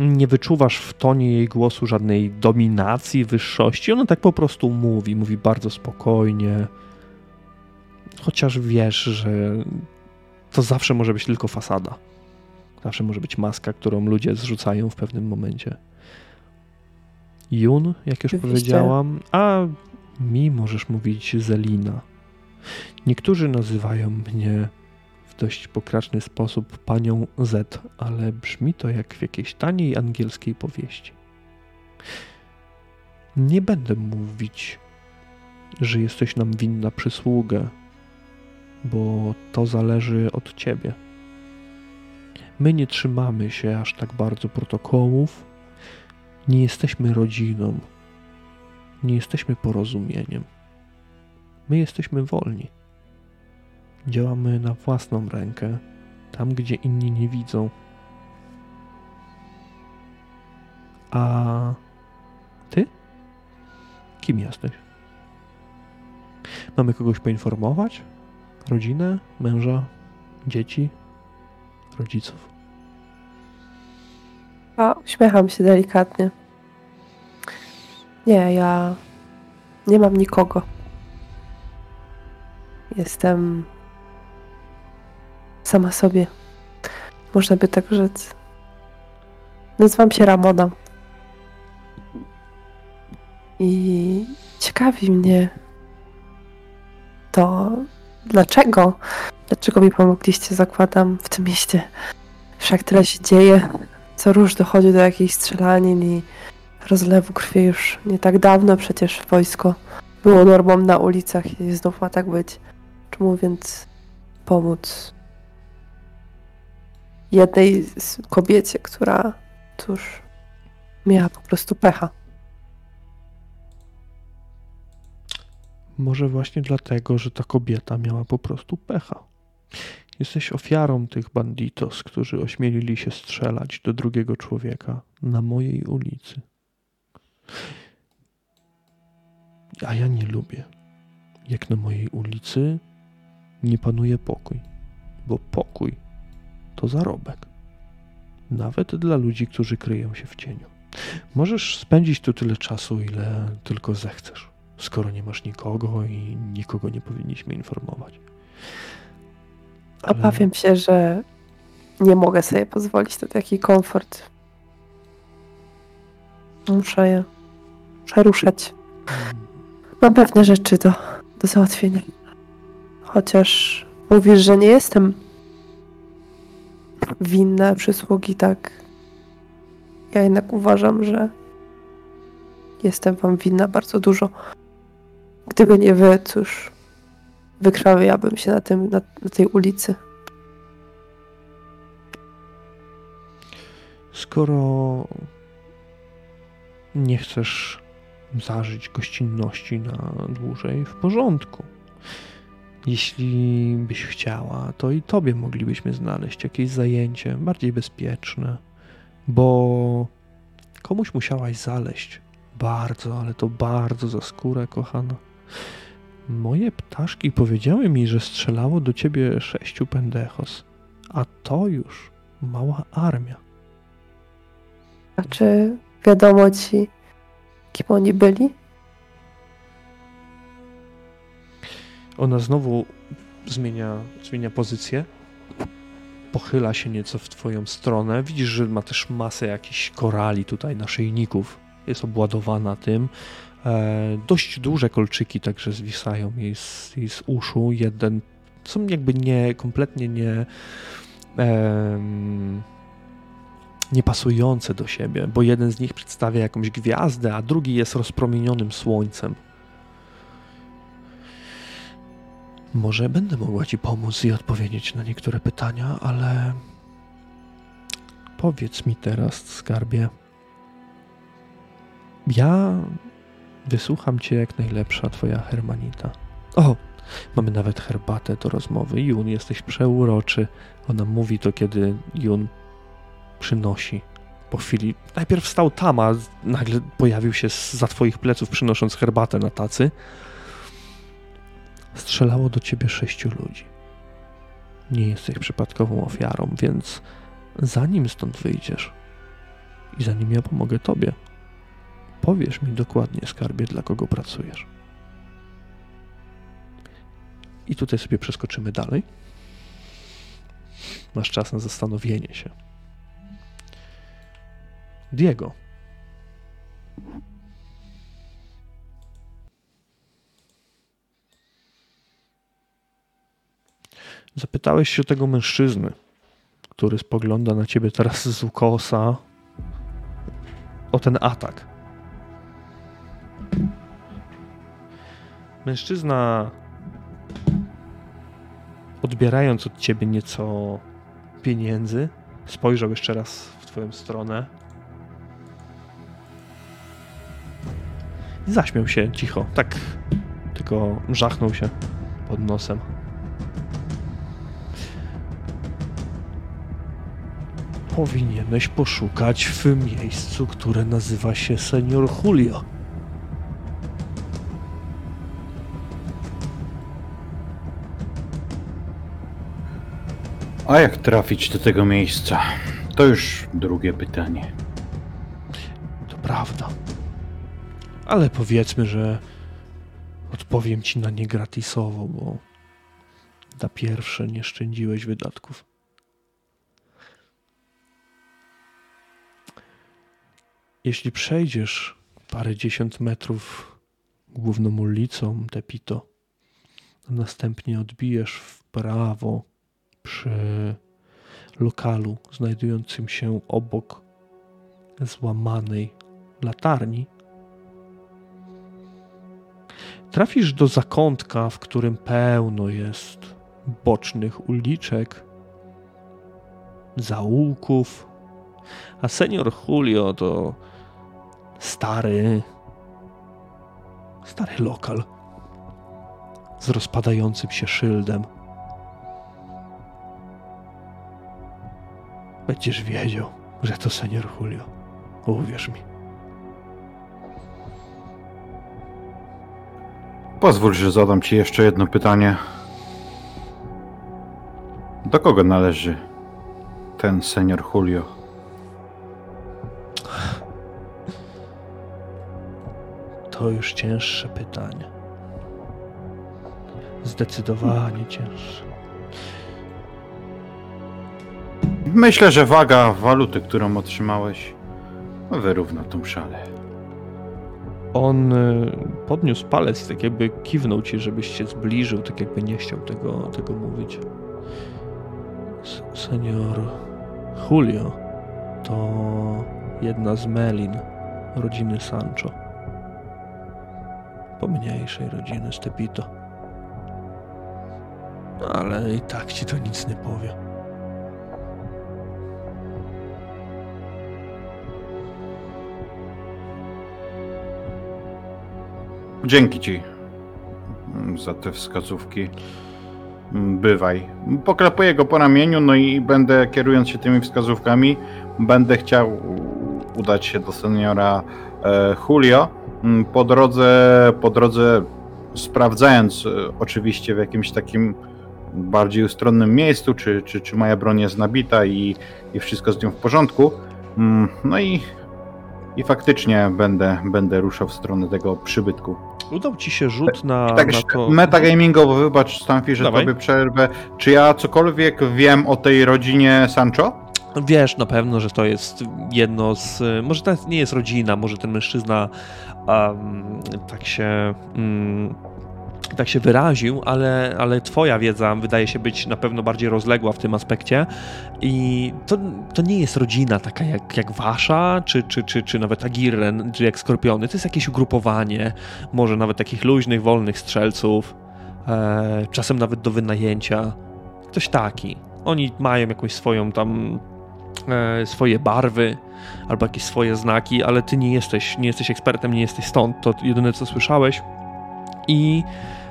nie wyczuwasz w tonie jej głosu żadnej dominacji, wyższości. Ona tak po prostu mówi, mówi bardzo spokojnie. Chociaż wiesz, że to zawsze może być tylko fasada. Zawsze może być maska, którą ludzie zrzucają w pewnym momencie. Jun, jak już Oczywiście. powiedziałam, a mi możesz mówić Zelina. Niektórzy nazywają mnie dość pokraczny sposób panią Z, ale brzmi to jak w jakiejś taniej angielskiej powieści. Nie będę mówić, że jesteś nam winna przysługę, bo to zależy od ciebie. My nie trzymamy się aż tak bardzo protokołów, nie jesteśmy rodziną, nie jesteśmy porozumieniem. My jesteśmy wolni. Działamy na własną rękę, tam gdzie inni nie widzą. A ty? Kim jesteś? Mamy kogoś poinformować? Rodzinę, męża, dzieci, rodziców? A uśmiecham się delikatnie. Nie, ja nie mam nikogo. Jestem sama sobie. Można by tak rzec. Nazywam się Ramona. I ciekawi mnie to, dlaczego, dlaczego mi pomogliście, zakładam, w tym mieście. Wszak tyle się dzieje, co róż dochodzi do jakichś strzelanin i rozlewu krwi już nie tak dawno przecież wojsko było normą na ulicach i znów ma tak być. Czemu więc pomóc jednej kobiecie, która cóż miała po prostu pecha? Może właśnie dlatego, że ta kobieta miała po prostu pecha. Jesteś ofiarą tych banditos, którzy ośmielili się strzelać do drugiego człowieka na mojej ulicy. A ja nie lubię, jak na mojej ulicy nie panuje pokój, bo pokój to zarobek. Nawet dla ludzi, którzy kryją się w cieniu. Możesz spędzić tu tyle czasu, ile tylko zechcesz, skoro nie masz nikogo i nikogo nie powinniśmy informować. Ale... Obawiam się, że nie mogę sobie pozwolić na taki komfort. Muszę je przeruszać. Mam pewne rzeczy do, do załatwienia. Chociaż mówisz, że nie jestem winna przysługi, tak. Ja jednak uważam, że jestem wam winna bardzo dużo. Gdyby nie wy, cóż, wykrawiałabym się na, tym, na, na tej ulicy. Skoro nie chcesz zażyć gościnności na dłużej, w porządku. Jeśli byś chciała, to i tobie moglibyśmy znaleźć jakieś zajęcie bardziej bezpieczne, bo komuś musiałaś zaleść. Bardzo, ale to bardzo za skórę, kochana. Moje ptaszki powiedziały mi, że strzelało do ciebie sześciu pendechos, a to już mała armia. A czy wiadomo ci, kim oni byli? Ona znowu zmienia, zmienia pozycję. Pochyla się nieco w twoją stronę. Widzisz, że ma też masę jakichś korali tutaj, naszyjników. Jest obładowana tym. E, dość duże kolczyki także zwisają jej z, jej z uszu. Jeden są jakby nie, kompletnie nie niepasujące do siebie, bo jeden z nich przedstawia jakąś gwiazdę, a drugi jest rozpromienionym słońcem. Może będę mogła Ci pomóc i odpowiedzieć na niektóre pytania, ale powiedz mi teraz, skarbie. Ja wysłucham Cię jak najlepsza Twoja Hermanita. O, mamy nawet herbatę do rozmowy. Jun, jesteś przeuroczy. Ona mówi to, kiedy Jun przynosi. Po chwili najpierw stał tam, a nagle pojawił się za Twoich pleców, przynosząc herbatę na tacy strzelało do ciebie sześciu ludzi. Nie jesteś przypadkową ofiarą, więc zanim stąd wyjdziesz i zanim ja pomogę tobie, powiesz mi dokładnie, skarbie, dla kogo pracujesz. I tutaj sobie przeskoczymy dalej. Masz czas na zastanowienie się. Diego. Zapytałeś się tego mężczyzny, który spogląda na ciebie teraz z ukosa, o ten atak. Mężczyzna, odbierając od ciebie nieco pieniędzy, spojrzał jeszcze raz w twoją stronę. I zaśmiał się cicho, tak tylko żachnął się pod nosem. Powinieneś poszukać w miejscu, które nazywa się Senior Julio. A jak trafić do tego miejsca? To już drugie pytanie. To prawda. Ale powiedzmy, że odpowiem ci na nie gratisowo, bo na pierwsze nie szczędziłeś wydatków. Jeśli przejdziesz parę dziesiąt metrów główną ulicą Tepito, a następnie odbijesz w prawo przy lokalu znajdującym się obok złamanej latarni, trafisz do zakątka, w którym pełno jest bocznych uliczek, zaułków, a senior Julio to stary, stary lokal z rozpadającym się szyldem. Będziesz wiedział, że to senior Julio. Uwierz mi. Pozwól, że zadam ci jeszcze jedno pytanie. Do kogo należy ten senior Julio? To już cięższe pytanie. Zdecydowanie cięższe. Myślę, że waga waluty, którą otrzymałeś, wyrówna tą szalę. On y, podniósł palec tak jakby kiwnął ci, żebyś się zbliżył, tak jakby nie chciał tego, tego mówić. Senior Julio to jedna z Melin rodziny Sancho. Pomniejszej rodziny z Tepito. No, Ale i tak ci to nic nie powie. Dzięki ci za te wskazówki. Bywaj. Poklepuję go po ramieniu, no i będę, kierując się tymi wskazówkami, będę chciał udać się do seniora e, Julio. Mm, Po drodze, po drodze sprawdzając e, oczywiście w jakimś takim bardziej ustronnym miejscu, czy, czy, czy moja broń jest nabita i, i wszystko z nią w porządku. Mm, no i, i faktycznie będę, będę ruszał w stronę tego przybytku. Udał ci się rzut na, Tak, na to... metagamingowo, wybacz Stanfi, że Dawaj. tobie przerwę. Czy ja cokolwiek wiem o tej rodzinie Sancho? Wiesz na pewno, że to jest jedno z. Może to nie jest rodzina, może ten mężczyzna um, tak się. Um, tak się wyraził, ale, ale twoja wiedza wydaje się być na pewno bardziej rozległa w tym aspekcie i to, to nie jest rodzina taka jak, jak wasza, czy, czy, czy, czy nawet Agirren, czy jak Skorpiony, to jest jakieś ugrupowanie, może nawet takich luźnych, wolnych strzelców, e, czasem nawet do wynajęcia, ktoś taki. Oni mają jakąś swoją tam swoje barwy albo jakieś swoje znaki, ale ty nie jesteś, nie jesteś ekspertem, nie jesteś stąd. To jedyne co słyszałeś. I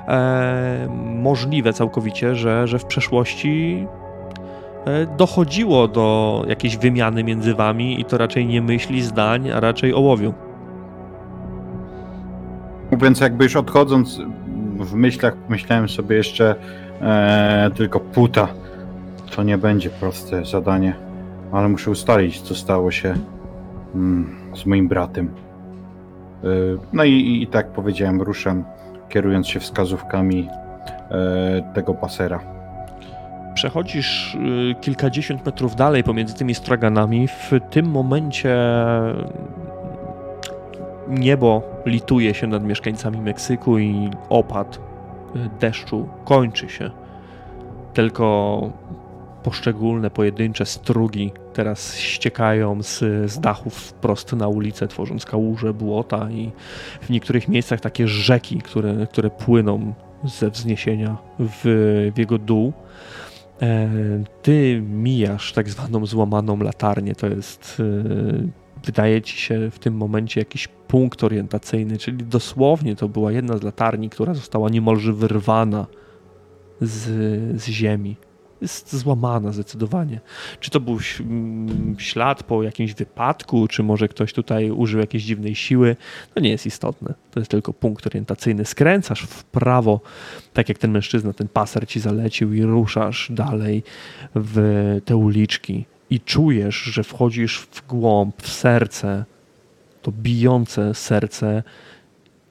e, możliwe całkowicie, że, że w przeszłości e, dochodziło do jakiejś wymiany między wami i to raczej nie myśli zdań, a raczej ołowiu. Mówiąc jakby już odchodząc w myślach, myślałem sobie jeszcze e, tylko puta. To nie będzie proste zadanie, ale muszę ustalić, co stało się mm, z moim bratem. E, no i, i tak powiedziałem, ruszam, kierując się wskazówkami e, tego pasera. Przechodzisz y, kilkadziesiąt metrów dalej pomiędzy tymi straganami. W tym momencie niebo lituje się nad mieszkańcami Meksyku i opad y, deszczu kończy się. Tylko poszczególne, pojedyncze strugi teraz ściekają z, z dachów wprost na ulicę, tworząc kałuże, błota i w niektórych miejscach takie rzeki, które, które płyną ze wzniesienia w, w jego dół. E, Ty mijasz tak zwaną złamaną latarnię. To jest, e, wydaje ci się w tym momencie jakiś punkt orientacyjny, czyli dosłownie to była jedna z latarni, która została niemalże wyrwana z, z ziemi. Jest złamana zdecydowanie. Czy to był ślad po jakimś wypadku, czy może ktoś tutaj użył jakiejś dziwnej siły, to nie jest istotne. To jest tylko punkt orientacyjny. Skręcasz w prawo, tak jak ten mężczyzna, ten paser ci zalecił i ruszasz dalej w te uliczki i czujesz, że wchodzisz w głąb, w serce, to bijące serce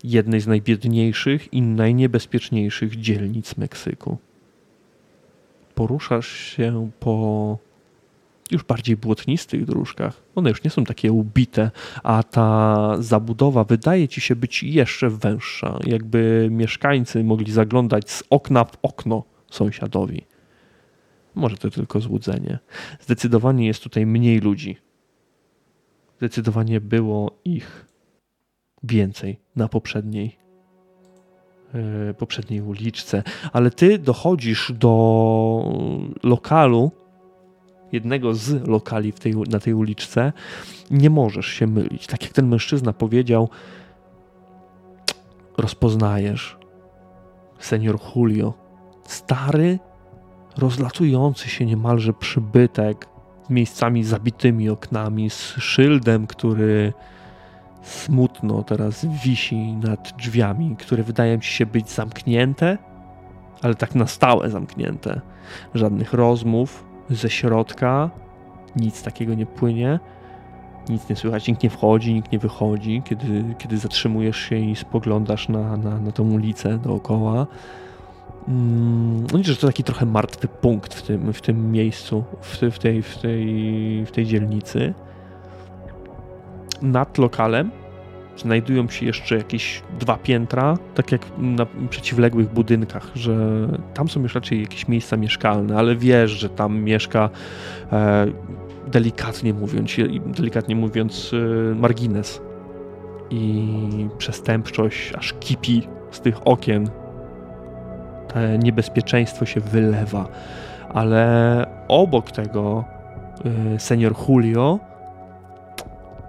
jednej z najbiedniejszych i najniebezpieczniejszych dzielnic Meksyku. Poruszasz się po już bardziej błotnistych dróżkach. One już nie są takie ubite, a ta zabudowa wydaje ci się być jeszcze węższa, jakby mieszkańcy mogli zaglądać z okna w okno sąsiadowi. Może to tylko złudzenie. Zdecydowanie jest tutaj mniej ludzi. Zdecydowanie było ich więcej na poprzedniej poprzedniej uliczce, ale ty dochodzisz do lokalu, jednego z lokali tej, na tej uliczce, nie możesz się mylić. Tak jak ten mężczyzna powiedział, rozpoznajesz senior Julio. Stary, rozlatujący się niemalże przybytek miejscami zabitymi oknami, z szyldem, który smutno teraz wisi nad drzwiami, które wydają ci się być zamknięte, ale tak na stałe zamknięte. Żadnych rozmów ze środka, nic takiego nie płynie, nic nie słychać, nikt nie wchodzi, nikt nie wychodzi, kiedy, kiedy zatrzymujesz się i spoglądasz na, na, na tą ulicę dookoła. Mm, no że to taki trochę martwy punkt w tym, w tym miejscu, w, w, tej, w, tej, w tej dzielnicy. Nad lokalem znajdują się jeszcze jakieś dwa piętra, tak jak na przeciwległych budynkach, że tam są już raczej jakieś miejsca mieszkalne, ale wiesz, że tam mieszka e, delikatnie mówiąc, delikatnie mówiąc e, margines i przestępczość aż kipi z tych okien. Te niebezpieczeństwo się wylewa, ale obok tego e, senior Julio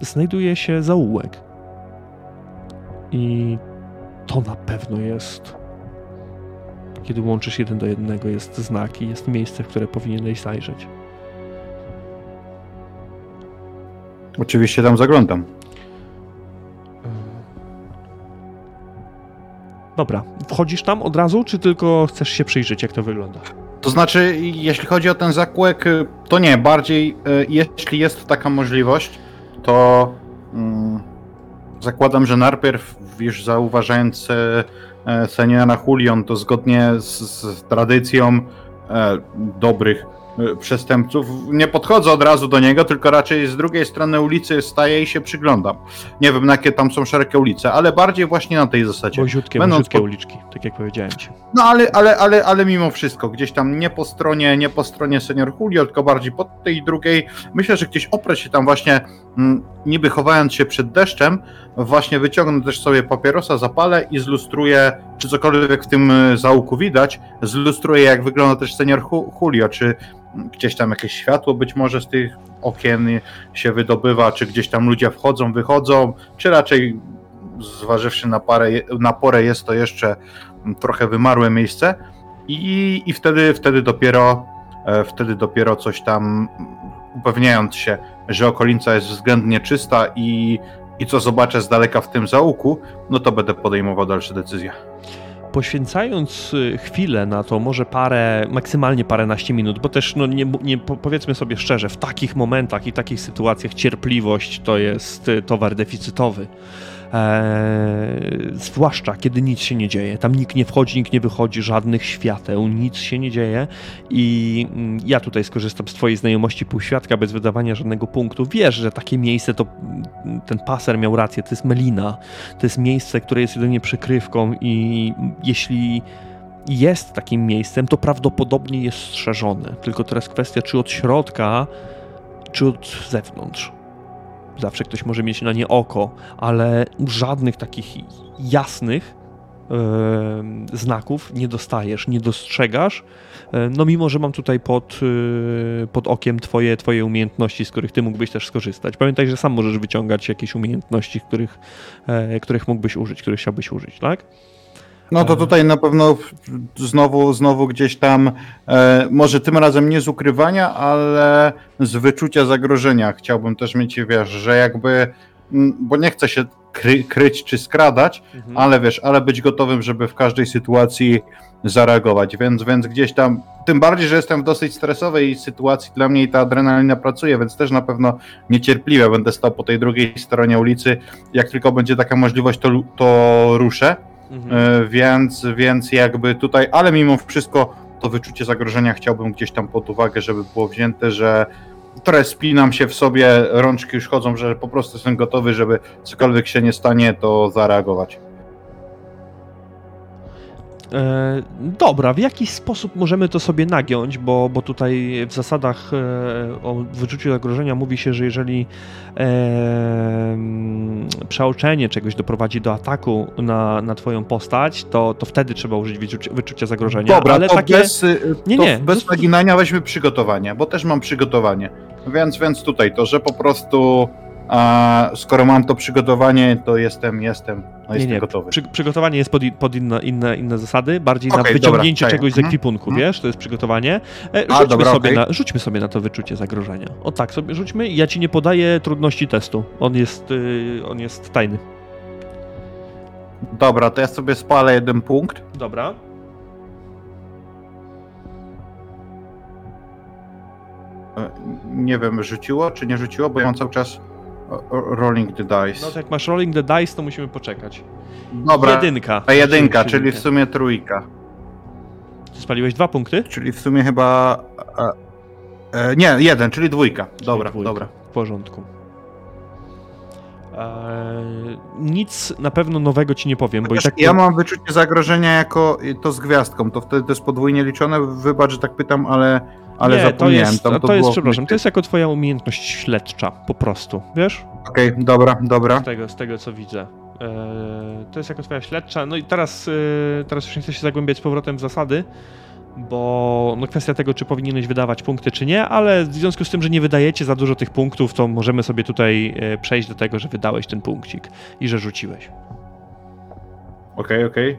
znajduje się zaułek. I to na pewno jest. Kiedy łączysz jeden do jednego, jest znak i jest miejsce, w które powinieneś zajrzeć. Oczywiście tam zaglądam. Dobra, wchodzisz tam od razu, czy tylko chcesz się przyjrzeć, jak to wygląda? To znaczy, jeśli chodzi o ten zakłek, y, to nie, bardziej y, jeśli jest taka możliwość, to mm, zakładam, że najpierw już zauważając e, seniora Julion, to zgodnie z, z tradycją e, dobrych e, przestępców, nie podchodzę od razu do niego, tylko raczej z drugiej strony ulicy staję i się przyglądam. Nie wiem, na jakie tam są szerokie ulice, ale bardziej właśnie na tej zasadzie. Wąziutkie, Będąc wąziutkie po- uliczki, tak jak powiedziałem ci. No ale, ale, ale, ale mimo wszystko, gdzieś tam nie po stronie, nie po stronie senior Julio, tylko bardziej po tej drugiej. Myślę, że gdzieś oprać się tam właśnie, mm, niby chowając się przed deszczem, właśnie wyciągnę też sobie papierosa, zapalę i zlustruję, czy cokolwiek w tym y, zaułku widać, zlustruję jak wygląda też senior Ju- Julio, czy gdzieś tam jakieś światło być może z tych okien się wydobywa, czy gdzieś tam ludzie wchodzą, wychodzą, czy raczej zważywszy na, parę, na porę jest to jeszcze trochę wymarłe miejsce i, i wtedy, wtedy dopiero e, wtedy dopiero coś tam upewniając się, że okolica jest względnie czysta i, i co zobaczę z daleka w tym zaułku, no to będę podejmował dalsze decyzje. Poświęcając y, chwilę na to, może parę, maksymalnie paręnaście minut, bo też, no nie, nie, po- powiedzmy sobie szczerze, w takich momentach i takich sytuacjach cierpliwość to jest y, towar deficytowy. Eee, zwłaszcza kiedy nic się nie dzieje. Tam nikt nie wchodzi, nikt nie wychodzi, żadnych świateł, nic się nie dzieje. I mm, ja tutaj skorzystam z Twojej znajomości półświadka bez wydawania żadnego punktu. Wiesz, że takie miejsce to mm, ten paser miał rację, to jest melina. To jest miejsce, które jest jedynie przykrywką, i jeśli jest takim miejscem, to prawdopodobnie jest strzeżone. Tylko teraz kwestia, czy od środka, czy od zewnątrz. Zawsze ktoś może mieć na nie oko, ale żadnych takich jasnych em, znaków nie dostajesz, nie dostrzegasz. E, No mimo, że mam tutaj pod, y, pod okiem twoje, twoje umiejętności, z których ty mógłbyś też skorzystać. Pamiętaj, że sam możesz wyciągać jakieś umiejętności, których, e, których mógłbyś użyć, których chciałbyś użyć, tak? No to tutaj na pewno znowu, znowu gdzieś tam, e, może tym razem nie z ukrywania, ale z wyczucia zagrożenia. Chciałbym też mieć, wiesz, że jakby, bo nie chcę się kry, kryć czy skradać, Mhm. ale wiesz, ale być gotowym, żeby w każdej sytuacji zareagować, więc, więc gdzieś tam, tym bardziej, że jestem w dosyć stresowej sytuacji dla mnie i ta adrenalina pracuje, więc też na pewno niecierpliwie będę stał po tej drugiej stronie ulicy, jak tylko będzie taka możliwość, to, to ruszę, Mhm. E, więc, więc jakby tutaj, ale mimo wszystko to wyczucie zagrożenia chciałbym gdzieś tam pod uwagę, żeby było wzięte, że trochę spinam się w sobie, rączki już chodzą, że po prostu jestem gotowy, żeby cokolwiek się nie stanie, to zareagować. E, dobra, w jaki sposób możemy to sobie nagiąć, bo, bo tutaj w zasadach e, o wyczuciu zagrożenia mówi się, że jeżeli e, przeoczenie czegoś doprowadzi do ataku na, na twoją postać, to, to wtedy trzeba użyć wyczucia, wyczucia zagrożenia. Dobra, ale to takie... bez, y, Nie, to nie, bez zosta- naginania weźmy przygotowanie, bo też mam przygotowanie. Więc, więc tutaj to, że po prostu a, skoro mam to przygotowanie, to jestem, jestem, no Nie, nie, gotowy. przy, przygotowanie jest pod, pod inne, inne, inne zasady, bardziej na Okej, wyciągnięcie dobra, czegoś z mhm, ekwipunku, mhm. wiesz, to jest przygotowanie. E, A, rzućmy, dobra, sobie okej. na, rzućmy sobie na to wyczucie zagrożenia. O tak, sobie rzućmy i ja ci nie podaję trudności testu. On jest, y, on jest tajny. Dobra, to ja sobie spalę jeden punkt. Dobra. E, Nie wiem, rzuciło czy nie rzuciło, bo ja mam cały czas rolling the dice. No to jak masz rolling the dice, to musimy poczekać. Dobra, Jedynka. a jedynka, Rzuciłeś czyli w sumie trójka. Ty spaliłeś dwa punkty? Czyli w sumie chyba... E, e, nie, jeden, czyli dwójka. Dobra, Dwójka. dobra. W porządku. Eee, nic na pewno nowego ci nie powiem, bo i Chociaż tak... Ja mam wyczucie zagrożenia jako to z gwiazdką, to wtedy to jest podwójnie liczone. Wybacz, że tak pytam, ale, ale nie, to zapomniałem. jest, Tam to, to jest, było- przepraszam, to jest jako twoja umiejętność śledcza, po prostu, wiesz? Okej, dobra, dobra. Z tego, z tego co widzę. Eee, to jest jako twoja śledcza. No i teraz, e, teraz już nie chcę się zagłębiać z powrotem w zasady, bo no kwestia tego, czy powinieneś wydawać punkty, czy nie, ale w związku z tym, że nie wydajecie za dużo tych punktów, to możemy sobie tutaj e, przejść do tego, że wydałeś ten punkcik i że rzuciłeś. Okej, okej.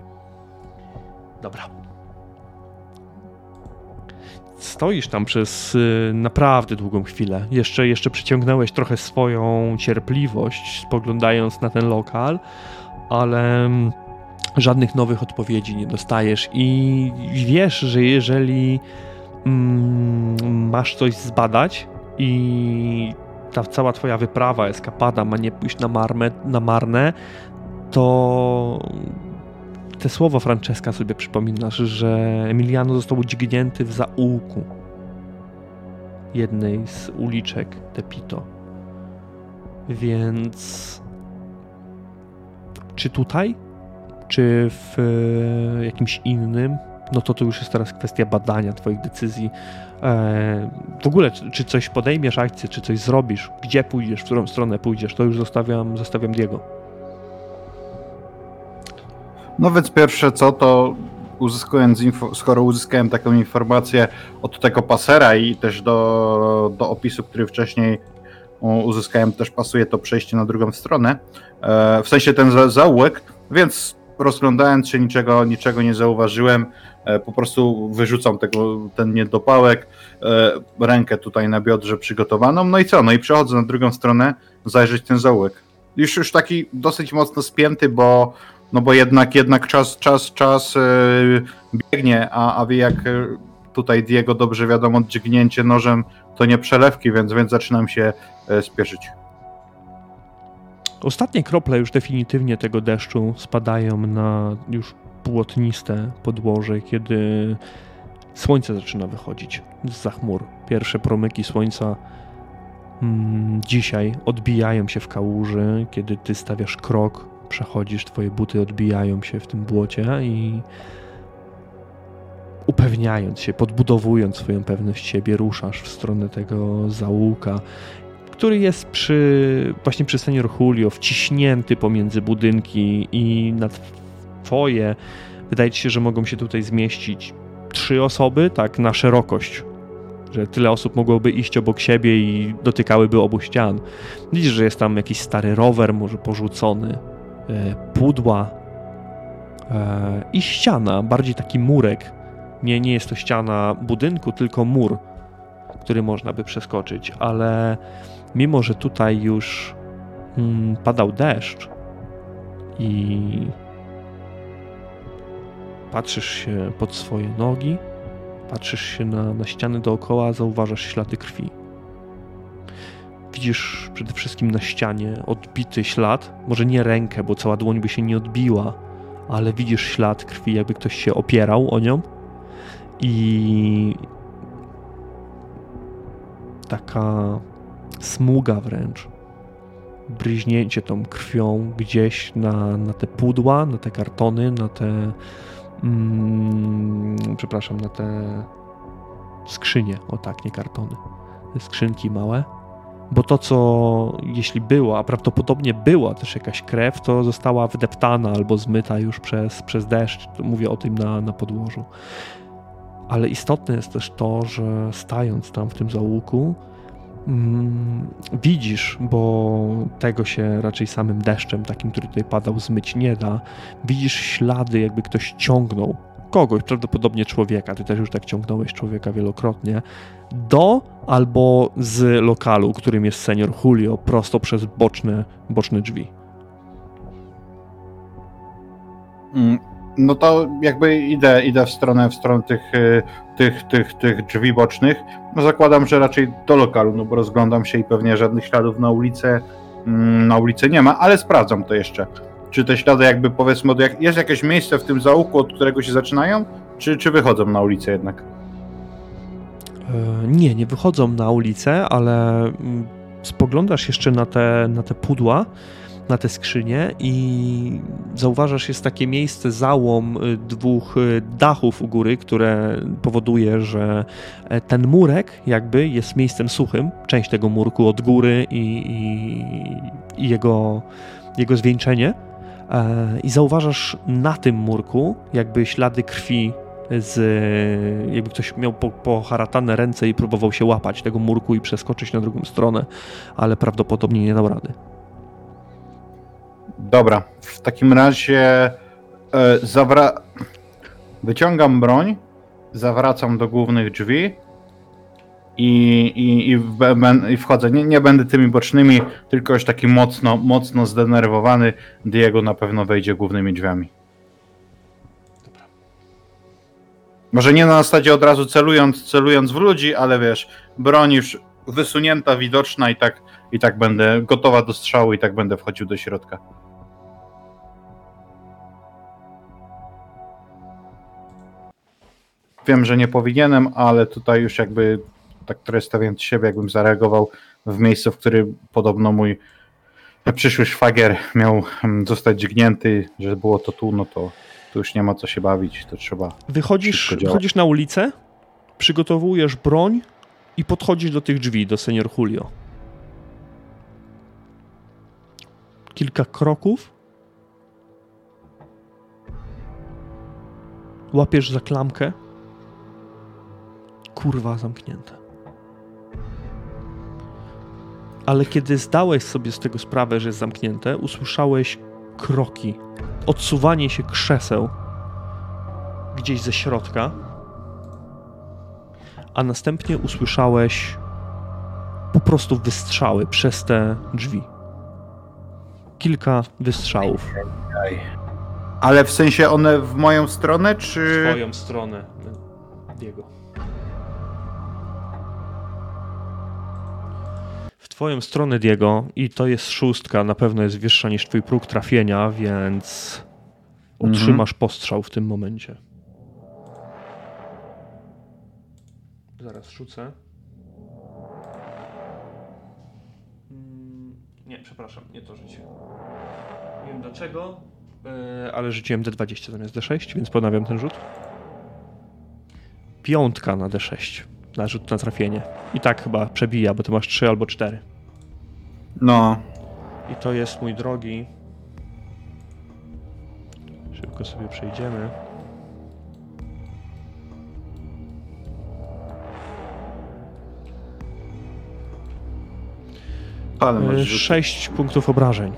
Dobra. Stoisz tam przez y, naprawdę długą chwilę. Jeszcze, jeszcze przyciągnąłeś trochę swoją cierpliwość, spoglądając na ten lokal, ale, żadnych nowych odpowiedzi nie dostajesz i wiesz, że jeżeli mm, masz coś zbadać i ta cała twoja wyprawa, eskapada ma nie pójść na, na marne, to te słowa Francesca sobie przypominasz, że Emiliano został udźgnięty w zaułku jednej z uliczek Tepito. Więc czy tutaj, czy w e, jakimś innym, no to to już jest teraz kwestia badania Twoich decyzji. E, w ogóle, czy coś podejmiesz akcję, czy coś zrobisz, gdzie pójdziesz, w którą stronę pójdziesz, to już zostawiam, zostawiam Diego. No więc pierwsze co, to uzyskując info, skoro uzyskałem taką informację od tego pasera i też do, do opisu, który wcześniej uzyskałem, też pasuje to przejście na drugą stronę, e, w sensie ten zaułek, więc rozglądając się niczego, niczego nie zauważyłem, e, po prostu wyrzucam tego, ten niedopałek, e, rękę tutaj na biodrze przygotowaną, no i co, no i przechodzę na drugą stronę, zajrzeć ten zaułek. Już, już taki dosyć mocno spięty, bo no bo jednak, jednak czas, czas, czas biegnie, a, a wie jak tutaj Diego dobrze wiadomo, dźgnięcie nożem to nie przelewki, więc, więc zaczynam się spieszyć. Ostatnie krople już definitywnie tego deszczu spadają na już błotniste podłoże, kiedy słońce zaczyna wychodzić z za chmur. Pierwsze promyki słońca mm, dzisiaj odbijają się w kałuży, kiedy ty stawiasz krok, przechodzisz, twoje buty odbijają się w tym błocie i upewniając się, podbudowując swoją pewność siebie, ruszasz w stronę tego zaułka który jest przy, właśnie przy senior Julio, wciśnięty pomiędzy budynki i na twoje, wydaje ci się, że mogą się tutaj zmieścić trzy osoby, tak na szerokość, że tyle osób mogłoby iść obok siebie i dotykałyby obu ścian. Widzisz, że jest tam jakiś stary rower, może porzucony, pudła e, i ściana, bardziej taki murek. Nie, nie jest to ściana budynku, tylko mur, który można by przeskoczyć, ale mimo że tutaj już mm, padał deszcz i patrzysz się pod swoje nogi, patrzysz się na, na ściany dookoła, zauważasz ślady krwi. Widzisz przede wszystkim na ścianie odbity ślad, może nie rękę, bo cała dłoń by się nie odbiła, ale widzisz ślad krwi, jakby ktoś się opierał o nią. I taka smuga wręcz. Bryźnięcie tą krwią gdzieś na, na te pudła, na te kartony, na te. Mm, przepraszam, na te skrzynie. O tak, nie kartony. Te skrzynki małe. Bo to, co jeśli było, a prawdopodobnie była też jakaś krew, to została wydeptana albo zmyta już przez, przez deszcz. Mówię o tym na, na podłożu. Ale istotne jest też to, że stając tam w tym zaułku, Mm, widzisz, bo tego się raczej samym deszczem, takim, który tutaj padał, zmyć nie da. Widzisz ślady, jakby ktoś ciągnął kogoś, prawdopodobnie człowieka, ty też już tak ciągnąłeś człowieka wielokrotnie, do albo z lokalu, którym jest senior Julio, prosto przez boczne, boczne drzwi. Mm, no to jakby idę, idę w stronę, w stronę tych, y, tych, tych, tych drzwi bocznych. No zakładam, że raczej do lokalu, no bo rozglądam się i pewnie żadnych śladów na ulicę, mm, na ulicę nie ma, ale sprawdzam to jeszcze. Czy te ślady jakby powiedzmy, jest jakieś miejsce w tym załuku, od którego się zaczynają, czy, czy wychodzą na ulicę jednak? E, nie, nie wychodzą na ulicę, ale mm, spoglądasz jeszcze na te, na te pudła, na te skrzynie i zauważasz, jest takie miejsce, załom y, dwóch y, dachów u góry, które powoduje, że e, ten murek jakby jest miejscem suchym, część tego murku od góry i, i, i jego, jego zwieńczenie. E, I zauważasz na tym murku jakby ślady krwi z, jakby ktoś miał po, poharatane ręce i próbował się łapać tego murku i przeskoczyć na drugą stronę, ale prawdopodobnie nie dał rady. Dobra, w takim razie e, zawra... wyciągam broń, zawracam do głównych drzwi i, i, i, w, i wchodzę. Nie, nie będę tymi bocznymi, tylko już taki mocno, mocno zdenerwowany. Diego na pewno wejdzie głównymi drzwiami. Może nie na zasadzie od razu celując, celując w ludzi, ale wiesz, broń już wysunięta, widoczna i tak, i tak będę gotowa do strzału i tak będę wchodził do środka. Wiem, że nie powinienem, ale tutaj już jakby tak stawiając siebie, jakbym zareagował w miejsce, w którym podobno mój przyszły szwagier miał mm, zostać dźgnięty, że było to tu, no to tu już nie ma co się bawić, to trzeba. Wychodzisz, wychodzisz na ulicę, przygotowujesz broń i podchodzisz do tych drzwi, do senior Julio. Kilka kroków. Łapiesz za klamkę. Kurwa, zamknięte. Ale kiedy zdałeś sobie z tego sprawę, że jest zamknięte, usłyszałeś kroki, odsuwanie się krzeseł gdzieś ze środka, a następnie usłyszałeś po prostu wystrzały przez te drzwi. Kilka wystrzałów. Ale w sensie one w moją stronę, czy. Twoją stronę, Diego. W twoją stronę, Diego, i to jest szóstka, na pewno jest wyższa niż twój próg trafienia, więc otrzymasz postrzał w tym momencie. Zaraz rzucę. Mm, Nie, przepraszam, nie to życie. Nie wiem dlaczego, e, ale rzuciłem D20 zamiast D6, więc ponawiam ten rzut. Piątka na D6. Na rzut na trafienie. I tak chyba przebija, bo ty masz 3 albo 4. No. I to jest mój drogi. Szybko sobie przejdziemy. Ale masz E, rzut. 6 punktów obrażeń.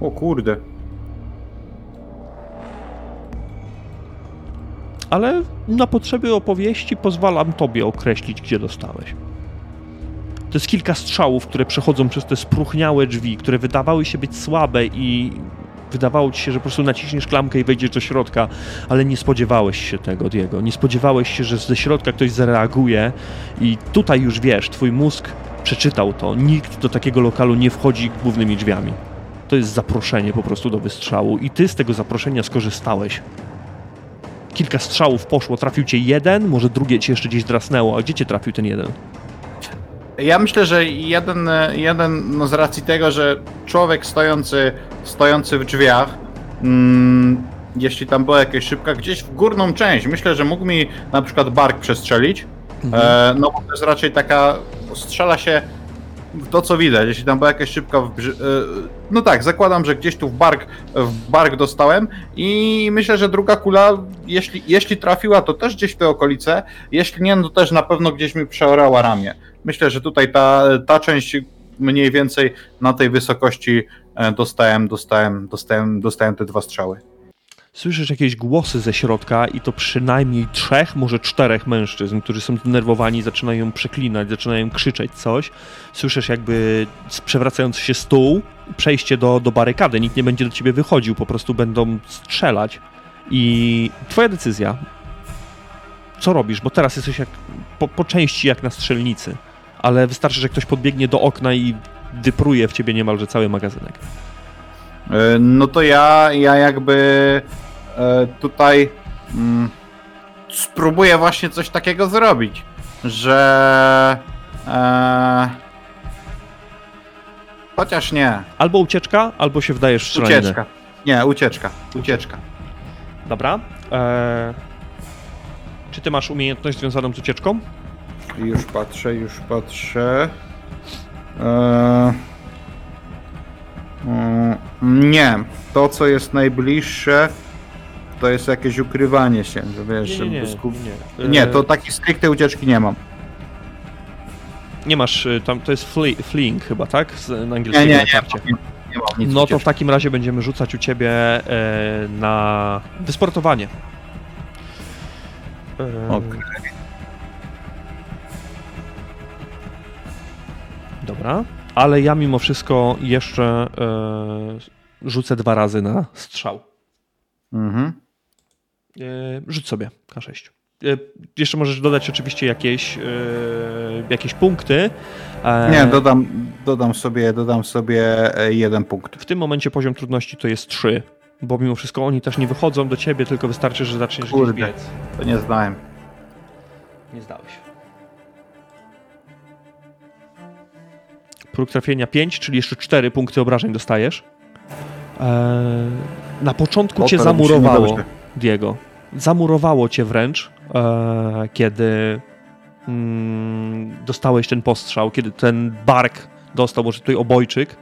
O kurde. Ale na potrzeby opowieści pozwalam tobie określić, gdzie dostałeś. To jest kilka strzałów, które przechodzą przez te spróchniałe drzwi, które wydawały się być słabe i wydawało ci się, że po prostu naciśniesz klamkę i wejdziesz do środka, ale nie spodziewałeś się tego, Diego. Nie spodziewałeś się, że ze środka ktoś zareaguje i tutaj już wiesz, twój mózg przeczytał to. Nikt do takiego lokalu nie wchodzi głównymi drzwiami. To jest zaproszenie po prostu do wystrzału i ty z tego zaproszenia skorzystałeś kilka strzałów poszło, trafił cię jeden, może drugie cię jeszcze gdzieś drasnęło, a gdzie cię trafił ten jeden? Ja myślę, że jeden, jeden no z racji tego, że człowiek stojący, stojący w drzwiach, mm, jeśli tam była jakaś szybka, gdzieś w górną część, myślę, że mógł mi na przykład bark przestrzelić. E, no bo to jest raczej taka, strzela się w to co widać, jeśli tam była jakaś szybka w e, No tak, zakładam, że gdzieś tu w bark, w bark dostałem i myślę, że druga kula, jeśli, jeśli trafiła, to też gdzieś w te okolice, jeśli nie, no to też na pewno gdzieś mi przeorała ramię. Myślę, że tutaj ta, ta część mniej więcej na tej wysokości e, dostałem, dostałem, dostałem, dostałem te dwa strzały. Słyszysz jakieś głosy ze środka i to przynajmniej trzech, może czterech mężczyzn, którzy są zdenerwowani, zaczynają przeklinać, zaczynają krzyczeć coś. Słyszysz jakby przewracający się stół, przejście do, do barykady, nikt nie będzie do ciebie wychodził, po prostu będą strzelać. I twoja decyzja. Co robisz? Bo teraz jesteś jak, po, po części jak na strzelnicy, ale wystarczy, że ktoś podbiegnie do okna i wypruje w ciebie niemalże cały magazynek. E, No to ja, ja jakby e, tutaj mm, spróbuję właśnie coś takiego zrobić, że e, chociaż nie, Albo ucieczka, albo się wdajesz w strzelaninę. ucieczka. Nie, ucieczka, ucieczka. Dobra. Eee, czy ty masz umiejętność związaną z ucieczką? Już patrzę, już patrzę. E, mm, nie, to co jest najbliższe to jest jakieś ukrywanie się, że wiesz, Nie, nie, nie. nie. Nie, Eee, to takiej stricte ucieczki nie mam. Nie masz, y, tam to jest flee, fleeing chyba, tak? Z, na Nie, angielskiego nie, nie, natarcie. nie, nie mam nic No to w takim razie będziemy rzucać u ciebie e, na wysportowanie. E, Okej. Dobra. Ale ja mimo wszystko jeszcze e, rzucę dwa razy na strzał. Mhm. E, rzuć sobie K6. E, jeszcze możesz dodać oczywiście jakieś, e, jakieś punkty. E, Nie, dodam, dodam, sobie, dodam sobie jeden punkt. W tym momencie poziom trudności to jest 3, bo mimo wszystko oni też nie wychodzą do ciebie, tylko wystarczy, że zaczniesz Kurde. gdzieś biec. To nie znałem. Nie zdałeś. Próg trafienia 5, czyli jeszcze 4 punkty obrażeń dostajesz. Na początku cię zamurowało. Diego. Zamurowało cię wręcz, e, kiedy mm, dostałeś ten postrzał, kiedy ten bark dostał, może tutaj obojczyk,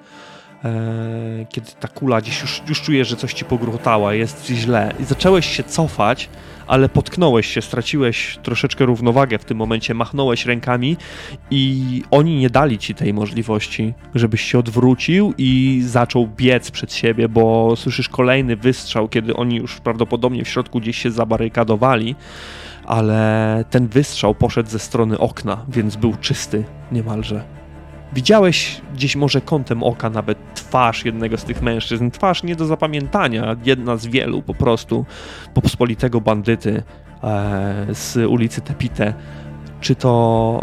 kiedy ta kula gdzieś już, już czujesz, że coś ci pogruchotała, jest ci źle i zacząłeś się cofać, ale potknąłeś się, straciłeś troszeczkę równowagę w tym momencie, machnąłeś rękami i oni nie dali ci tej możliwości, żebyś się odwrócił i zaczął biec przed siebie, bo słyszysz kolejny wystrzał, kiedy oni już prawdopodobnie w środku gdzieś się zabarykadowali, ale ten wystrzał poszedł ze strony okna, więc był czysty niemalże. Widziałeś gdzieś może kątem oka nawet twarz jednego z tych mężczyzn. Twarz nie do zapamiętania, jedna z wielu po prostu pospolitego bandyty e, z ulicy Tepite. Czy to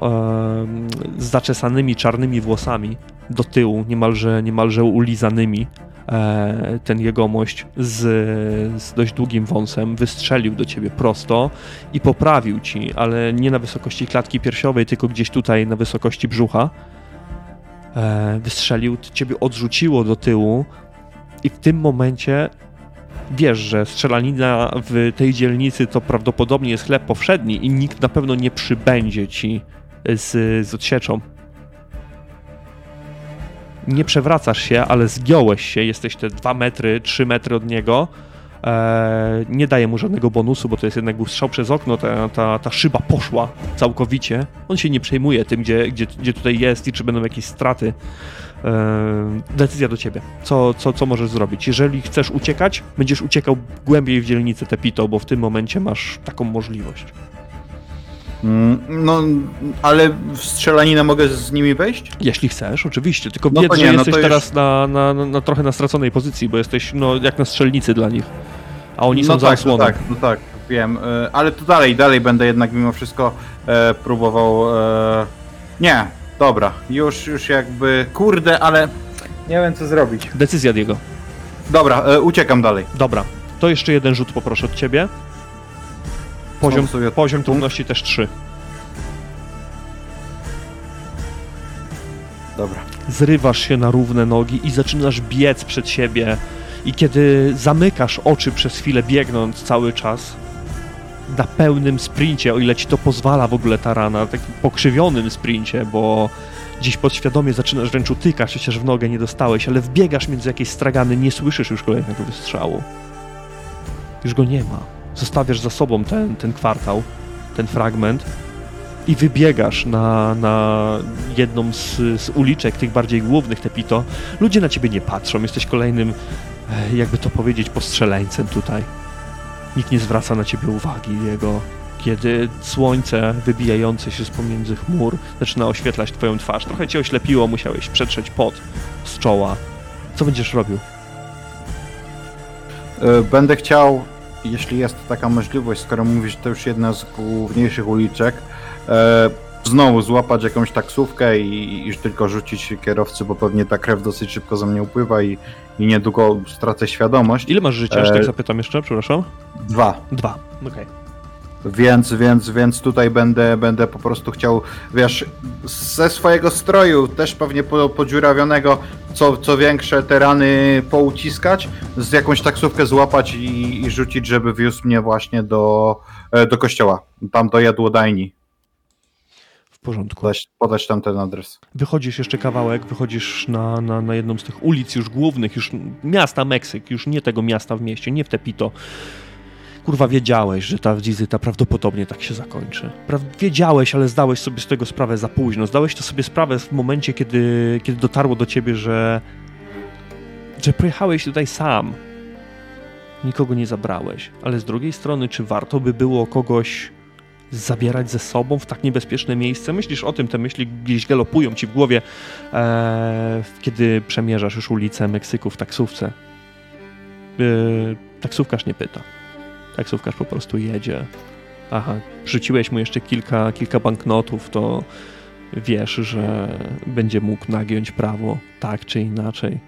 e, z zaczesanymi czarnymi włosami do tyłu, niemalże, niemalże ulizanymi. E, ten jegomość z, z dość długim wąsem wystrzelił do ciebie prosto i poprawił ci, ale nie na wysokości klatki piersiowej, tylko gdzieś tutaj na wysokości brzucha wystrzelił, to ciebie odrzuciło do tyłu i w tym momencie wiesz, że strzelanina w tej dzielnicy to prawdopodobnie jest chleb powszedni i nikt na pewno nie przybędzie ci z, z odsieczą. Nie przewracasz się, ale zgiąłeś się, jesteś te 2 metry, 3 metry od niego. E, nie daje mu żadnego bonusu, bo to jest jednak był strzał przez okno, ta, ta, ta szyba poszła całkowicie. On się nie przejmuje tym, gdzie, gdzie, gdzie tutaj jest i czy będą jakieś straty. E, decyzja do ciebie. Co, co, co możesz zrobić? Jeżeli chcesz uciekać, będziesz uciekał głębiej w dzielnicę Tepito, bo w tym momencie masz taką możliwość. Mm, No, ale w strzelaninę mogę z nimi wejść? Jeśli chcesz, oczywiście. Tylko No wiedz, to że nie, no jesteś już- teraz na, na, na, na trochę na straconej pozycji, bo jesteś no, jak na strzelnicy dla nich. A oni no są za tak, no osłoną. tak, no tak, wiem. e, Ale to dalej, dalej będę jednak mimo wszystko e, próbował. E... Nie, dobra, już, już jakby. Kurde, ale. Nie wiem co zrobić. Decyzja Diego. Dobra, e, uciekam dalej. Dobra, to jeszcze jeden rzut poproszę od ciebie. Poziom, poziom trudności też 3. Dobra. Zrywasz się na równe nogi i zaczynasz biec przed siebie. I kiedy zamykasz oczy przez chwilę, biegnąc cały czas na pełnym sprincie, o ile ci to pozwala w ogóle ta rana, takim pokrzywionym sprincie, bo gdzieś podświadomie zaczynasz wręcz utykać, chociaż w nogę nie dostałeś, ale wbiegasz między jakieś stragany, nie słyszysz już kolejnego wystrzału. Już go nie ma. Zostawiasz za sobą ten, ten kwartał, ten fragment i wybiegasz na, na jedną z, z uliczek, tych bardziej głównych, te pito. Ludzie na ciebie nie patrzą, jesteś kolejnym, jakby to powiedzieć, postrzeleńcem tutaj. Nikt nie zwraca na ciebie uwagi, jego. Kiedy słońce wybijające się z pomiędzy chmur zaczyna oświetlać twoją twarz. Trochę cię oślepiło, musiałeś przetrzeć pot z czoła. Co będziesz robił? E, Będę chciał, jeśli jest taka możliwość, skoro mówisz, że to już jedna z główniejszych uliczek, e, znowu złapać jakąś taksówkę i, i tylko rzucić kierowcy, bo pewnie ta krew dosyć szybko za mnie upływa i, i niedługo stracę świadomość. Ile masz życia, że E, tak zapytam jeszcze, przepraszam? Dwa. Dwa, okej. Więc, więc, więc tutaj będę, będę po prostu chciał, wiesz, ze swojego stroju, też pewnie po, podziurawionego, co, co większe te rany pouciskać, z jakąś taksówkę złapać i, i rzucić, żeby wiózł mnie właśnie do, e, do kościoła, tam do jadłodajni, porządku. podać, podać tam ten adres. Wychodzisz jeszcze kawałek, wychodzisz na, na, na jedną z tych ulic już głównych, już miasta Meksyk, już nie tego miasta w mieście, nie w Tepito. Kurwa, wiedziałeś, że ta wizyta prawdopodobnie tak się zakończy. Wiedziałeś, ale zdałeś sobie z tego sprawę za późno. Zdałeś to sobie sprawę w momencie, kiedy, kiedy dotarło do ciebie, że, że pojechałeś tutaj sam. Nikogo nie zabrałeś. Ale z drugiej strony, czy warto by było kogoś zabierać ze sobą w tak niebezpieczne miejsce? Myślisz o tym, te myśli gdzieś galopują ci w głowie, e, kiedy przemierzasz już ulicę Meksyku w taksówce. E, taksówkarz nie pyta. Taksówkarz po prostu jedzie. Aha, rzuciłeś mu jeszcze kilka, kilka banknotów, to wiesz, że będzie mógł nagiąć prawo tak czy inaczej.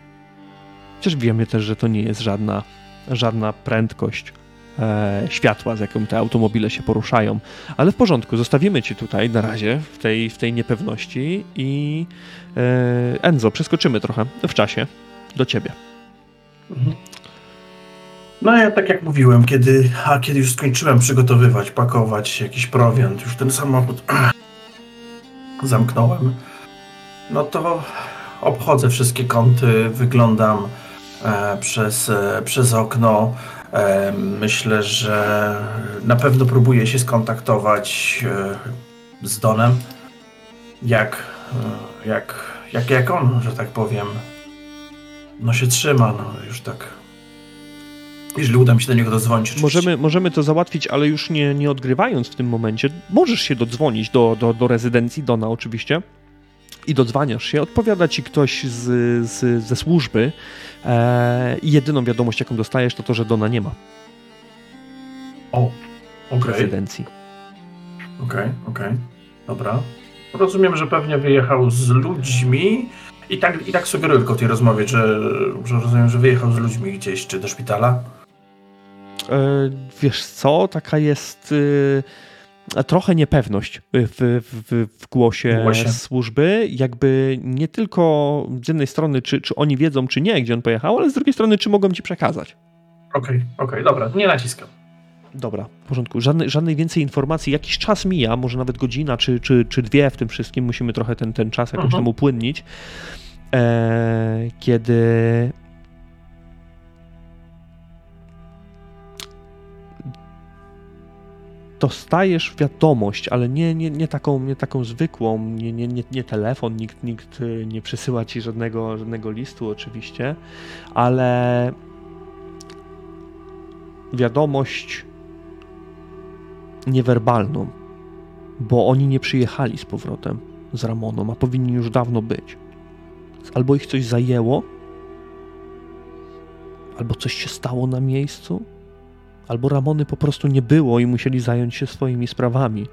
Chociaż wiemy też, że to nie jest żadna, żadna prędkość e, światła, z jaką te automobile się poruszają. Ale w porządku, zostawimy ci tutaj na razie w tej, w tej niepewności i e, Enzo, przeskoczymy trochę w czasie do ciebie. Mhm. No ja tak jak mówiłem, kiedy, a kiedy już skończyłem przygotowywać, pakować jakiś prowiant, już ten samochód [CLEARS THROAT] zamknąłem, no to obchodzę wszystkie kąty, wyglądam e, przez, e, przez okno. Myślę, że na pewno próbuję się skontaktować e, z Donem, jak, e, jak, jak, jak on, że tak powiem, no się trzyma, no już tak jeżeli uda mi się do niego dodzwonić. Możemy, możemy to załatwić, ale już nie, nie odgrywając w tym momencie. Możesz się dodzwonić do, do, do rezydencji Dona oczywiście i dodzwaniasz się, odpowiada ci ktoś z, z, ze służby e, i jedyną wiadomość, jaką dostajesz, to to, że Dona nie ma o, okay. rezydencji. Okej, okay, okej, okay. dobra. Rozumiem, że pewnie wyjechał z ludźmi i tak, i tak sugeruję tylko tej rozmowie, że, że rozumiem, że wyjechał z ludźmi gdzieś, czy do szpitala. E, wiesz co, taka jest e, trochę niepewność w, w, w głosie Właśnie. służby. Jakby nie tylko z jednej strony, czy, czy oni wiedzą, czy nie, gdzie on pojechał, ale z drugiej strony, czy mogą ci przekazać. Okej, okay, okej, okay, dobra, nie naciskam. Dobra, w porządku. Żadnej, żadnej więcej informacji. Jakiś czas mija, może nawet godzina czy, czy, czy dwie w tym wszystkim. Musimy trochę ten, ten czas jakoś uh mhm. tam upłynnić. E, kiedy dostajesz wiadomość, ale nie, nie, nie, taką, nie taką zwykłą, nie, nie, nie, nie telefon, nikt, nikt y, nie przesyła ci żadnego, żadnego listu oczywiście, ale wiadomość niewerbalną, bo oni nie przyjechali z powrotem z Ramoną, a powinni już dawno być. Albo ich coś zajęło, albo coś się stało na miejscu, albo Ramony po prostu nie było i musieli zająć się swoimi sprawami.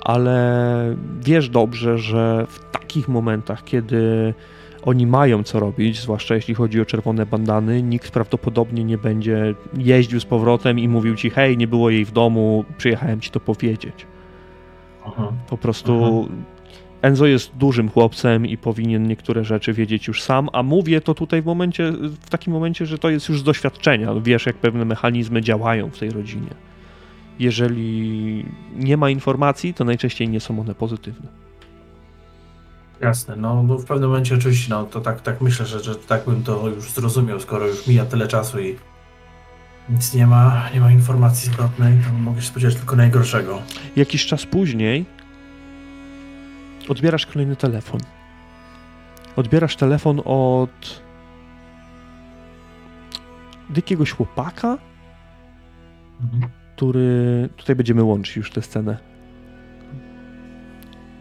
Ale wiesz dobrze, że w takich momentach, kiedy oni mają co robić, zwłaszcza jeśli chodzi o czerwone bandany, nikt prawdopodobnie nie będzie jeździł z powrotem i mówił ci, hej, nie było jej w domu, przyjechałem ci to powiedzieć. Aha. Po prostu Aha. Enzo jest dużym chłopcem i powinien niektóre rzeczy wiedzieć już sam, a mówię to tutaj w momencie, w takim momencie, że to jest już z doświadczenia. Wiesz, jak pewne mechanizmy działają w tej rodzinie. Jeżeli nie ma informacji, to najczęściej nie są one pozytywne. Jasne, no bo w pewnym momencie oczywiście, no to tak, tak myślę, że, że tak bym to już zrozumiał, skoro już mija tyle czasu i nic nie ma, nie ma informacji zwrotnej, to mogę się spodziewać tylko najgorszego. Jakiś czas później odbierasz kolejny telefon. Odbierasz telefon od jakiegoś chłopaka, mhm. który. Tutaj będziemy łączyć już tę scenę.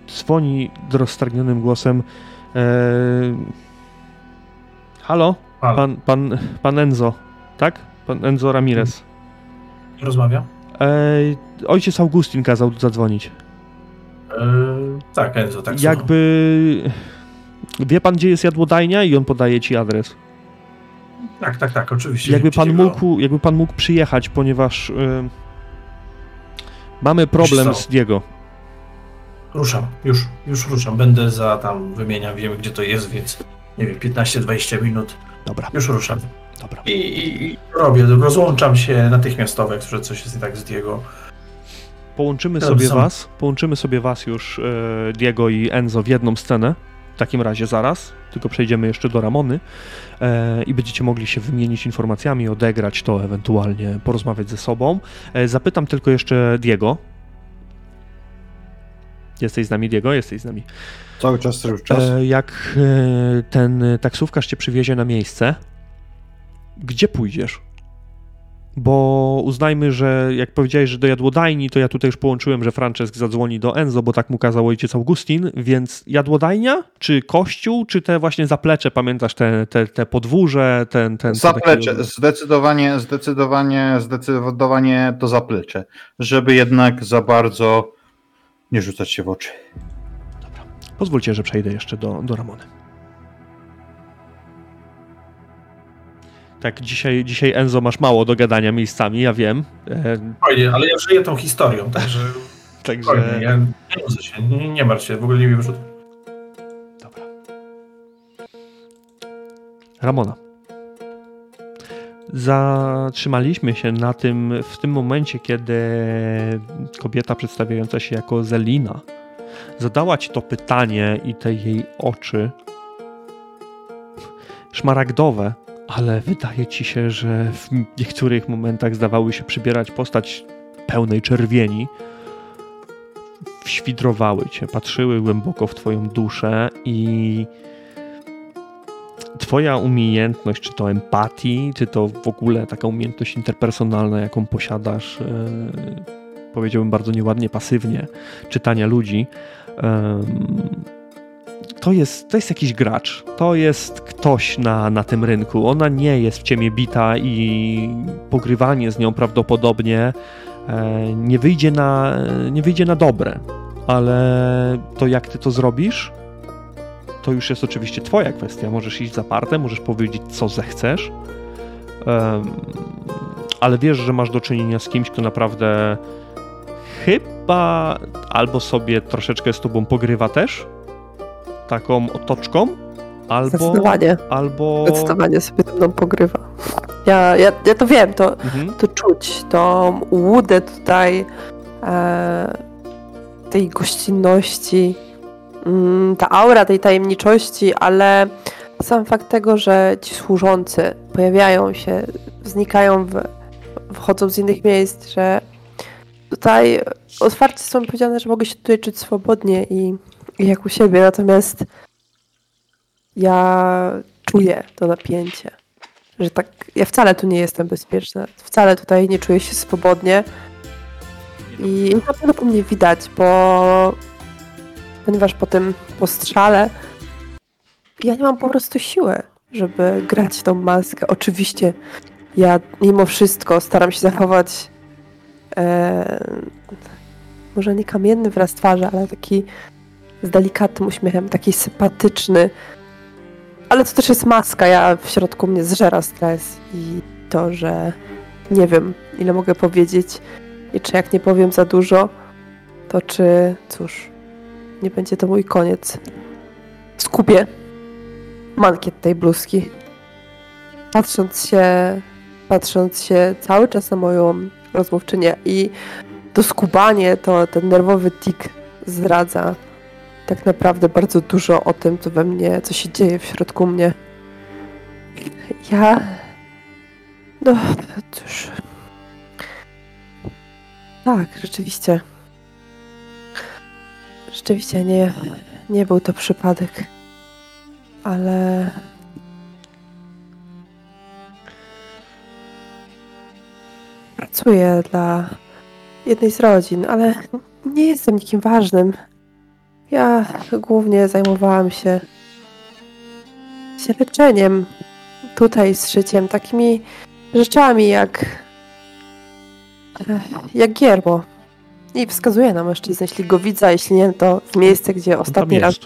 Dzwoni roztargnionym głosem. E... Halo? Halo? Pan, pan, pan Enzo, tak? Pan Enzo Ramirez. Rozmawia? E... Ojciec Augustin kazał zadzwonić. Yy, tak, Enzo, tak. Jakby. Wie pan, gdzie jest jadłodajnia i on podaje ci adres. Tak, tak, tak, oczywiście. Jakby pan, mógł, jakby pan mógł przyjechać, ponieważ yy, mamy problem z Diego. Ruszam, już, już ruszam. Będę za tam, wymieniam, wiemy gdzie to jest, więc nie wiem, 15-20 minut. Dobra. Już ruszam. Dobra. I, i, I, robię, rozłączam się natychmiastowo, jak że coś jest nie tak z Diego. Połączymy sobie was, połączymy sobie was już, e, Diego i Enzo, w jedną scenę. W takim razie zaraz, tylko przejdziemy jeszcze do Ramony e, i będziecie mogli się wymienić informacjami, odegrać to ewentualnie, porozmawiać ze sobą. E, zapytam tylko jeszcze Diego. Jesteś z nami, Diego? Jesteś z nami. Cały czas, cały czas. E, jak e, ten taksówkarz cię przywiezie na miejsce, gdzie pójdziesz? Bo uznajmy, że jak powiedziałeś, że do jadłodajni, to ja tutaj już połączyłem, że Francesc zadzwoni do Enzo, bo tak mu kazał ojciec Augustin, więc jadłodajnia, czy kościół, czy te właśnie zaplecze, pamiętasz, te, te, te podwórze, ten... ten zaplecze, taki... zdecydowanie, zdecydowanie, zdecydowanie to zaplecze, żeby jednak za bardzo nie rzucać się w oczy. Dobra, pozwólcie, że przejdę jeszcze do, do Ramony. Tak, dzisiaj, dzisiaj Enzo masz mało do gadania miejscami, ja wiem. E, Fajnie, ale ja żyję tą historią, także. [LAUGHS] także. Fajnie, ja nie się, nie, nie martw się, w ogóle nie wiem, że. Dobra. Ramona. Zatrzymaliśmy się na tym w tym momencie, kiedy kobieta przedstawiająca się jako Zelina zadała ci to pytanie i te jej oczy szmaragdowe ale wydaje ci się, że w niektórych momentach zdawały się przybierać postać pełnej czerwieni. Świdrowały cię, patrzyły głęboko w twoją duszę i twoja umiejętność, czy to empatii, czy to w ogóle taka umiejętność interpersonalna, jaką posiadasz, yy, powiedziałbym bardzo nieładnie, pasywnie, czytania ludzi, to jest, to jest jakiś gracz, to jest ktoś na, na tym rynku. Ona nie jest w ciemię bita i pogrywanie z nią prawdopodobnie e, nie wyjdzie na, nie wyjdzie na dobre, ale to jak ty to zrobisz, to już jest oczywiście twoja kwestia. Możesz iść zaparte, możesz powiedzieć co zechcesz, ale wiesz, że masz do czynienia z kimś, kto naprawdę chyba albo sobie troszeczkę z tobą pogrywa też, taką otoczką, albo... Zdecydowanie. Albo... Zdecydowanie sobie ze mną pogrywa. Ja, ja, ja to wiem, to, mhm. to czuć, tą łudę tutaj, e, tej gościnności, mm, ta aura tej tajemniczości, ale sam fakt tego, że ci służący pojawiają się, znikają, w, wchodzą z innych miejsc, że tutaj otwarcie są powiedziane, że mogę się tutaj czuć swobodnie i jak u siebie, natomiast ja czuję to napięcie, że tak, ja wcale tu nie jestem bezpieczna, wcale tutaj nie czuję się swobodnie i na pewno po mnie widać, bo ponieważ po tym postrzale ja nie mam po prostu siły, żeby grać tą maskę. Oczywiście ja mimo wszystko staram się zachować e, może nie kamienny wyraz twarzy, ale taki z delikatnym uśmiechem, taki sympatyczny. Ale to też jest maska, ja w środku mnie zżera stres i to, że nie wiem, ile mogę powiedzieć i czy jak nie powiem za dużo, to czy, cóż, nie będzie to mój koniec. Skupię mankiet tej bluzki. Patrząc się, patrząc się cały czas na moją rozmówczynię i to skubanie, to ten nerwowy tik zdradza tak naprawdę bardzo dużo o tym, co we mnie, co się dzieje w środku mnie. Ja. No, cóż. Tak, rzeczywiście. Rzeczywiście nie, nie był to przypadek. Ale. Pracuję dla jednej z rodzin, ale nie jestem nikim ważnym. Ja głównie zajmowałam się, się leczeniem tutaj z życiem, takimi rzeczami jak jak giermo. I wskazuje na mężczyznę, jeśli go widzę, jeśli nie, to w miejsce, gdzie ostatni raz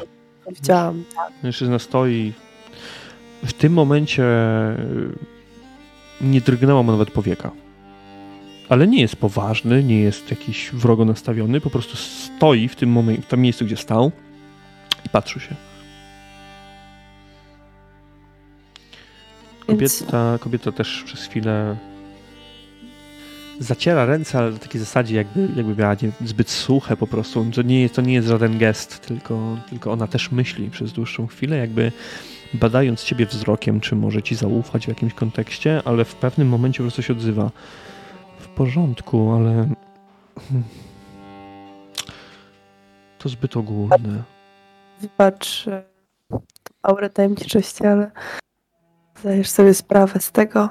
widziałam. Mężczyzna stoi. W tym momencie nie drgnęła mu nawet powieka ale nie jest poważny, nie jest jakiś wrogo nastawiony, po prostu stoi w tym momencie, w tym miejscu, gdzie stał i patrzy się. Kobieta, kobieta też przez chwilę zaciera ręce, ale w takiej zasadzie jakby, jakby miała nie, zbyt suche po prostu. To nie, jest, to nie jest żaden gest, tylko, tylko ona też myśli przez dłuższą chwilę, jakby badając ciebie wzrokiem, czy może ci zaufać w jakimś kontekście, ale w pewnym momencie po prostu się odzywa porządku, ale. Hmm, to zbyt ogólne. Wybacz aurę tajemniczości, ale zdajesz sobie sprawę z tego,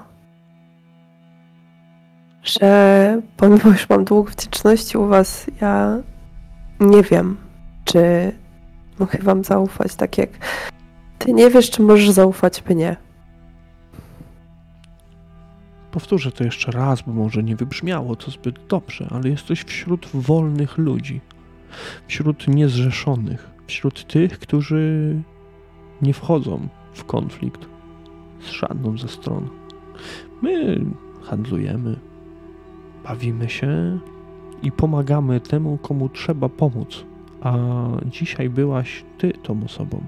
że pomimo, że mam dług wdzięczności u was, ja nie wiem, czy mogę wam zaufać, tak jak ty nie wiesz, czy możesz zaufać mnie. Powtórzę to jeszcze raz, bo może nie wybrzmiało to zbyt dobrze, ale jesteś wśród wolnych ludzi, wśród niezrzeszonych, wśród tych, którzy nie wchodzą w konflikt z żadną ze stron. My handlujemy, bawimy się i pomagamy temu, komu trzeba pomóc. A dzisiaj byłaś ty tą osobą.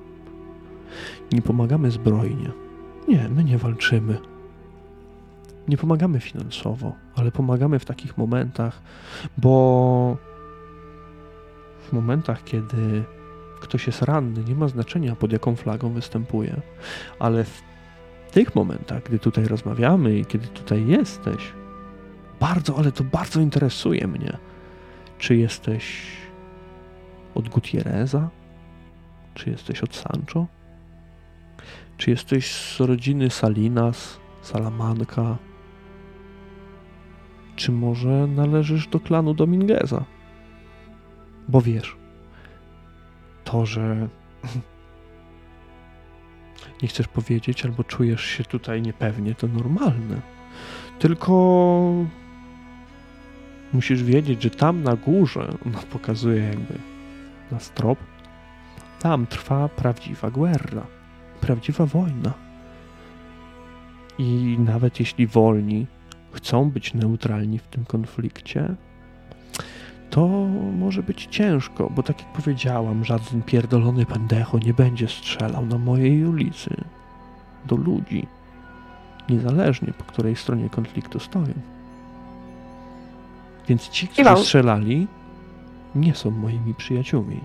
Nie pomagamy zbrojnie. Nie, my nie walczymy. Nie pomagamy finansowo, ale pomagamy w takich momentach, bo w momentach, kiedy ktoś jest ranny, nie ma znaczenia pod jaką flagą występuje, ale w tych momentach, gdy tutaj rozmawiamy i kiedy tutaj jesteś, bardzo, ale to bardzo interesuje mnie, czy jesteś od Gutierreza, czy jesteś od Sancho, czy jesteś z rodziny Salinas, Salamanca, czy może należysz do klanu Domingueza? Bo wiesz, to, że [LAUGHS] nie chcesz powiedzieć albo czujesz się tutaj niepewnie, to normalne. Tylko musisz wiedzieć, że tam na górze, [LAUGHS] ona pokazuje jakby na strop, tam trwa prawdziwa guerra, prawdziwa wojna. I nawet jeśli wolni chcą być neutralni w tym konflikcie, to może być ciężko, bo tak jak powiedziałam, żaden pierdolony pendecho nie będzie strzelał na mojej ulicy do ludzi, niezależnie po której stronie konfliktu stoją. Więc ci, którzy Iwał. strzelali, nie są moimi przyjaciółmi.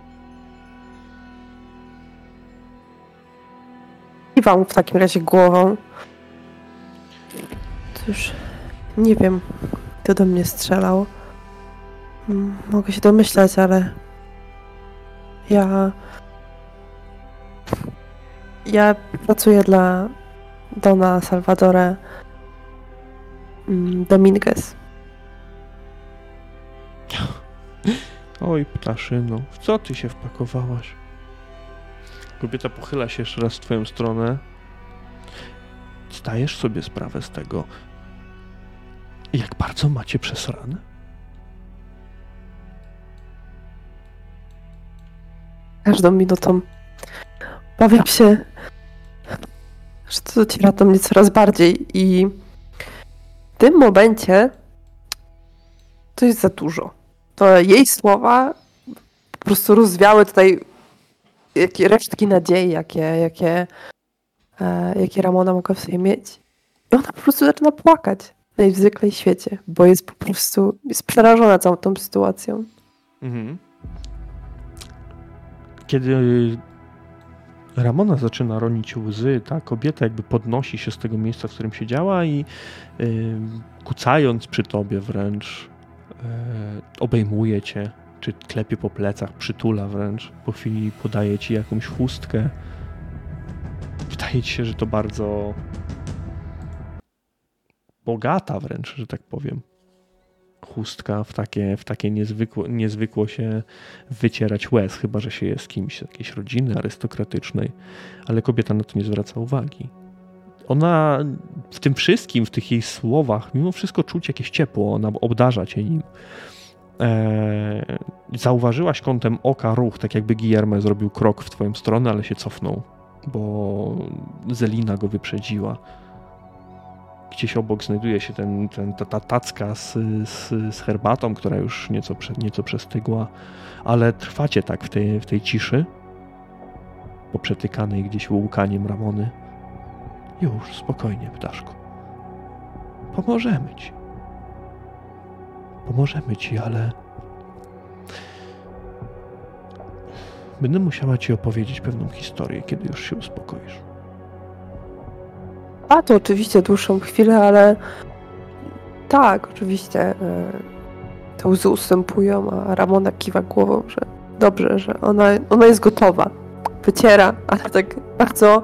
Kiwam w takim razie głową. Cóż, nie wiem, kto do mnie strzelał. Mm, Mogę się domyślać, ale ja. Ja pracuję dla Dona Salvadora mm, Dominguez. Oj, ptaszyno, w co ty się wpakowałaś? Kobieta pochyla się jeszcze raz w twoją stronę. Zdajesz sobie sprawę z tego, jak bardzo macie przesrane? Każdą minutą obawiam się, że to dociera do mnie coraz bardziej i w tym momencie to jest za dużo. To jej słowa po prostu rozwiały tutaj jakie resztki nadziei, jakie, jakie, e, jakie Ramona mogła w sobie mieć. I ona po prostu zaczyna płakać najzwyklej świecie, bo jest po prostu jest przerażona całą tą sytuacją. Mhm. Kiedy Ramona zaczyna ronić łzy, ta kobieta jakby podnosi się z tego miejsca, w którym siedziała i y, kucając przy tobie wręcz y, obejmuje cię, czy klepie po plecach, przytula wręcz. Po chwili podaje ci jakąś chustkę. Wydaje ci się, że to bardzo bogata wręcz, że tak powiem. Chustka w takie, w takie niezwykło, niezwykło się wycierać łez, chyba że się jest kimś z jakiejś rodziny arystokratycznej, ale kobieta na to nie zwraca uwagi. Ona w tym wszystkim, w tych jej słowach, mimo wszystko czuć jakieś ciepło, ona obdarza cię nim. Eee, zauważyłaś kątem oka ruch, tak jakby Guillermo zrobił krok w twoją stronę, ale się cofnął, bo Zelina go wyprzedziła. Gdzieś obok znajduje się ten, ten, ta, ta tacka z, z, z herbatą, która już nieco, nieco przestygła, ale trwacie tak w tej, w tej ciszy, poprzetykanej gdzieś łukaniem Ramony. Już, spokojnie, ptaszku. Pomożemy ci. Pomożemy ci, ale będę musiała ci opowiedzieć pewną historię, kiedy już się uspokoisz. A to oczywiście dłuższą chwilę, ale tak, oczywiście e, te łzy ustępują, a Ramona kiwa głową, że dobrze, że ona, ona jest gotowa. Wyciera, ale tak bardzo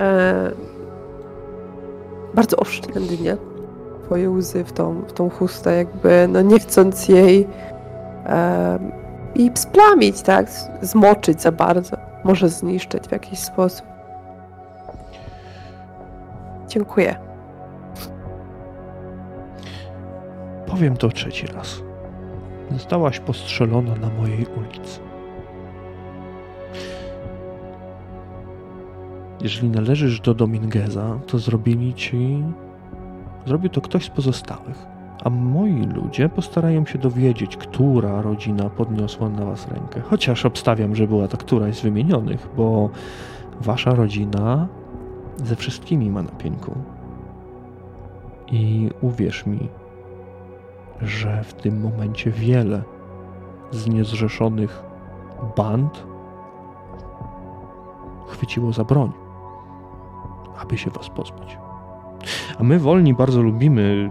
e, bardzo oszczędnie. swoje łzy w tą, w tą chustę, jakby no nie chcąc jej em, i splamić, tak? Zmoczyć za bardzo. Może zniszczyć w jakiś sposób. Dziękuję. Powiem to trzeci raz. Zostałaś postrzelona na mojej ulicy. Jeżeli należysz do Domingueza, to zrobili ci. Zrobił to ktoś z pozostałych. A moi ludzie postarają się dowiedzieć, która rodzina podniosła na was rękę. Chociaż obstawiam, że była to któraś z wymienionych, bo wasza rodzina ze wszystkimi ma na pieńku. I uwierz mi, że w tym momencie wiele z niezrzeszonych band chwyciło za broń, aby się was pozbyć. A my wolni bardzo lubimy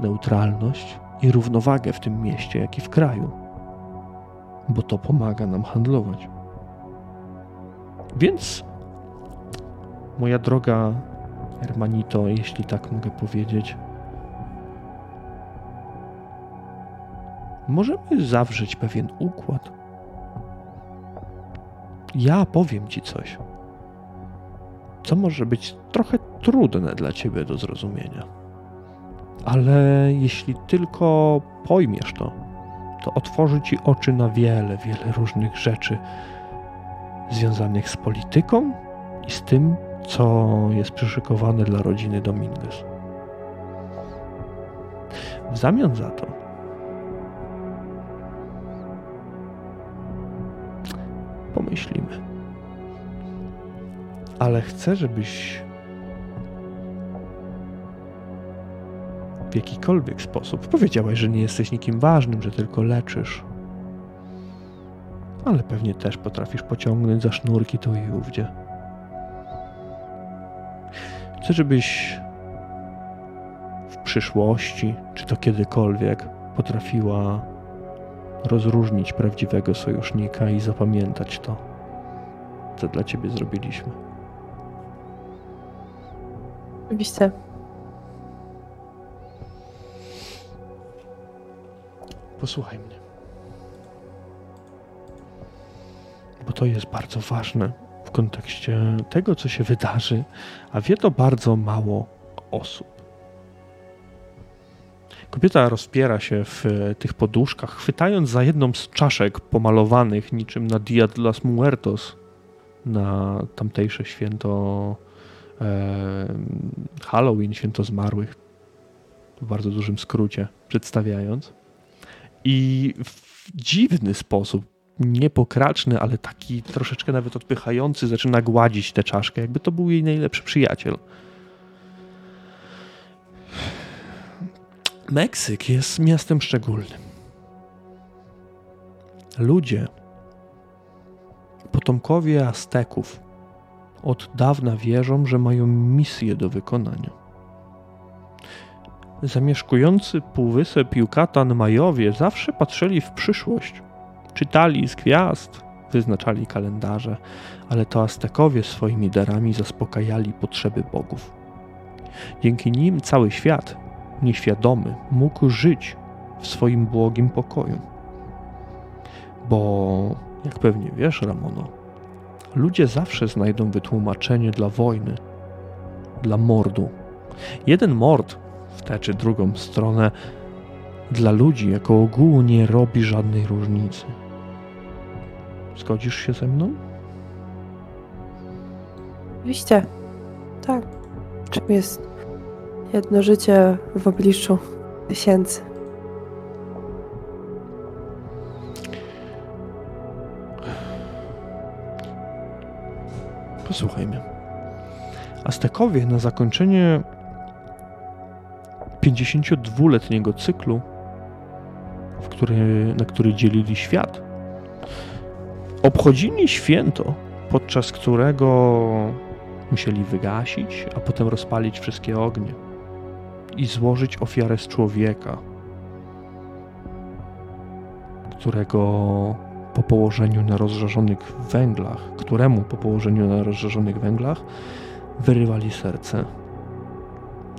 neutralność i równowagę w tym mieście, jak i w kraju, bo to pomaga nam handlować. Więc, moja droga Hermanito, jeśli tak mogę powiedzieć, możemy zawrzeć pewien układ. Ja powiem ci coś, co może być trochę trudne dla ciebie do zrozumienia. Ale jeśli tylko pojmiesz to, to otworzy ci oczy na wiele, wiele różnych rzeczy związanych z polityką i z tym, co jest przyszykowane dla rodziny Dominguez. W zamian za to pomyślimy. Ale chcę, żebyś w jakikolwiek sposób powiedziałaś, że nie jesteś nikim ważnym, że tylko leczysz. Ale pewnie też potrafisz pociągnąć za sznurki tu i ówdzie. Chcę, żebyś w przyszłości, czy to kiedykolwiek, potrafiła rozróżnić prawdziwego sojusznika i zapamiętać to, co dla ciebie zrobiliśmy. Oczywiście. Posłuchaj mnie. Bo to jest bardzo ważne w kontekście tego, co się wydarzy, a wie to bardzo mało osób. Kobieta rozpiera się w tych poduszkach, chwytając za jedną z czaszek pomalowanych niczym na Dia de los Muertos, na tamtejsze święto e, Halloween, święto zmarłych, w bardzo dużym skrócie przedstawiając. I w dziwny sposób, niepokraczny, ale taki troszeczkę nawet odpychający, zaczyna gładzić tę czaszkę, jakby to był jej najlepszy przyjaciel. Meksyk jest miastem szczególnym. Ludzie, potomkowie Azteków, od dawna wierzą, że mają misję do wykonania. Zamieszkujący półwysep Yucatan Majowie zawsze patrzyli w przyszłość. Czytali z gwiazd, wyznaczali kalendarze, ale to Aztekowie swoimi darami zaspokajali potrzeby bogów. Dzięki nim cały świat, nieświadomy, mógł żyć w swoim błogim pokoju. Bo, jak pewnie wiesz, Ramono, ludzie zawsze znajdą wytłumaczenie dla wojny, dla mordu. Jeden mord w tę czy drugą stronę dla ludzi jako ogółu nie robi żadnej różnicy. Zgodzisz się ze mną? Oczywiście. Tak. Czym jest jedno życie w obliczu tysięcy? Posłuchaj mnie. Aztekowie na zakończenie 52-letniego cyklu, który, na który dzielili świat, obchodzili święto, podczas którego musieli wygasić, a potem rozpalić wszystkie ognie i złożyć ofiarę z człowieka, którego po położeniu na rozżarzonych węglach, któremu po położeniu na rozżarzonych węglach wyrywali serce.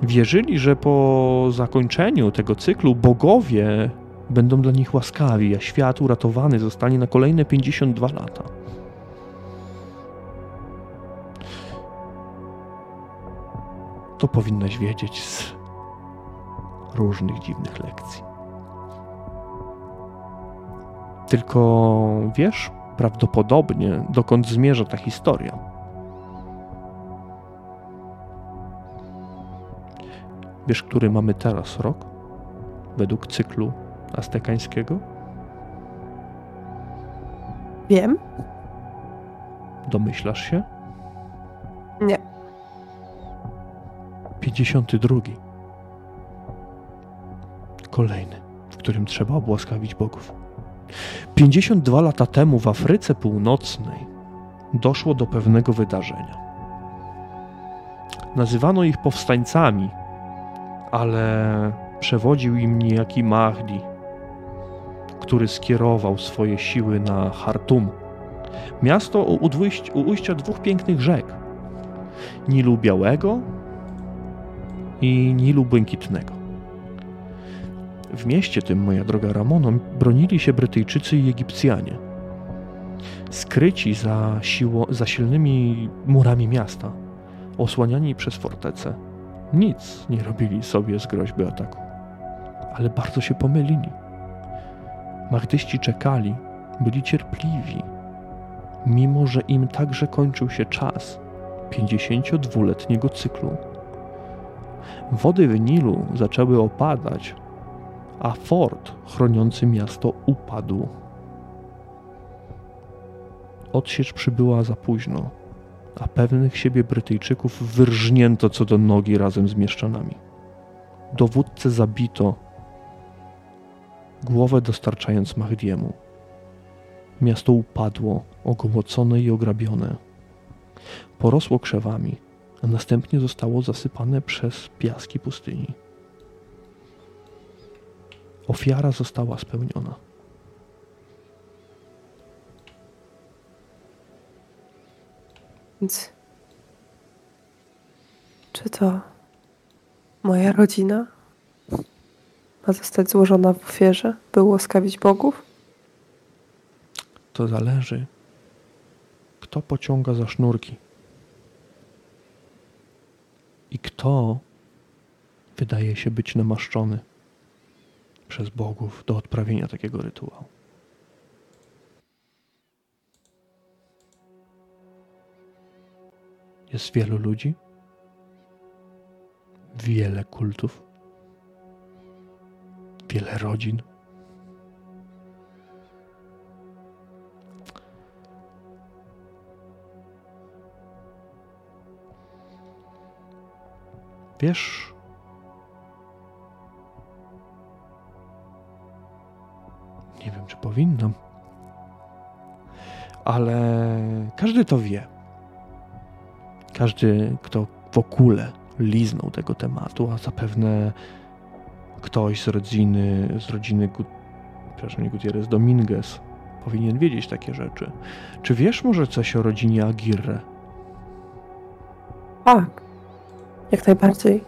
Wierzyli, że po zakończeniu tego cyklu bogowie będą dla nich łaskawi, a świat uratowany zostanie na kolejne 52 lata. To powinnaś wiedzieć z różnych dziwnych lekcji. Tylko wiesz prawdopodobnie, dokąd zmierza ta historia. Wiesz, który mamy teraz rok? Według cyklu aztekańskiego? Wiem? Domyślasz się? Nie. 52. Kolejny, w którym trzeba obłaskawić bogów. 52 lata temu w Afryce Północnej doszło do pewnego wydarzenia. Nazywano ich powstańcami, ale przewodził im niejaki Mahdi, który skierował swoje siły na Hartum, miasto u, udwyjść, u ujścia dwóch pięknych rzek Nilu Białego i Nilu Błękitnego. W mieście tym, moja droga Ramono, bronili się Brytyjczycy i Egipcjanie. Skryci za, siło, za silnymi murami miasta, osłaniani przez fortecę, nic nie robili sobie z groźby ataku. Ale bardzo się pomylili. Mahdyści czekali, byli cierpliwi, mimo że im także kończył się czas 52-letniego cyklu. Wody w Nilu zaczęły opadać, a fort chroniący miasto upadł. Odsiecz przybyła za późno, a pewnych siebie Brytyjczyków wyrżnięto co do nogi razem z mieszczanami. Dowódcę zabito, głowę dostarczając Mahdiemu. Miasto upadło, ogołocone i ograbione. Porosło krzewami, a następnie zostało zasypane przez piaski pustyni. Ofiara została spełniona. Więc. Czy to moja rodzina ma zostać złożona w ofierze, by łaskawić bogów? To zależy, kto pociąga za sznurki i kto wydaje się być namaszczony przez bogów do odprawienia takiego rytuału. Jest wielu ludzi, wiele kultów, wiele rodzin. Wiesz, nie wiem, czy powinnam, ale każdy to wie. Każdy, kto w ogóle liznął tego tematu, a zapewne ktoś z rodziny, z rodziny, Gut, przepraszam, nie Gutierrez, Dominguez powinien wiedzieć takie rzeczy. Czy wiesz może coś o rodzinie Aguirre? Tak. Jak najbardziej.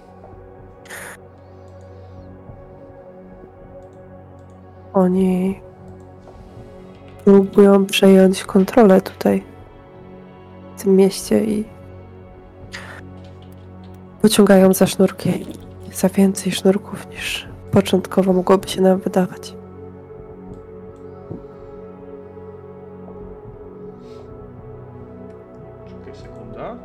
Oni próbują przejąć kontrolę tutaj, w tym mieście i pociągają za sznurki. Za więcej sznurków niż początkowo mogłoby się nam wydawać. Czekaj sekunda.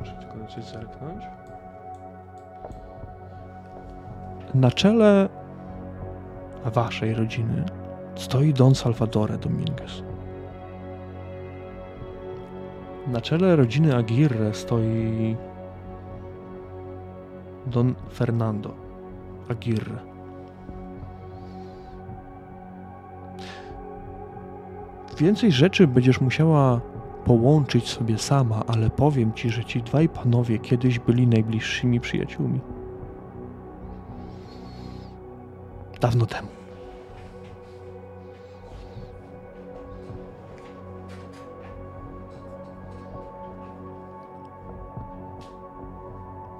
Muszę tylko na coś zerknąć. Na czele waszej rodziny stoi Don Salvadore Dominguez. Na czele rodziny Aguirre stoi Don Fernando Aguirre. Więcej rzeczy będziesz musiała połączyć sobie sama, ale powiem ci, że ci dwaj panowie kiedyś byli najbliższymi przyjaciółmi. Dawno temu.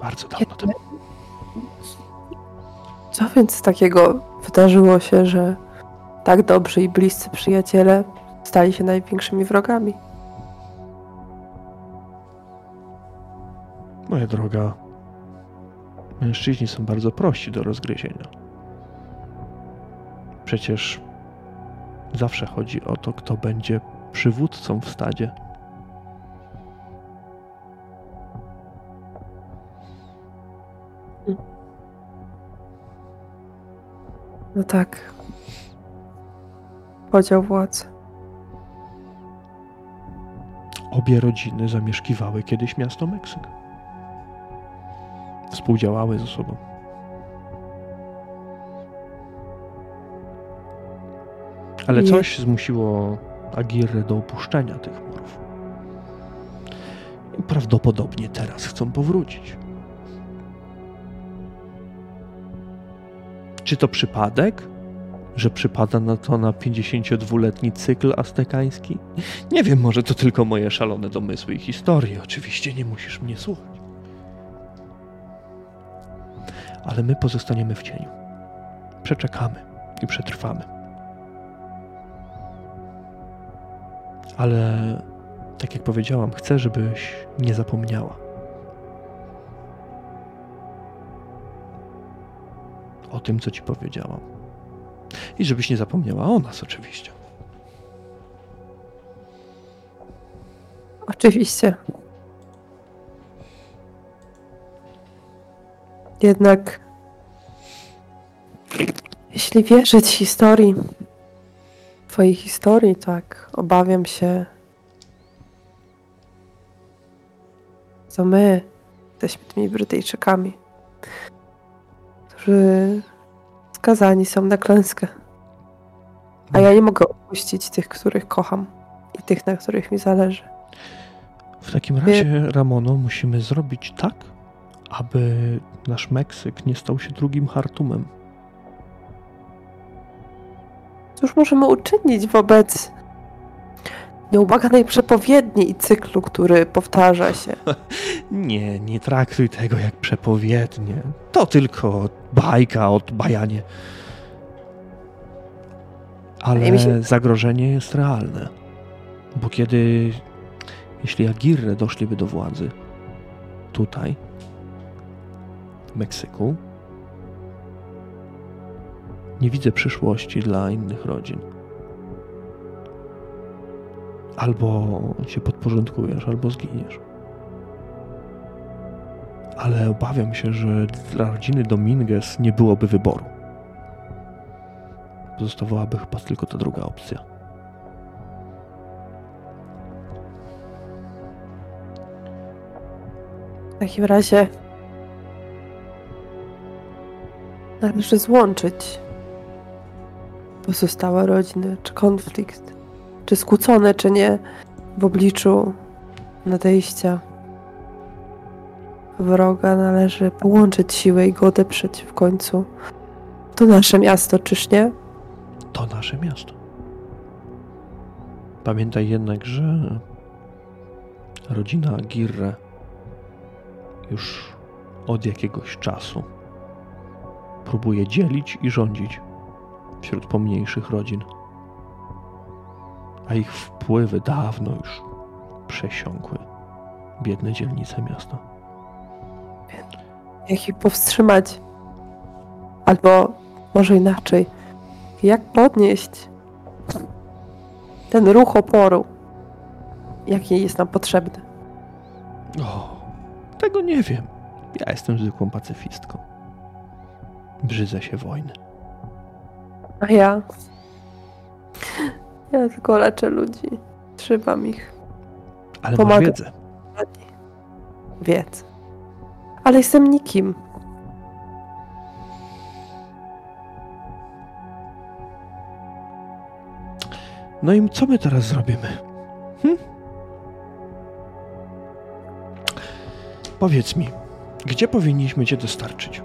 Bardzo dawno temu. Co więc takiego wydarzyło się, że tak dobrzy i bliscy przyjaciele stali się największymi wrogami? Moja droga, mężczyźni są bardzo prości do rozgryzienia. Przecież zawsze chodzi o to, kto będzie przywódcą w stadzie. No tak. Podział władzy. Obie rodziny zamieszkiwały kiedyś miasto Meksyk. Współdziałały ze sobą. Ale Nie. coś zmusiło Agirre do opuszczenia tych murów. Prawdopodobnie teraz chcą powrócić. Czy to przypadek, że przypada na to na 52-letni cykl aztekański? Nie wiem, może to tylko moje szalone domysły i historie. Oczywiście nie musisz mnie słuchać. Ale my pozostaniemy w cieniu. Przeczekamy i przetrwamy. Ale tak jak powiedziałam, chcę, żebyś nie zapomniała. O tym, co ci powiedziałam. I żebyś nie zapomniała o nas, oczywiście. Oczywiście. Jednak, jeśli wierzyć historii, twojej historii, tak, obawiam się, to my jesteśmy tymi Brytyjczykami, którzy skazani są na klęskę. A ja nie mogę opuścić tych, których kocham i tych, na których mi zależy. W takim razie, Ramono, musimy zrobić tak, aby nasz Meksyk nie stał się drugim Hartumem. Cóż możemy uczynić wobec nieubłaganej przepowiedni i cyklu, który powtarza się? [LAUGHS] Nie, nie traktuj tego jak przepowiednie. To tylko bajka od bajanie. Ale się- zagrożenie jest realne. Bo kiedy, jeśli Agirre doszliby do władzy tutaj, w Meksyku, nie widzę przyszłości dla innych rodzin. Albo się podporządkujesz, albo zginiesz. Ale obawiam się, że dla rodziny Dominguez nie byłoby wyboru. Pozostawałaby chyba tylko ta druga opcja. W takim razie należy złączyć pozostałe rodziny, czy konflikt, czy skłócone, czy nie, w obliczu nadejścia wroga należy połączyć siłę i go odeprzeć w końcu. To nasze miasto, czyż nie? To nasze miasto. Pamiętaj jednak, że rodzina Aguirre już od jakiegoś czasu próbuje dzielić i rządzić wśród pomniejszych rodzin. A ich wpływy dawno już przesiąkły biedne dzielnice miasta. Jak ich powstrzymać? Albo może inaczej, jak podnieść ten ruch oporu, jaki jest nam potrzebny? O, tego nie wiem. Ja jestem zwykłą pacyfistką. Brzydzę się wojny. A ja? Ja tylko leczę ludzi, trzymam ich, Ale Pomaga. masz wiedzę. wiedzę. Ale jestem nikim. No i co my teraz zrobimy? Hm? Powiedz mi, gdzie powinniśmy cię dostarczyć?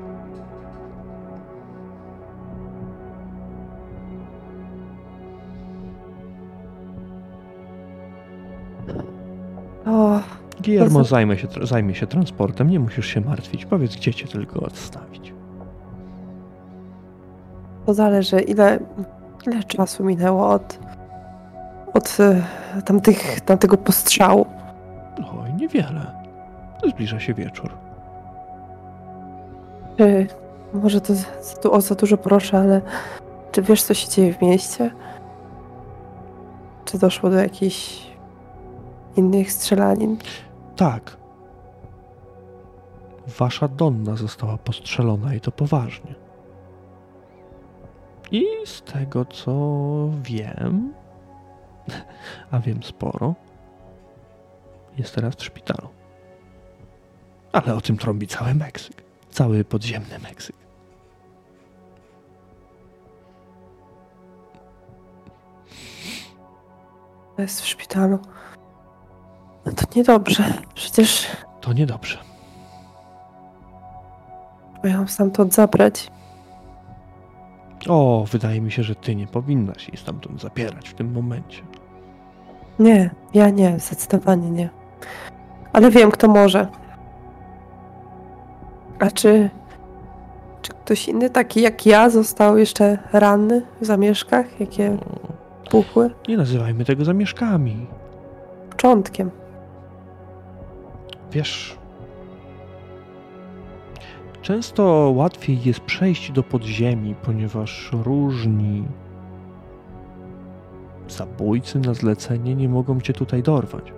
O, zajmie się, zajmie się transportem, nie musisz się martwić. Powiedz, gdzie cię tylko odstawić. To zależy, ile, ile czasu minęło od, od e, tamtych, tamtego postrzału. Oj, niewiele. Zbliża się wieczór. Czy, może to za, o za dużo proszę, ale czy wiesz, co się dzieje w mieście? Czy doszło do jakichś innych strzelanin? Tak. Wasza Donna została postrzelona i to poważnie. I z tego co wiem, [LAUGHS] a wiem sporo, jest teraz w szpitalu. Ale o tym trąbi cały Meksyk. Cały podziemny Meksyk. Jest w szpitalu. No to niedobrze. Przecież To niedobrze. ją stamtąd zabrać. O, wydaje mi się, że ty nie powinnaś jej stamtąd zapierać w tym momencie. Nie, ja nie, zdecydowanie nie. Ale wiem, kto może. A czy, czy ktoś inny, taki jak ja, został jeszcze ranny w zamieszkach? Jakie puchły? Nie nazywajmy tego zamieszkami. Początkiem. Wiesz, często łatwiej jest przejść do podziemi, ponieważ różni zabójcy na zlecenie nie mogą cię tutaj dorwać.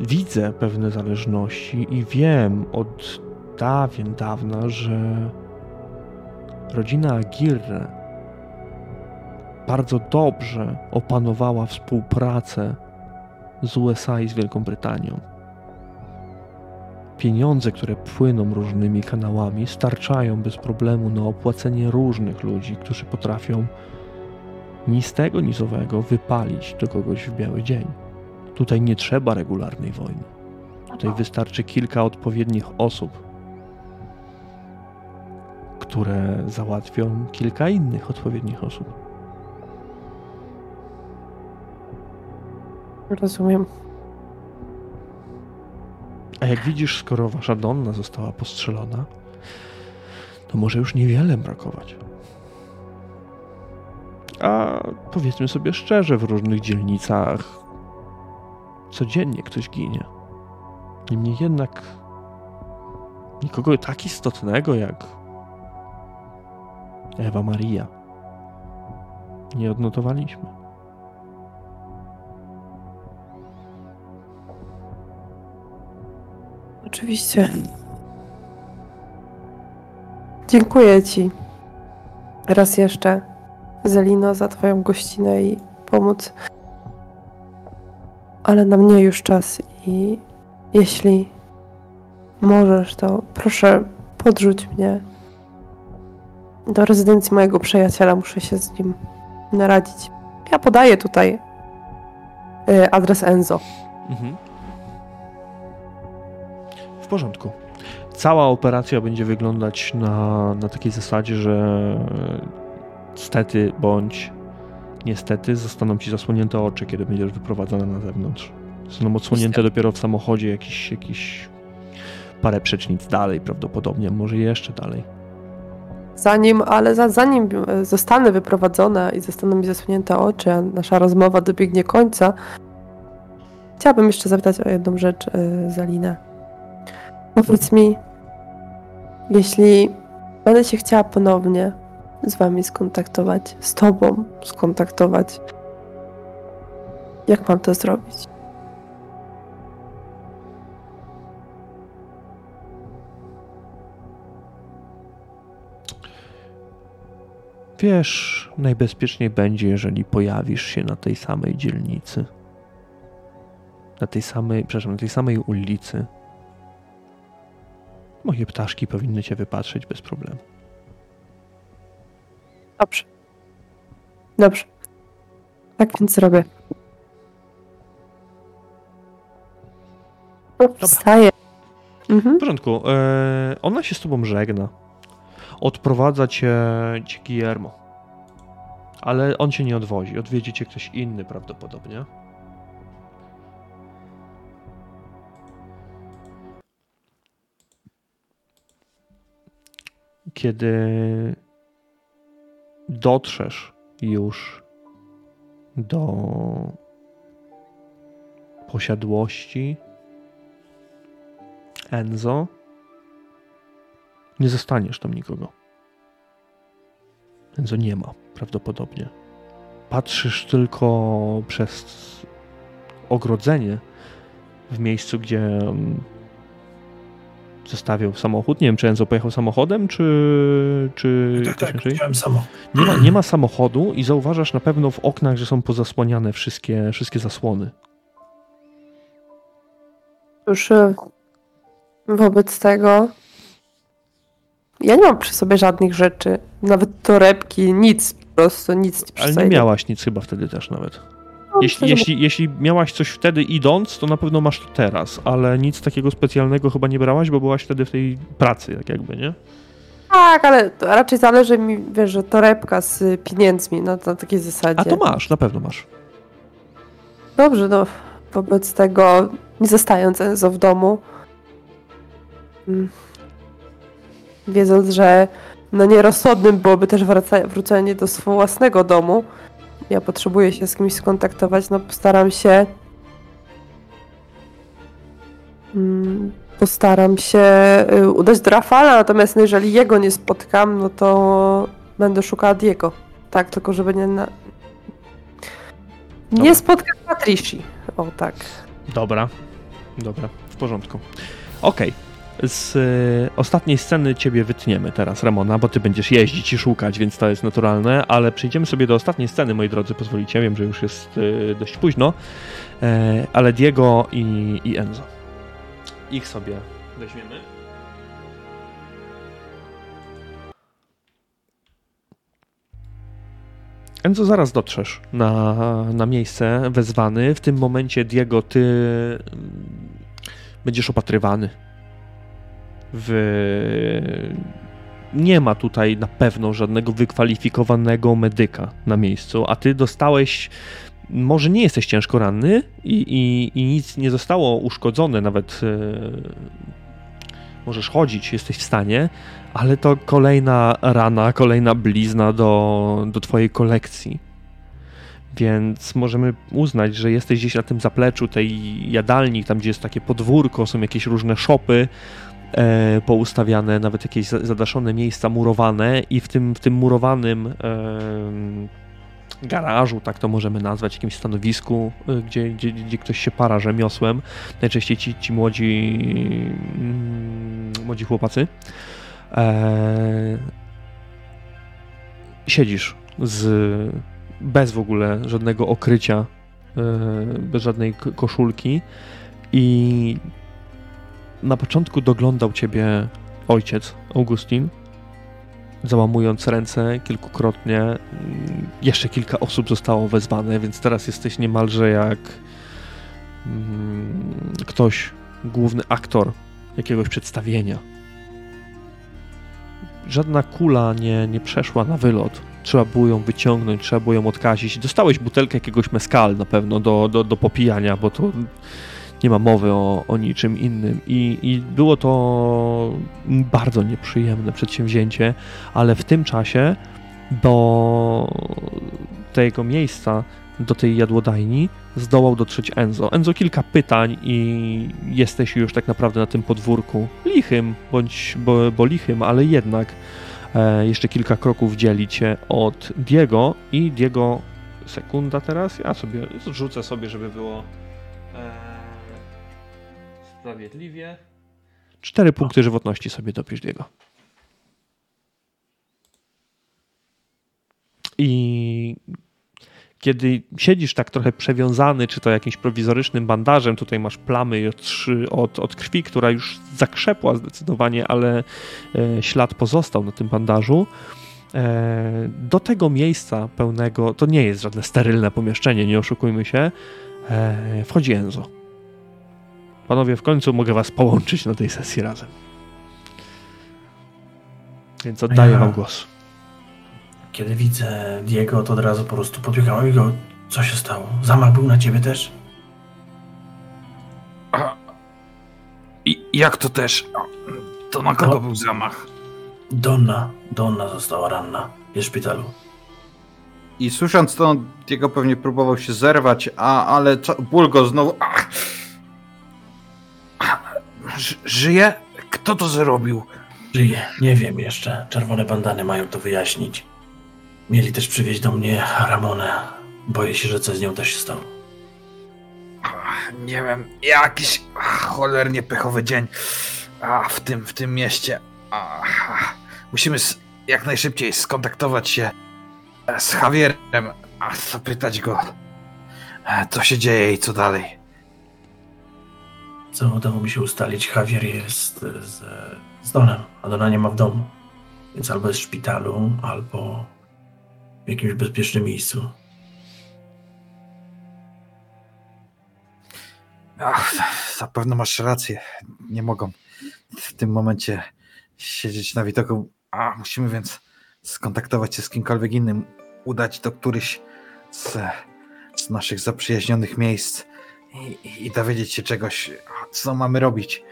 Widzę pewne zależności i wiem od dawien dawna, że rodzina Aguirre bardzo dobrze opanowała współpracę z USA i z Wielką Brytanią. Pieniądze, które płyną różnymi kanałami, starczają bez problemu na opłacenie różnych ludzi, którzy potrafią ni z tego, ni z owego wypalić do kogoś w biały dzień. Tutaj nie trzeba regularnej wojny. Tutaj wystarczy kilka odpowiednich osób, które załatwią kilka innych odpowiednich osób. Rozumiem. A jak widzisz, skoro wasza Donna została postrzelona, to może już niewiele brakować. A powiedzmy sobie szczerze, w różnych dzielnicach codziennie ktoś ginie. Niemniej jednak nikogo tak istotnego jak Ewa Maria nie odnotowaliśmy. Oczywiście. Dziękuję Ci raz jeszcze, Zelino, za Twoją gościnę i pomoc. Ale na mnie już czas i jeśli możesz, to proszę podrzuć mnie do rezydencji mojego przyjaciela. Muszę się z nim naradzić. Ja podaję tutaj y, adres Enzo. Mhm. W porządku. Cała operacja będzie wyglądać na, na takiej zasadzie, że stety bądź niestety zostaną ci zasłonięte oczy, kiedy będziesz wyprowadzona na zewnątrz. Zostaną odsłonięte dopiero w samochodzie jakiś, jakiś parę przecznic dalej prawdopodobnie, może jeszcze dalej. Zanim, ale za, zanim e, zostanę wyprowadzona i zostaną mi zasłonięte oczy, a nasza rozmowa dobiegnie końca, chciałabym jeszcze zapytać o jedną rzecz, yy, Zalinę. Powiedz mi, jeśli będę się chciała ponownie z wami skontaktować, z tobą skontaktować, jak mam to zrobić? Wiesz, najbezpieczniej będzie, jeżeli pojawisz się na tej samej dzielnicy. Na tej samej, przepraszam, na tej samej ulicy. Moje ptaszki powinny cię wypatrzeć bez problemu. Dobrze. Dobrze. Tak więc zrobię. Wstaję. Mhm. W porządku. E, ona się z tobą żegna. Odprowadza cię, cię Guillermo. Ale on cię nie odwozi. Odwiedzi cię ktoś inny prawdopodobnie. Kiedy dotrzesz już do posiadłości Enzo, nie zostaniesz tam nikogo. Enzo nie ma prawdopodobnie. Patrzysz tylko przez ogrodzenie w miejscu, gdzie mm, zostawił samochód. Nie wiem, czy Enzo pojechał samochodem, czy... czy Tak, tak, inaczej? chciałem samo. nie, ma, nie ma samochodu i zauważasz na pewno w oknach, że są pozasłaniane wszystkie, wszystkie zasłony. Już wobec tego ja nie mam przy sobie żadnych rzeczy, nawet torebki, nic, po prostu nic przy Ale nie miałaś nic chyba wtedy też nawet. No, Jeśli, jeśli, jeśli miałaś coś wtedy idąc, to na pewno masz to teraz, ale nic takiego specjalnego chyba nie brałaś, bo byłaś wtedy w tej pracy, tak jakby, nie? Tak, ale raczej zależy mi, wiesz, że torebka z pieniędzmi na, na takiej zasadzie. A to masz, na pewno masz. Dobrze, no wobec tego, nie zostając Enzo w domu, mm, wiedząc, że no nierozsądnym byłoby też wraca- wrócenie do swojego własnego domu, ja potrzebuję się z kimś skontaktować, no postaram się mm, postaram się y, udać do Rafala, natomiast no, jeżeli jego nie spotkam, no to będę szukała Diego. Tak, tylko żeby nie na... Dobra. Nie spotkać Patrici. O tak. Dobra, dobra, w porządku. Okej. Z y, ostatniej sceny ciebie wytniemy teraz, Ramona, bo ty będziesz jeździć i szukać, więc to jest naturalne, ale przejdziemy sobie do ostatniej sceny, moi drodzy, pozwolicie, wiem, że już jest y, dość późno, e, ale Diego i, i Enzo. Ich sobie weźmiemy. Enzo, zaraz dotrzesz na, na miejsce wezwany. W tym momencie, Diego, ty mm, będziesz opatrywany. W... Nie ma tutaj na pewno żadnego wykwalifikowanego medyka na miejscu, a ty dostałeś. Może nie jesteś ciężko ranny i, i, i nic nie zostało uszkodzone, nawet e, możesz chodzić, jesteś w stanie, ale to kolejna rana, kolejna blizna do, do twojej kolekcji. Więc możemy uznać, że jesteś gdzieś na tym zapleczu tej jadalni, tam gdzie jest takie podwórko, są jakieś różne szopy e, poustawiane, nawet jakieś za- zadaszone miejsca murowane i w tym, w tym murowanym em, garażu, tak to możemy nazwać, jakimś stanowisku, e, gdzie, gdzie, gdzie ktoś się para rzemiosłem, najczęściej ci, ci młodzi, mm, młodzi chłopacy, e, siedzisz z, bez w ogóle żadnego okrycia, e, bez żadnej koszulki i na początku doglądał ciebie ojciec Augustin, załamując ręce kilkukrotnie. Mm, Jeszcze kilka osób zostało wezwane, więc teraz jesteś niemalże jak mm, ktoś, główny aktor jakiegoś przedstawienia. Żadna kula nie, nie przeszła na wylot. Trzeba było ją wyciągnąć, trzeba było ją odkazić. Dostałeś butelkę jakiegoś meskal na pewno do, do, do popijania, bo to nie ma mowy o, o niczym innym. I, I było to bardzo nieprzyjemne przedsięwzięcie, ale w tym czasie do tego miejsca, do tej jadłodajni zdołał dotrzeć Enzo. Enzo kilka pytań i jesteś już tak naprawdę na tym podwórku. Lichym, bądź bo, bo lichym, ale jednak e, jeszcze kilka kroków dzieli cię od Diego i Diego sekunda teraz, ja sobie rzucę sobie, żeby było sprawiedliwie. Cztery punkty żywotności sobie dopisz Diego. I kiedy siedzisz tak trochę przewiązany, czy to jakimś prowizorycznym bandażem, tutaj masz plamy od, od, od krwi, która już zakrzepła zdecydowanie, ale e, ślad pozostał na tym bandażu. E, do tego miejsca pełnego, to nie jest żadne sterylne pomieszczenie, nie oszukujmy się, e, wchodzi Enzo. Panowie, w końcu mogę was połączyć na tej sesji razem. Więc oddaję Ja- wam głos. Kiedy widzę Diego, to od razu po prostu podbiegałem i go, co się stało? Zamach był na ciebie też? A, I jak to też? To na kogo był zamach? Donna, Donna została ranna. Jest w szpitalu. I słysząc to, Diego pewnie próbował się zerwać, a, ale co, ból go znowu... Ach. Żyje? Kto to zrobił? Żyje. Nie wiem jeszcze. Czerwone bandany mają to wyjaśnić. Mieli też przywieźć do mnie Ramonę. Boję się, że coś z nią też się stało. Nie wiem, jakiś ach, cholernie pechowy dzień a, w, tym, w tym mieście. Ach, musimy s- jak najszybciej skontaktować się e, z Javierem, a zapytać go, e, co się dzieje i co dalej. Co udało mi się ustalić, Javier jest z, z Donem, a Dona nie ma w domu. Więc albo jest w szpitalu, albo w jakimś bezpiecznym miejscu. Ach, zapewne masz rację. Nie mogą w tym momencie siedzieć na widoku. A, musimy więc skontaktować się z kimkolwiek innym, udać do któryś z, z naszych zaprzyjaźnionych miejsc i, dowiedzieć się czegoś, co mamy robić.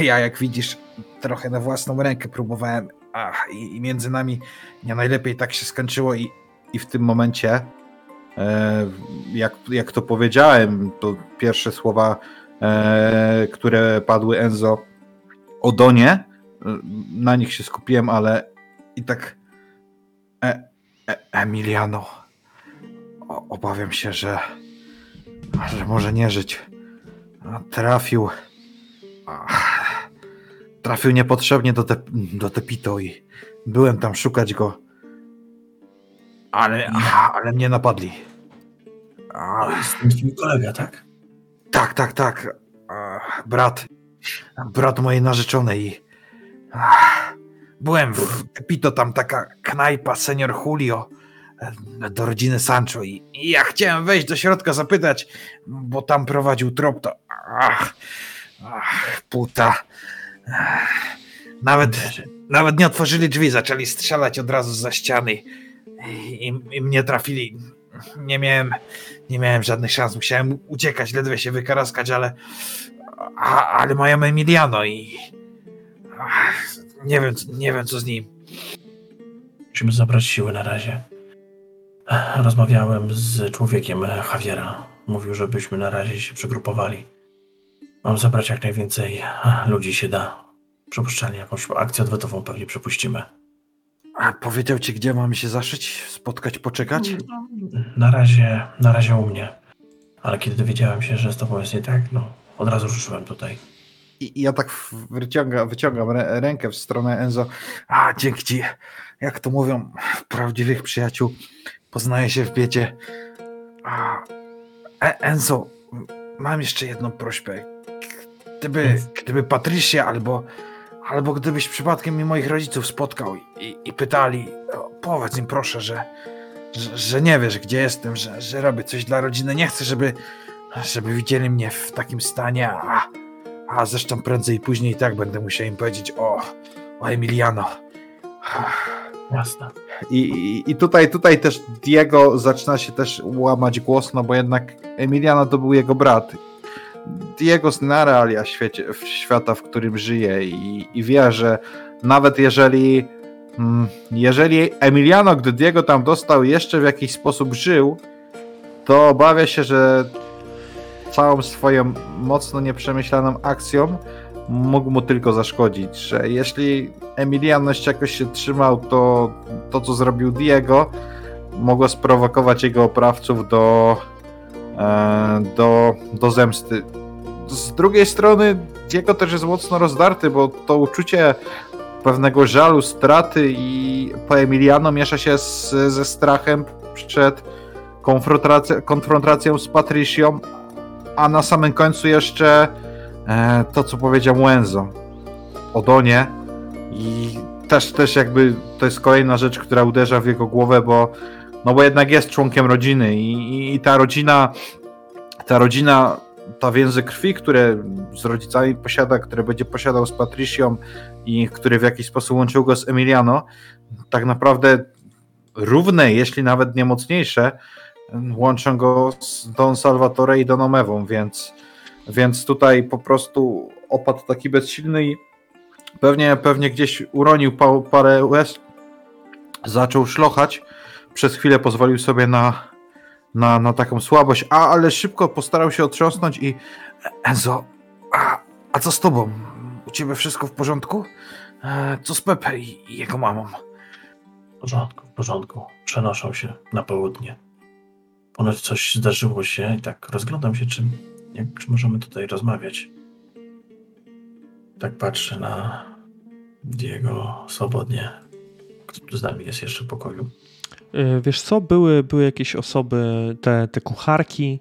Ja, jak widzisz, trochę na własną rękę próbowałem, ach, i, i między nami nie najlepiej tak się skończyło i, i w tym momencie E, jak, jak to powiedziałem, to pierwsze słowa, e, które padły Enzo o Donie, e, na nich się skupiłem, ale i tak e, e, Emiliano o, obawiam się, że że może nie żyć. A Trafił ach, trafił niepotrzebnie do, te, do Tepito i byłem tam szukać go ale, ale mnie napadli. A, twój kolega, tak? tak, tak, tak. Brat. Brat mojej narzeczonej. i- Byłem w Pito, tam taka knajpa senior Julio do rodziny Sancho i, ja chciałem wejść do środka zapytać, bo tam prowadził trop, to ach, ach puta. Nawet, nawet nie otworzyli drzwi, zaczęli strzelać od razu za ściany i, i mnie trafili. Nie miałem, nie miałem żadnych szans. Musiałem uciekać, ledwie się wykaraskać, ale a, ale mają Emiliano i ach, nie wiem, nie wiem co z nim. Musimy zabrać siły na razie. Rozmawiałem z człowiekiem Javiera. Mówił, żebyśmy na razie się przegrupowali. Mam zabrać jak najwięcej ludzi się da. Przypuszczalnie jakąś akcję odwetową pewnie przepuścimy. A powiedział ci, gdzie mamy się zaszyć, spotkać, poczekać? Na razie, na razie u mnie. Ale kiedy dowiedziałem się, że z tobą jest nie tak, no od razu ruszyłem tutaj. I, i ja tak wyciąga, wyciągam rę, rękę w stronę Enzo. A, dzięki ci. Jak to mówią prawdziwych przyjaciół, poznaje się w biedzie. A, e, Enzo, mam jeszcze jedną prośbę. Gdyby, gdyby Patricia albo, albo gdybyś przypadkiem mi moich rodziców spotkał i, i pytali, powiedz im proszę, że, że, że nie wiesz, gdzie jestem, że, że robię coś dla rodziny. Nie chcę, żeby, żeby widzieli mnie w takim stanie, a, a zresztą prędzej i później i tak będę musiał im powiedzieć o, o Emiliano. Jasne. I, i, tutaj, tutaj też Diego zaczyna się też łamać głos, no bo jednak Emiliano to był jego brat. Diego zna realia świecie, w świata, w którym żyje i, i wie, że nawet jeżeli mm, jeżeli Emiliano, gdy Diego tam dostał, jeszcze w jakiś sposób żył, to obawia się, że całą swoją mocno nieprzemyślaną akcją mógł mu tylko zaszkodzić, że jeśli Emiliano jakoś się trzymał, to to, co zrobił Diego, mogło sprowokować jego oprawców do, e, do, do zemsty. Z drugiej strony Diego też jest mocno rozdarty, bo to uczucie pewnego żalu, straty i po Emiliano miesza się z, ze strachem przed konfrontacją, konfrontacją z Patricią, a na samym końcu jeszcze to, co powiedział Enzo o Donie i też, też jakby to jest kolejna rzecz, która uderza w jego głowę, bo no bo jednak jest członkiem rodziny i, i, i ta rodzina ta rodzina, ta więzy krwi, które z rodzicami posiada, które będzie posiadał z Patricią i który w jakiś sposób łączył go z Emiliano, tak naprawdę równe, jeśli nawet nie mocniejsze, łączą go z Don Salvatore i Donomewą, więc, więc tutaj po prostu opadł taki bezsilny i Pewnie, pewnie gdzieś uronił pa, parę łez, zaczął szlochać, przez chwilę pozwolił sobie na, na, na taką słabość, a, ale szybko postarał się otrząsnąć i Enzo, a, a co z tobą? U ciebie wszystko w porządku? E, co z Pepe i, jego mamą? W porządku, w porządku. Przenoszą się na południe. Ponoć coś zdarzyło się i tak rozglądam się, jak, czy możemy tutaj rozmawiać. Tak patrzę na Diego swobodnie. Tu z nami jest jeszcze w pokoju? E, Wiesz co, były, były jakieś osoby, te, te kucharki,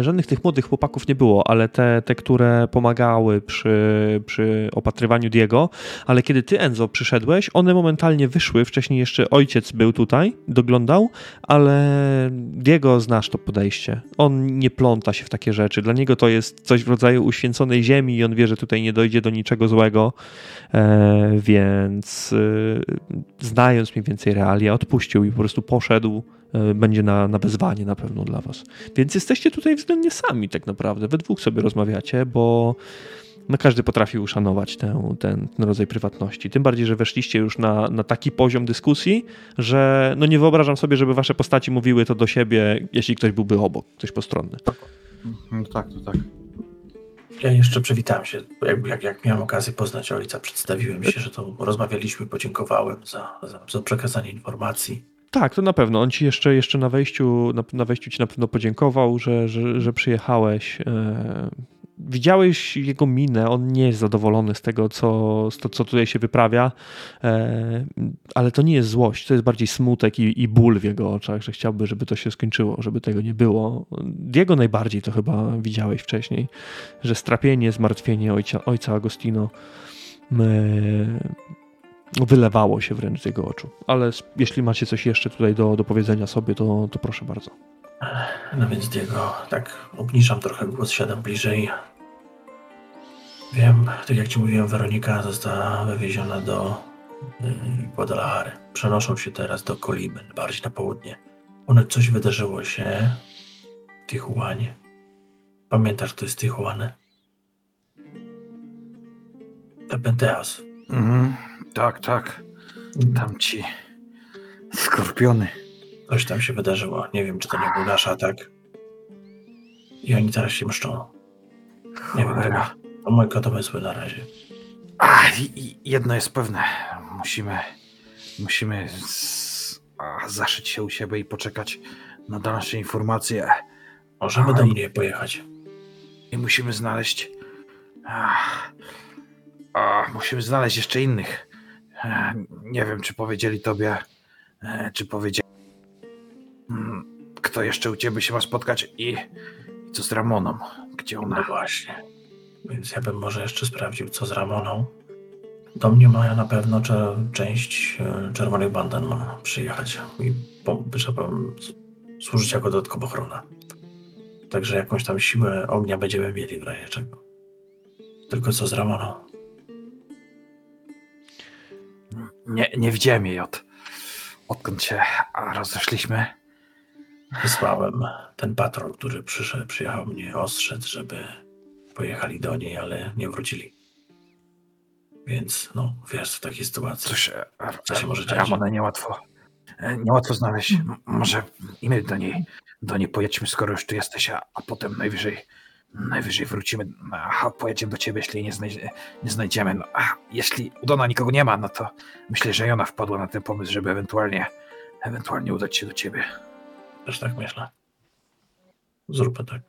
żadnych tych młodych chłopaków nie było, ale te, te które pomagały przy, przy opatrywaniu Diego, ale kiedy ty, Enzo, przyszedłeś, one momentalnie wyszły, wcześniej jeszcze ojciec był tutaj, doglądał, ale Diego znasz to podejście. On nie pląta się w takie rzeczy, dla niego to jest coś w rodzaju uświęconej ziemi i on wie, że tutaj nie dojdzie do niczego złego, e, więc e, znając mniej więcej realia, odpuścił i po prostu poszedł, e, będzie na, na wezwanie na pewno dla was. Więc jesteście tutaj względnie sami tak naprawdę, we dwóch sobie rozmawiacie, bo no każdy potrafi uszanować tę, ten, ten rodzaj prywatności. Tym bardziej, że weszliście już na, na taki poziom dyskusji, że no nie wyobrażam sobie, żeby wasze postaci mówiły to do siebie, jeśli ktoś byłby obok, ktoś postronny. No tak, to tak. Ja jeszcze przywitałem się. Jak, jak, jak miałem okazję poznać ojca, przedstawiłem się, że to rozmawialiśmy, podziękowałem za, za, za przekazanie informacji. Tak, to na pewno. On ci jeszcze, jeszcze na wejściu, na, na wejściu ci na pewno podziękował, że, że, że przyjechałeś. E, widziałeś jego minę, on nie jest zadowolony z tego, co, z to, co tutaj się wyprawia, e, ale to nie jest złość, to jest bardziej smutek i, i ból w jego oczach, że chciałby, żeby to się skończyło, żeby tego nie było. Diego najbardziej to chyba widziałeś wcześniej, że strapienie, zmartwienie ojca, ojca Agostino e, wylewało się wręcz z jego oczu. Ale jeśli macie coś jeszcze tutaj do, do powiedzenia sobie, to, to proszę bardzo. No więc Diego, tak obniżam trochę głos, siadam bliżej. Wiem, tak jak ci mówiłem, Weronika została wywieziona do y, Guadalajary. Przenoszą się teraz do Kolimy, bardziej na południe. One coś wydarzyło się w Tijuanie. Pamiętasz, to jest Tijuana? Tepenteas. Mhm, tak, tak. Tam ci skorpiony. Coś tam się wydarzyło. Nie wiem, czy to nie był nasz atak. I oni teraz się mszczą. Nie wiem, Cholera. to, to moje domysły na razie. A, jedno jest pewne. Musimy, musimy z, a, zaszyć się u siebie i poczekać na dalsze informacje. Możemy do Aj. mnie pojechać. I musimy znaleźć. A, a, musimy znaleźć jeszcze innych. E, Nie wiem, czy powiedzieli tobie, e, czy powiedzieli. Mm, Kto jeszcze u ciebie się ma spotkać i, i co z Ramoną? Gdzie No ona? właśnie. Więc ja bym może jeszcze sprawdził, co z Ramoną. Do mnie ma na pewno część e, czerwonych bandan ma przyjechać i trzeba służyć jako dodatkowa ochrona. Także jakąś tam siłę ognia będziemy mieli w razie czego. Tylko co z Ramoną? Nie, nie widziałem jej od. Odkąd się rozeszliśmy. Wysłałem ten patrol, który przyszedł, przyjechał mnie ostrzec, żeby pojechali do niej, ale nie wrócili. Więc no, wiesz, w takiej sytuacji. Cóż, e, Co się może dziać? Ramonę niełatwo. e, Niełatwo znaleźć. Może i my do niej, do niej pojedźmy, skoro już tu jesteś, a, a potem najwyżej, najwyżej wrócimy, a pojedziemy do ciebie, jeśli nie, znajdzie, nie znajdziemy. No, a jeśli u Dona nikogo nie ma, no to myślę, że i ona wpadła na ten pomysł, żeby ewentualnie, ewentualnie udać się do ciebie. Też tak myślę. Zróbmy tak.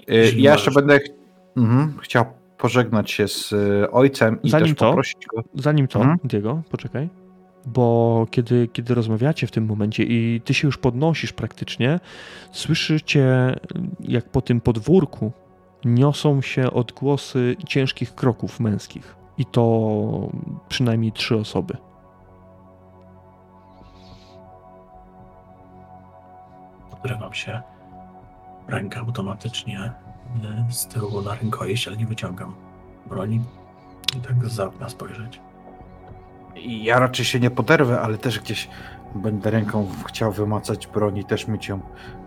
Y, Jeśli Ja jeszcze będę ch- mhm, chciał pożegnać się z y, ojcem i Zanim też to- poprosić go. Zanim to, Mhm. Diego, poczekaj. Bo kiedy, kiedy rozmawiacie w tym momencie i ty się już podnosisz praktycznie, słyszycie, jak po tym podwórku niosą się odgłosy ciężkich kroków męskich. I to przynajmniej trzy osoby. Odrywam się. Ręka automatycznie e, z tyłu na rękojeść, ale nie wyciągam broni. I tak z okna spojrzeć. I Ja raczej się nie poderwę, ale też gdzieś będę ręką chciał wymacać broń i też mieć ją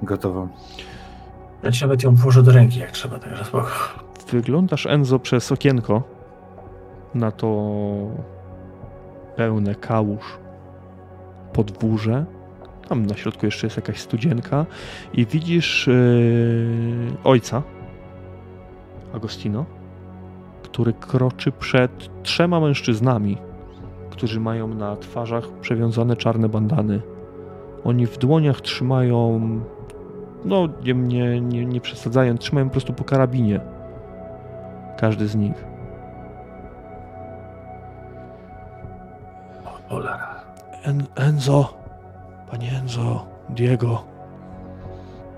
gotową. Ja ci nawet ją włożę do ręki, jak trzeba, także spoko. Wyglądasz, Enzo, przez okienko na to pełne kałuż podwórze. Tam na środku jeszcze jest jakaś studzienka i widzisz yy, ojca Agostino, który kroczy przed trzema mężczyznami, którzy mają na twarzach przewiązane czarne bandany. Oni w dłoniach trzymają, no nie, nie, nie, nie przesadzając, trzymają po prostu po karabinie. Każdy z nich. O, cholera. En, Enzo, panie Enzo, Diego,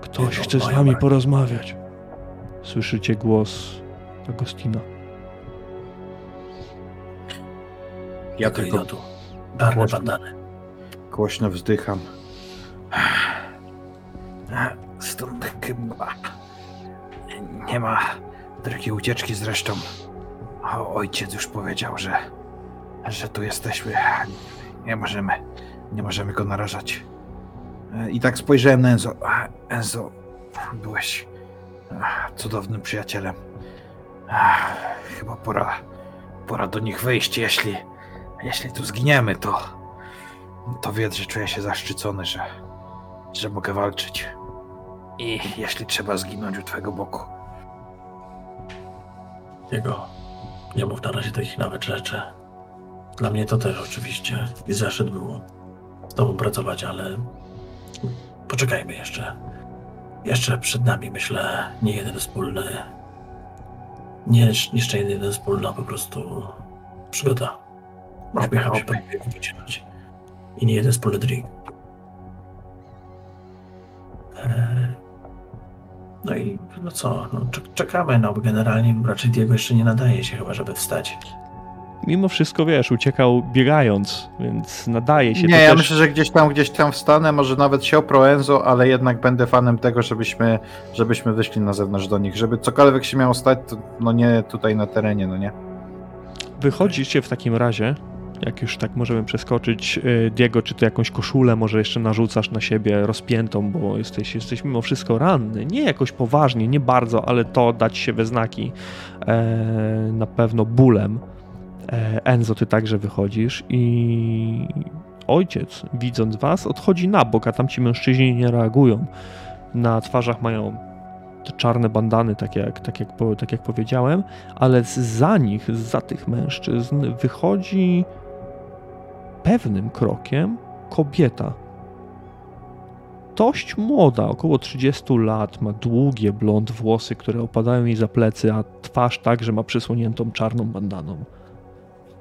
ktoś Diego, chce z broń. porozmawiać. Słyszycie głos Agostina. Ja Tylko tylko idą tu. Czarne Głośno. bandany. głośno wzdycham. Stąd chyba nie ma drogiej ucieczki zresztą. O, ojciec już powiedział, że, że tu jesteśmy. Nie możemy, nie możemy go narażać. I tak spojrzałem na Enzo. Enzo, byłeś cudownym przyjacielem. Chyba pora, pora do nich wyjść. Jeśli, jeśli tu zginiemy, to, to wiedz, że czuję się zaszczycony, że, że mogę walczyć. I jeśli trzeba zginąć u twojego boku. Jego. Nie mów na razie takich nawet rzeczy. Dla mnie to też oczywiście i zaszczyt było z tobą pracować, ale poczekajmy jeszcze. Jeszcze przed nami, myślę, nie jeden wspólny. Nie jeszcze jeden wspólna po prostu przygoda. Po wieku wycinać. I nie jeden wspólny drink. Eee, No i no co, no, czek- czekamy, no bo generalnie raczej Diego jeszcze nie nadaje się chyba, żeby wstać. Mimo wszystko, wiesz, uciekał biegając, więc nadaje się. Nie, to ja też... myślę, że gdzieś tam, gdzieś tam wstanę, może nawet się opro Enzo, ale jednak będę fanem tego, żebyśmy, żebyśmy wyszli na zewnątrz do nich. Żeby cokolwiek się miało stać, to no nie tutaj na terenie, no nie. Wychodzicie w takim razie, jak już tak możemy przeskoczyć, y, Diego, czy ty jakąś koszulę może jeszcze narzucasz na siebie rozpiętą, bo jesteś, jesteś mimo wszystko ranny. Nie jakoś poważnie, nie bardzo, ale to dać się we znaki e, na pewno bólem. E, Enzo, ty także wychodzisz i ojciec, widząc was, odchodzi na bok, a tamci mężczyźni nie reagują. Na twarzach mają te czarne bandany, tak jak, tak jak, tak jak powiedziałem, ale za nich, za tych mężczyzn wychodzi pewnym krokiem kobieta. Dość młoda, około 30 lat, ma długie blond włosy, które opadają jej za plecy, a twarz także ma przysłoniętą czarną bandaną.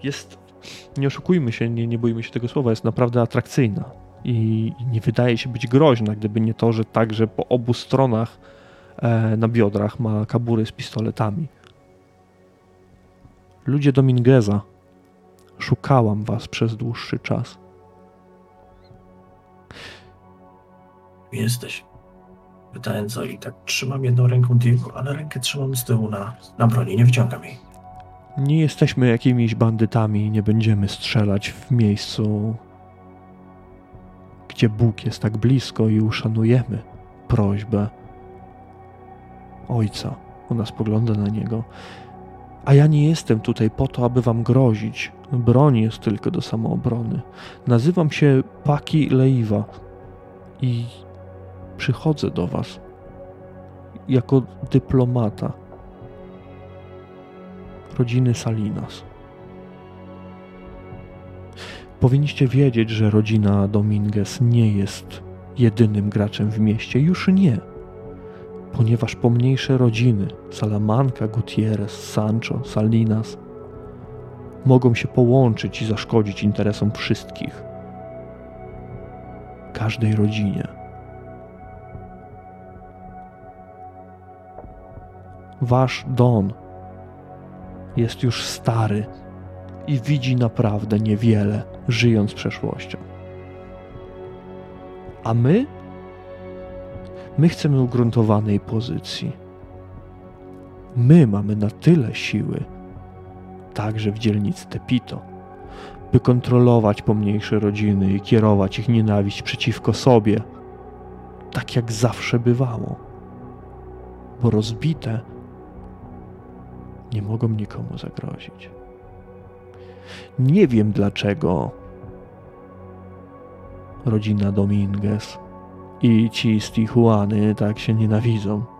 Jest, nie oszukujmy się, nie, nie bójmy się tego słowa, jest naprawdę atrakcyjna i nie wydaje się być groźna, gdyby nie to, że także po obu stronach e, na biodrach ma kabury z pistoletami. Ludzie Domingueza, szukałam was przez dłuższy czas. Jesteś. Pytałem co i tak trzymam jedną ręką Diego, ale rękę trzymam z tyłu na, na broni, nie wyciągam jej. Nie jesteśmy jakimiś bandytami, nie będziemy strzelać w miejscu, gdzie Bóg jest tak blisko i uszanujemy prośbę Ojca. Ona spogląda na niego. A ja nie jestem tutaj po to, aby wam grozić. Broń jest tylko do samoobrony. Nazywam się Paki Leiwa i przychodzę do was jako dyplomata rodziny Salinas. Powinniście wiedzieć, że rodzina Dominguez nie jest jedynym graczem w mieście. Już nie. Ponieważ pomniejsze rodziny Salamanca, Gutierrez, Sancho, Salinas mogą się połączyć i zaszkodzić interesom wszystkich. Każdej rodzinie. Wasz Don jest już stary i widzi naprawdę niewiele, żyjąc przeszłością. A my? My chcemy ugruntowanej pozycji. My mamy na tyle siły, także w dzielnicy Tepito, by kontrolować pomniejsze rodziny i kierować ich nienawiść przeciwko sobie, tak jak zawsze bywało. Bo rozbite nie mogą nikomu zagrozić. Nie wiem dlaczego rodzina Dominguez i ci z Tijuany tak się nienawidzą.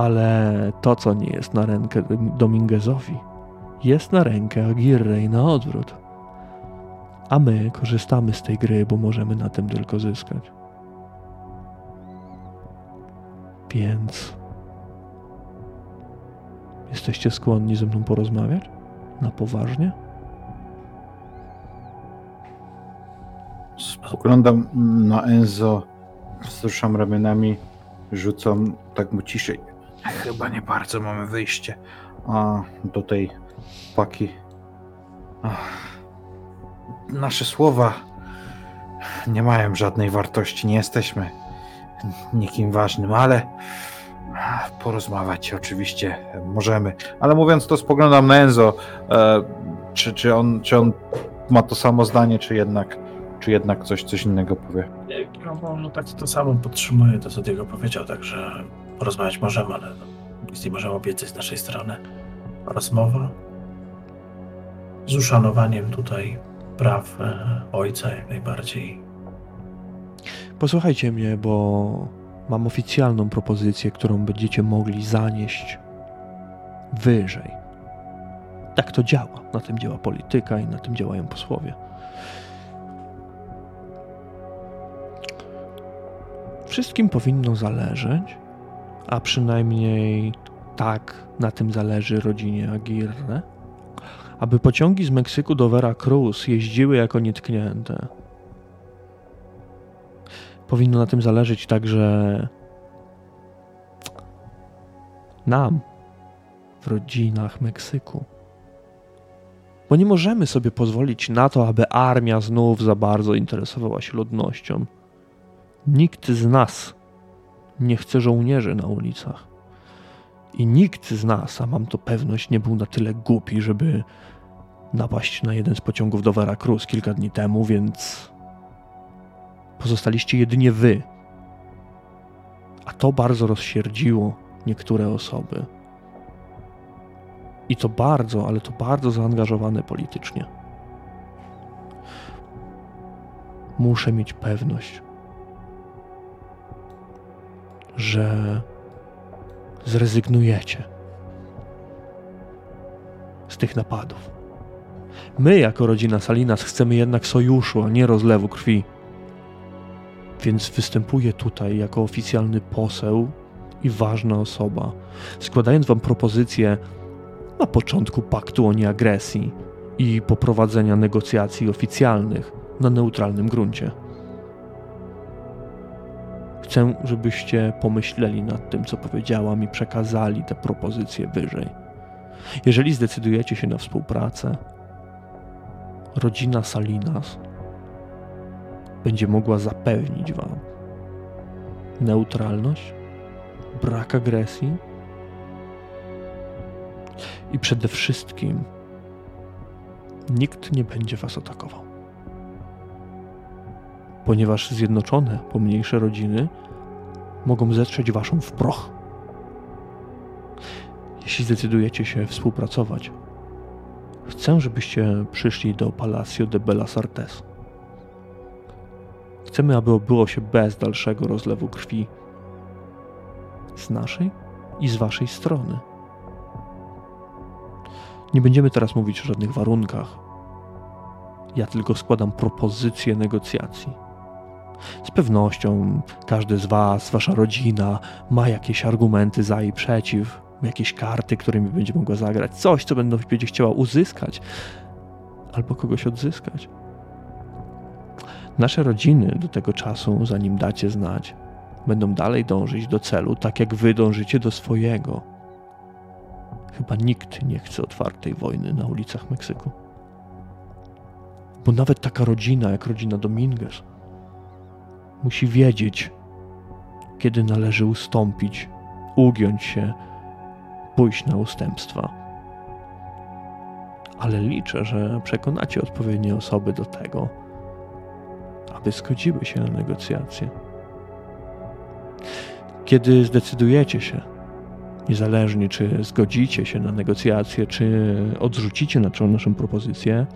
Ale to, co nie jest na rękę Dominguezowi, jest na rękę Aguirre i na odwrót. A my korzystamy z tej gry, bo możemy na tym tylko zyskać. Więc jesteście skłonni ze mną porozmawiać? Na poważnie? Spoglądam na Enzo, wzruszam ramionami, rzucam tak mu ciszej. Chyba nie bardzo mamy wyjście. A do tej paki. Ach, nasze słowa nie mają żadnej wartości. Nie jesteśmy nikim ważnym, ale porozmawiać oczywiście możemy. Ale mówiąc to, spoglądam na Enzo. E, czy, czy, on, czy on ma to samo zdanie, czy jednak, czy jednak coś, coś innego powie? No, no tak to samo podtrzymuję to, co Diego powiedział, także porozmawiać możemy, ale nic nie możemy obiecać z naszej strony. Rozmowa z uszanowaniem tutaj praw e, ojca jak najbardziej. Posłuchajcie mnie, bo mam oficjalną propozycję, którą będziecie mogli zanieść wyżej. Tak to działa. Na tym działa polityka i na tym działają posłowie. Wszystkim powinno zależeć, a przynajmniej tak na tym zależy rodzinie Aguirre, aby pociągi z Meksyku do Veracruz jeździły jako nietknięte. Powinno na tym zależeć także nam w rodzinach Meksyku. Bo nie możemy sobie pozwolić na to, aby armia znów za bardzo interesowała się ludnością. Nikt z nas nie chce żołnierzy na ulicach. I nikt z nas, a mam to pewność, nie był na tyle głupi, żeby napaść na jeden z pociągów do Veracruz kilka dni temu, więc pozostaliście jedynie wy. A to bardzo rozsierdziło niektóre osoby. I to bardzo, ale to bardzo zaangażowane politycznie. Muszę mieć pewność, że zrezygnujecie z tych napadów. My, jako rodzina Salinas, chcemy jednak sojuszu, a nie rozlewu krwi. Więc występuję tutaj jako oficjalny poseł i ważna osoba, składając Wam propozycję na początku paktu o nieagresji i poprowadzenia negocjacji oficjalnych na neutralnym gruncie. Chcę, żebyście pomyśleli nad tym, co powiedziałam i przekazali te propozycje wyżej. Jeżeli zdecydujecie się na współpracę, rodzina Salinas będzie mogła zapewnić Wam neutralność, brak agresji i przede wszystkim nikt nie będzie Was atakował. Ponieważ zjednoczone, pomniejsze rodziny mogą zetrzeć Waszą w proch. Jeśli zdecydujecie się współpracować, chcę, żebyście przyszli do Palacio de Bellas Artes Chcemy, aby obyło się bez dalszego rozlewu krwi z naszej i z waszej strony. Nie będziemy teraz mówić o żadnych warunkach. Ja tylko składam propozycje negocjacji. Z pewnością każdy z Was, Wasza rodzina ma jakieś argumenty za i przeciw, jakieś karty, którymi będzie mogła zagrać, coś, co będą będzie chciała uzyskać albo kogoś odzyskać. Nasze rodziny do tego czasu, zanim dacie znać, będą dalej dążyć do celu, tak jak wy dążycie do swojego. Chyba nikt nie chce otwartej wojny na ulicach Meksyku. Bo nawet taka rodzina jak rodzina Dominguez musi wiedzieć, kiedy należy ustąpić, ugiąć się, pójść na ustępstwa. Ale liczę, że przekonacie odpowiednie osoby do tego, aby zgodziły się na negocjacje. Kiedy zdecydujecie się, niezależnie czy zgodzicie się na negocjacje, czy odrzucicie naszą, naszą propozycję,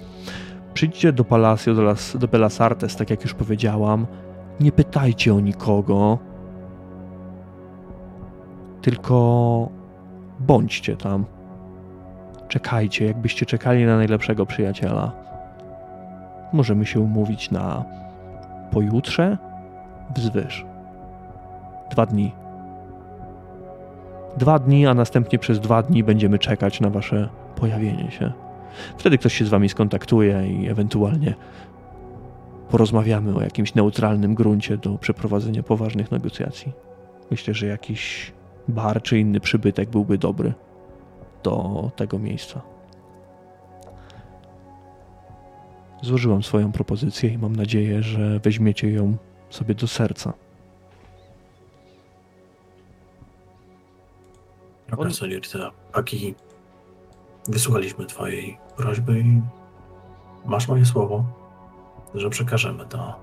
przyjdźcie do Palacio, do, Las, do Belas Artes, tak jak już powiedziałam, nie pytajcie o nikogo, tylko bądźcie tam. Czekajcie, jakbyście czekali na najlepszego przyjaciela. Możemy się umówić na pojutrze, wzwyż. Dwa dni. Dwa dni, a następnie przez dwa dni będziemy czekać na wasze pojawienie się. Wtedy ktoś się z wami skontaktuje i ewentualnie porozmawiamy o jakimś neutralnym gruncie do przeprowadzenia poważnych negocjacji. Myślę, że jakiś bar czy inny przybytek byłby dobry do tego miejsca. Złożyłam swoją propozycję i mam nadzieję, że weźmiecie ją sobie do serca. Dobra, Solirta, Aki, wysłuchaliśmy twojej prośby i masz moje słowo, że przekażemy to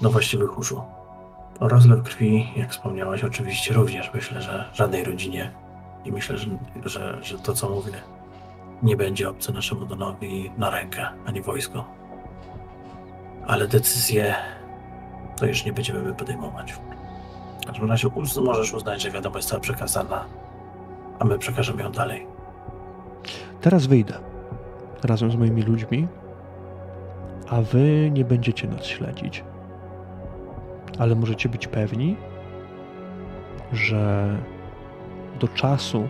do właściwych uszu. Rozlew krwi, jak wspomniałaś, oczywiście również myślę, że żadnej rodzinie i myślę, że, że, że to, co mówię, nie będzie obce naszemu donowi na rękę, ani wojsko. Ale decyzje to już nie będziemy my podejmować. W każdym razie uz- możesz uznać, że wiadomość została przekazana, a my przekażemy ją dalej. Teraz wyjdę razem z moimi ludźmi, a wy nie będziecie nas śledzić. Ale możecie być pewni, że do czasu,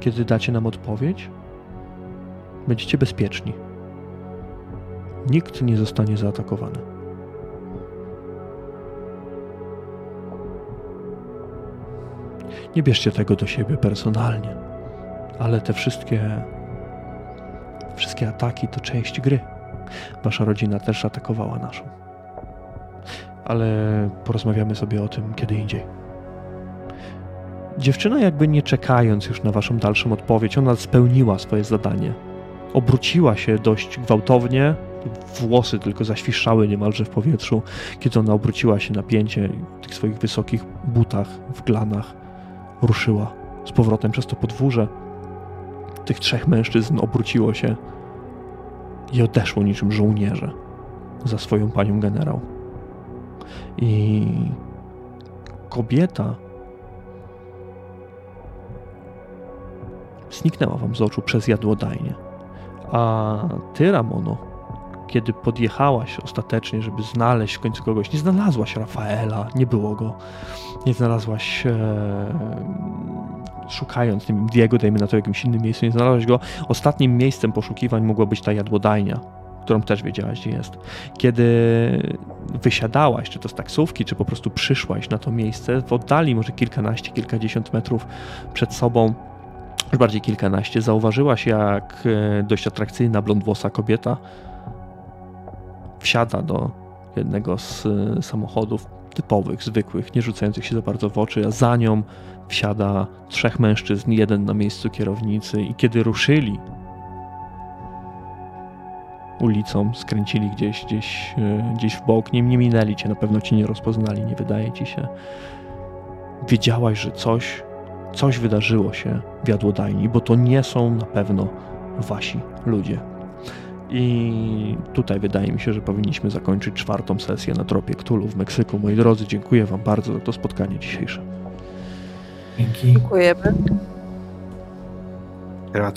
kiedy dacie nam odpowiedź, będziecie bezpieczni. Nikt nie zostanie zaatakowany. Nie bierzcie tego do siebie personalnie, ale te wszystkie wszystkie ataki to część gry. Wasza rodzina też atakowała naszą. Ale porozmawiamy sobie o tym kiedy indziej. Dziewczyna, jakby nie czekając już na waszą dalszą odpowiedź, ona spełniła swoje zadanie. Obróciła się dość gwałtownie, włosy tylko zaświszały niemalże w powietrzu, kiedy ona obróciła się na pięcie w tych swoich wysokich butach, w glanach, ruszyła z powrotem przez to podwórze. Tych trzech mężczyzn obróciło się i odeszło niczym żołnierze za swoją panią generał. I kobieta zniknęła wam z oczu przez jadłodajnię. A ty, Ramono, kiedy podjechałaś ostatecznie, żeby znaleźć w końcu kogoś, nie znalazłaś Rafaela, nie było go. Nie znalazłaś, e, szukając, nie wiem, Diego, dajmy na to jakimś innym miejscu, nie znalazłaś go. Ostatnim miejscem poszukiwań mogła być ta jadłodajnia, którą też wiedziałaś, gdzie jest. Kiedy wysiadałaś, czy to z taksówki, czy po prostu przyszłaś na to miejsce, w oddali może kilkanaście, kilkadziesiąt metrów przed sobą już bardziej kilkanaście, zauważyłaś, jak e, dość atrakcyjna blondwłosa kobieta wsiada do jednego z e, samochodów typowych, zwykłych, nie rzucających się za bardzo w oczy, a za nią wsiada trzech mężczyzn, jeden na miejscu kierownicy i kiedy ruszyli ulicą, skręcili gdzieś, gdzieś, e, gdzieś w bok, nie, nie minęli cię, na pewno cię nie rozpoznali, nie wydaje ci się. Wiedziałaś, że coś coś wydarzyło się w jadłodajni, bo to nie są na pewno wasi ludzie. I tutaj wydaje mi się, że powinniśmy zakończyć czwartą sesję na tropie Ktulu w Meksyku. Moi drodzy, dziękuję Wam bardzo za to spotkanie dzisiejsze. Dzięki. Dziękujemy.